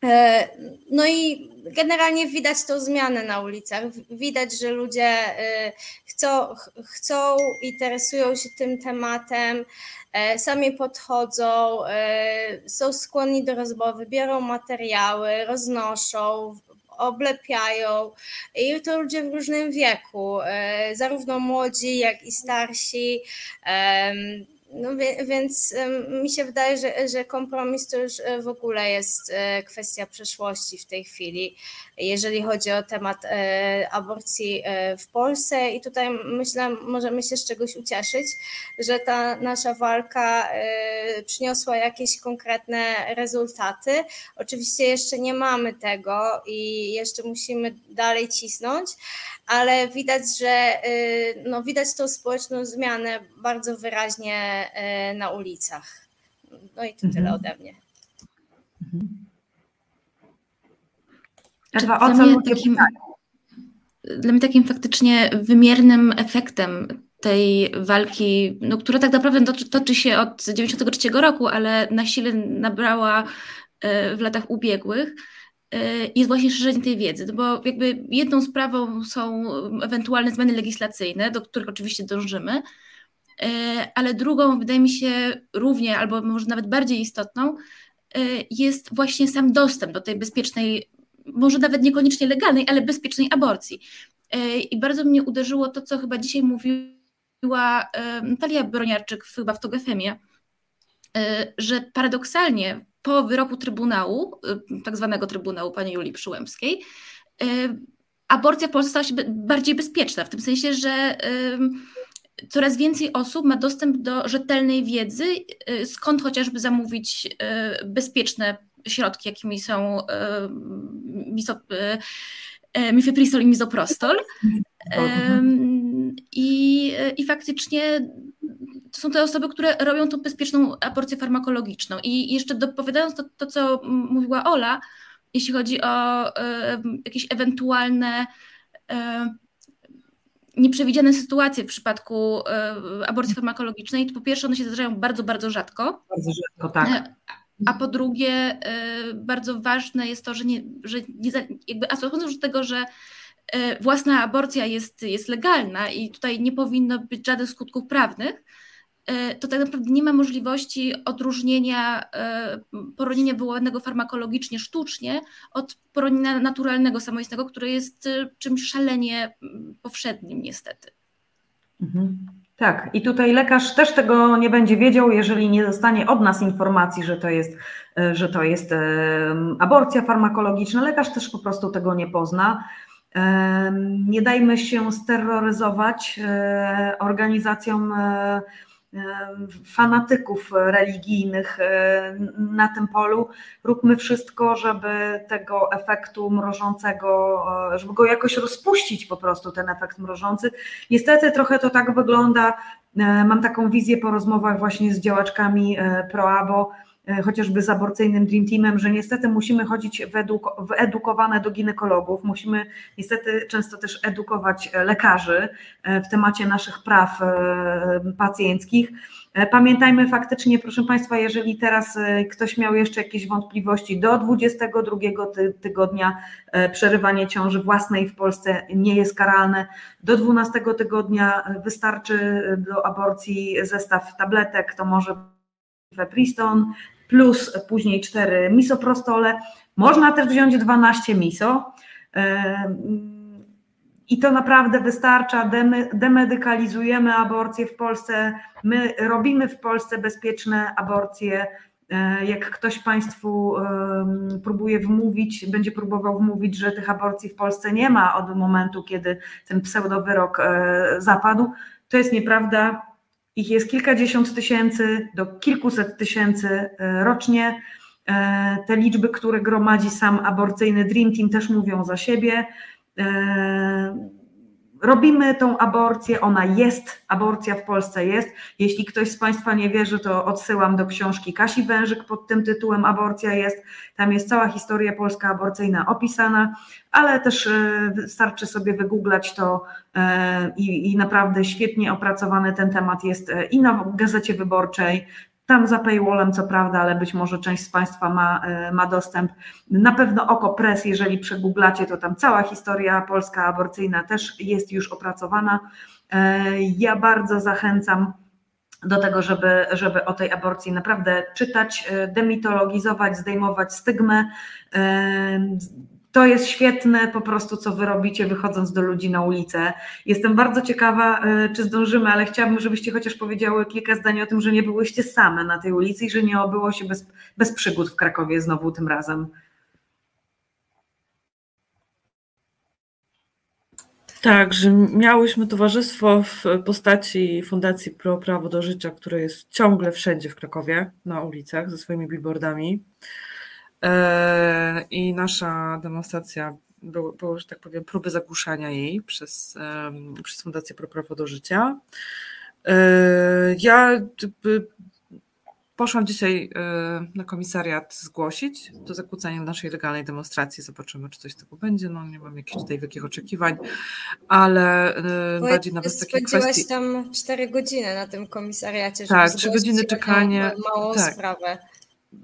E, no i generalnie widać tą zmianę na ulicach. Widać, że ludzie e, chcą, chcą interesują się tym tematem, e, sami podchodzą, są skłonni do rozmowy, biorą materiały, roznoszą, oblepiają i to ludzie w różnym wieku, zarówno młodzi, jak i starsi. No więc mi się wydaje, że, że kompromis to już e, w ogóle jest e, kwestia przeszłości w tej chwili, jeżeli chodzi o temat e, aborcji w Polsce i tutaj myślę, możemy się z czegoś ucieszyć, że ta nasza walka przyniosła jakieś konkretne rezultaty. Oczywiście jeszcze nie mamy tego i jeszcze musimy dalej cisnąć, ale widać, że no, widać tą społeczną zmianę bardzo wyraźnie E, na ulicach. No i to mhm. tyle ode mnie. Mhm. Ewa, o co takim, Dla mnie takim faktycznie wymiernym efektem tej walki, no, która tak naprawdę toczy, toczy się od 1993 roku, ale na sile nabrała e, w latach ubiegłych, jest właśnie szerzenie tej wiedzy, no bo jakby jedną sprawą są ewentualne zmiany legislacyjne, do których oczywiście dążymy, E, ale drugą, wydaje mi się, równie albo może nawet bardziej istotną, e, jest właśnie sam dostęp do tej bezpiecznej, może nawet niekoniecznie legalnej, ale bezpiecznej aborcji. I bardzo mnie uderzyło to, co chyba dzisiaj mówiła Natalia Broniarczyk chyba w TOGFM-ie, że paradoksalnie po wyroku Trybunału, tak zwanego Trybunału pani Julii Przyłębskiej, aborcja w Polsce stała się bardziej bezpieczna, w tym sensie, że coraz więcej osób ma dostęp do rzetelnej wiedzy, y, skąd chociażby zamówić y, bezpieczne środki, jakimi są y, mifepristol i mizoprostol. I, I faktycznie to są te osoby, które robią tą bezpieczną aborcję farmakologiczną. I jeszcze dopowiadając to, to co mówiła Ola, jeśli chodzi o jakieś ewentualne nieprzewidziane sytuacje w przypadku e, aborcji farmakologicznej, to po pierwsze one się zdarzają bardzo, bardzo rzadko. Bardzo rzadko, tak. E, a po drugie, e, bardzo ważne jest to, że nie, że nie jakby abstrahując od tego, że własna aborcja jest, jest legalna i tutaj nie powinno być żadnych skutków prawnych, E, to tak naprawdę nie ma możliwości odróżnienia e, poronienia wywołanego farmakologicznie, sztucznie od poronienia naturalnego, samoistnego, które jest e, czymś szalenie mm, powszednim niestety. Mhm. Tak, i tutaj lekarz też tego nie będzie wiedział, jeżeli nie dostanie od nas informacji, że to jest, że to jest aborcja farmakologiczna. Lekarz też po prostu tego nie pozna. Nie dajmy się steroryzować organizacjom fanatyków religijnych na tym polu. Róbmy wszystko, żeby tego efektu mrożącego, żeby go jakoś rozpuścić po prostu, ten efekt mrożący. Niestety trochę to tak wygląda. Mam taką wizję po rozmowach właśnie z działaczkami ProAbo, E, chociażby z aborcyjnym Dream Teamem, że niestety musimy chodzić wyedukowane do ginekologów, musimy niestety często też edukować e, lekarzy e, w temacie naszych praw pacjenckich. Pamiętajmy faktycznie, proszę Państwa, jeżeli teraz ktoś miał jeszcze jakieś wątpliwości, do 22 tygodnia przerywanie ciąży własnej w Polsce nie jest karalne. Do 12 tygodnia wystarczy do aborcji zestaw tabletek, to może Fepriston, plus później 4 misoprostole. Można też wziąć 12 miso. I to naprawdę wystarcza. Demedykalizujemy aborcję w Polsce. My robimy w Polsce bezpieczne aborcje. E, jak ktoś Państwu próbuje wmówić, będzie próbował wmówić, że tych aborcji w Polsce nie ma od momentu, kiedy ten pseudowyrok e, zapadł, to jest nieprawda. Ich jest kilkadziesiąt tysięcy do kilkuset tysięcy e, rocznie. Te liczby, które gromadzi sam aborcyjny Dream Team, też mówią za siebie robimy tą aborcję, ona jest, aborcja w Polsce jest. Jeśli ktoś z Państwa nie wierzy, to odsyłam do książki Kasi Wężyk pod tym tytułem Aborcja jest. Tam jest cała historia polska aborcyjna opisana, ale też e, wystarczy sobie wygooglać to e, i, i naprawdę świetnie opracowany ten temat jest e, i na Gazecie Wyborczej, tam za paywallem, co prawda, ale być może część z Państwa ma, e, ma dostęp. Na pewno Oko Press, jeżeli przegooglacie, to tam cała historia polska aborcyjna też jest już opracowana. E, ja bardzo zachęcam do tego, żeby, żeby o tej aborcji naprawdę czytać, e, demitologizować, zdejmować stygmę, to jest świetne po prostu, co wy robicie, wychodząc do ludzi na ulicę. Jestem bardzo ciekawa, e, czy zdążymy, ale chciałabym, żebyście chociaż powiedziały kilka zdań o tym, że nie byłyście same na tej ulicy i że nie obyło się bez, bez przygód w Krakowie znowu tym razem. Tak, że miałyśmy towarzystwo w postaci Fundacji Pro Prawo do Życia, które jest ciągle wszędzie w Krakowie, na ulicach, ze swoimi billboardami. E, I nasza demonstracja było, było, że tak powiem, próby zagłuszania jej przez, przez Fundację Pro Prawo do Życia. E, ja poszłam dzisiaj e, na komisariat zgłosić to zakłócenie naszej legalnej demonstracji. Zobaczymy, czy coś z tego będzie. No, nie mam jakichś tutaj wielkich oczekiwań, ale Bo bardziej nawet takiej kwestii... tam 4 godziny na tym komisariacie, żeby Tak, 3 godziny czekania. Małą tak. sprawę.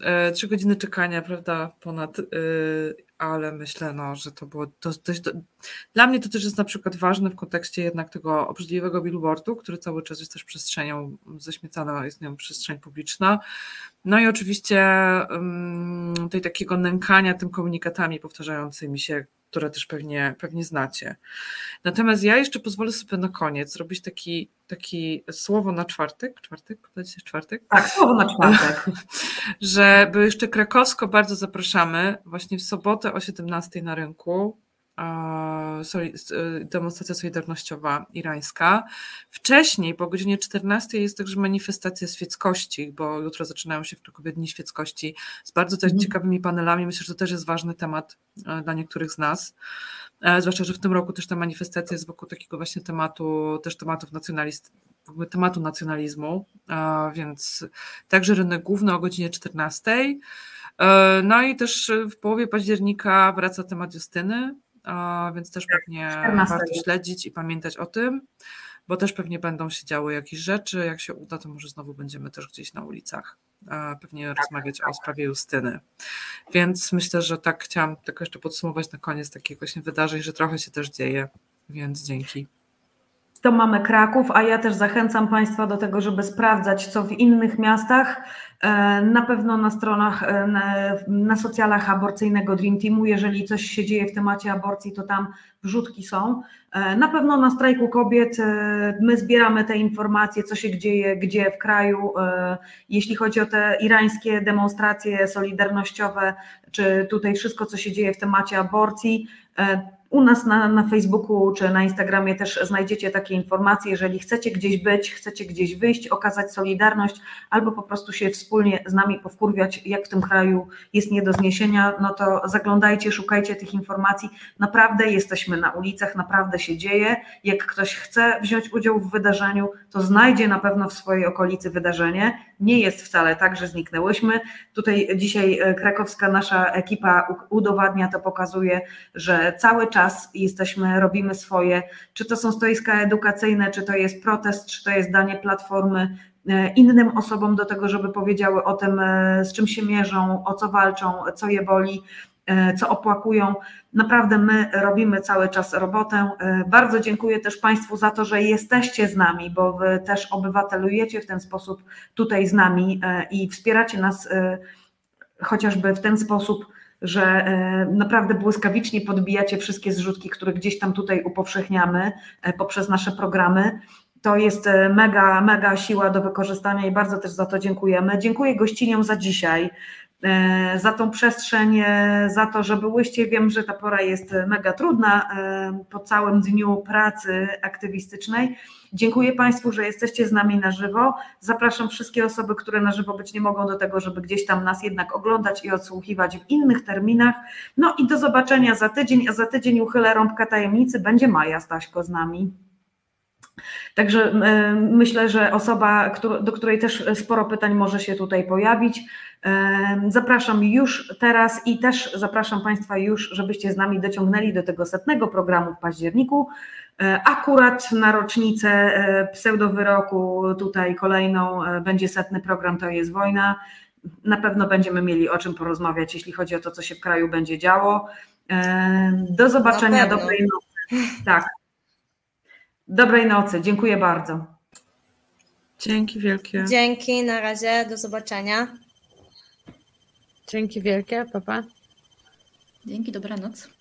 E, trzy godziny czekania, prawda, ponad, y, ale myślę, no, że to było dość, Dla mnie to też jest na przykład ważne w kontekście jednak tego obrzydliwego billboardu, który cały czas jest też przestrzenią, zaśmiecana jest nią przestrzeń publiczna. No i oczywiście tej takiego nękania tym komunikatami powtarzającymi się, które też pewnie, pewnie znacie. Natomiast ja jeszcze pozwolę sobie na koniec zrobić taki, taki słowo na czwartek. Czwartek? Powiedzieć czwartek? Tak, słowo na czwartek. że jeszcze krakowsko bardzo zapraszamy właśnie w sobotę o 17 na rynku demonstracja solidarnościowa irańska. Wcześniej, po godzinie 14 jest także manifestacja świeckości, bo jutro zaczynają się w Krakowie Dni Świeckości z bardzo też mhm. ciekawymi panelami. Myślę, że to też jest ważny temat e, dla niektórych z nas. E, zwłaszcza, że w tym roku też ta manifestacja jest wokół takiego właśnie tematu, też tematów nacjonalist, tematu nacjonalizmu, więc także rynek główny o godzinie 14. E, no i też w połowie października wraca temat Justyny, więc też pewnie 14. warto śledzić i pamiętać o tym, bo też pewnie będą się działy jakieś rzeczy. Jak się uda, to może znowu będziemy też gdzieś na ulicach pewnie tak, rozmawiać tak. o sprawie Justyny. Więc myślę, że tak chciałam tylko jeszcze podsumować na koniec takich właśnie wydarzeń, że trochę się też dzieje, więc dzięki. To mamy Kraków, a ja też zachęcam Państwa do tego, żeby sprawdzać, co w innych miastach. E, na pewno na stronach, e, na, na socjalach aborcyjnego Dream Teamu, jeżeli coś się dzieje w temacie aborcji, to tam wrzutki są. E, na pewno na strajku kobiet my zbieramy te informacje, co się dzieje, gdzie w kraju. Jeśli chodzi o te irańskie demonstracje solidarnościowe, czy tutaj wszystko, co się dzieje w temacie aborcji, u nas na, na Facebooku czy na Instagramie też znajdziecie takie informacje. Jeżeli chcecie gdzieś być, chcecie gdzieś wyjść, okazać solidarność albo po prostu się wspólnie z nami powkurwiać, jak w tym kraju jest nie do zniesienia, no to zaglądajcie, szukajcie tych informacji. Naprawdę jesteśmy na ulicach, naprawdę się dzieje. Jak ktoś chce wziąć udział w wydarzeniu, to znajdzie na pewno w swojej okolicy wydarzenie. Nie jest wcale tak, że zniknęłyśmy. Tutaj dzisiaj e, krakowska nasza ekipa udowadnia to, pokazuje, że cały czas jesteśmy, robimy swoje, czy to są stoiska edukacyjne, czy to jest protest, czy to jest danie platformy e, innym osobom do tego, żeby powiedziały o tym, e, z czym się mierzą, o co walczą, co je boli, co opłakują. Naprawdę my robimy cały czas robotę. Bardzo dziękuję też Państwu za to, że jesteście z nami, bo Wy też obywatelujecie w ten sposób tutaj z nami i wspieracie nas chociażby w ten sposób że e, naprawdę błyskawicznie podbijacie wszystkie zrzutki, które gdzieś tam tutaj upowszechniamy e, poprzez nasze programy. To jest e, mega, mega siła do wykorzystania i bardzo też za to dziękujemy. Dziękuję gościniom za dzisiaj, za tą przestrzeń, za to, że byłyście. Wiem, że ta pora jest mega trudna po całym dniu pracy aktywistycznej. Dziękuję Państwu, że jesteście z nami na żywo. Zapraszam wszystkie osoby, które na żywo być nie mogą do tego, żeby gdzieś tam nas jednak oglądać i odsłuchiwać w innych terminach. No i do zobaczenia za tydzień, a za tydzień uchylę rąbka tajemnicy, będzie Maja Staśko z nami. Także myślę, że osoba, do której też sporo pytań może się tutaj pojawić. Zapraszam już teraz i też zapraszam Państwa już, żebyście z nami dociągnęli do tego setnego programu w październiku. E, akurat na rocznicę e, pseudowyroku, tutaj kolejną e, będzie setny program To jest wojna. Na pewno będziemy mieli o czym porozmawiać, jeśli chodzi o to, co się w kraju będzie działo. Do zobaczenia, dobrej nocy. Tak. Dobrej nocy, dziękuję bardzo. Dzięki wielkie. Dzięki, na razie, do zobaczenia. Dzięki wielkie, papa. Dzięki, dobranoc.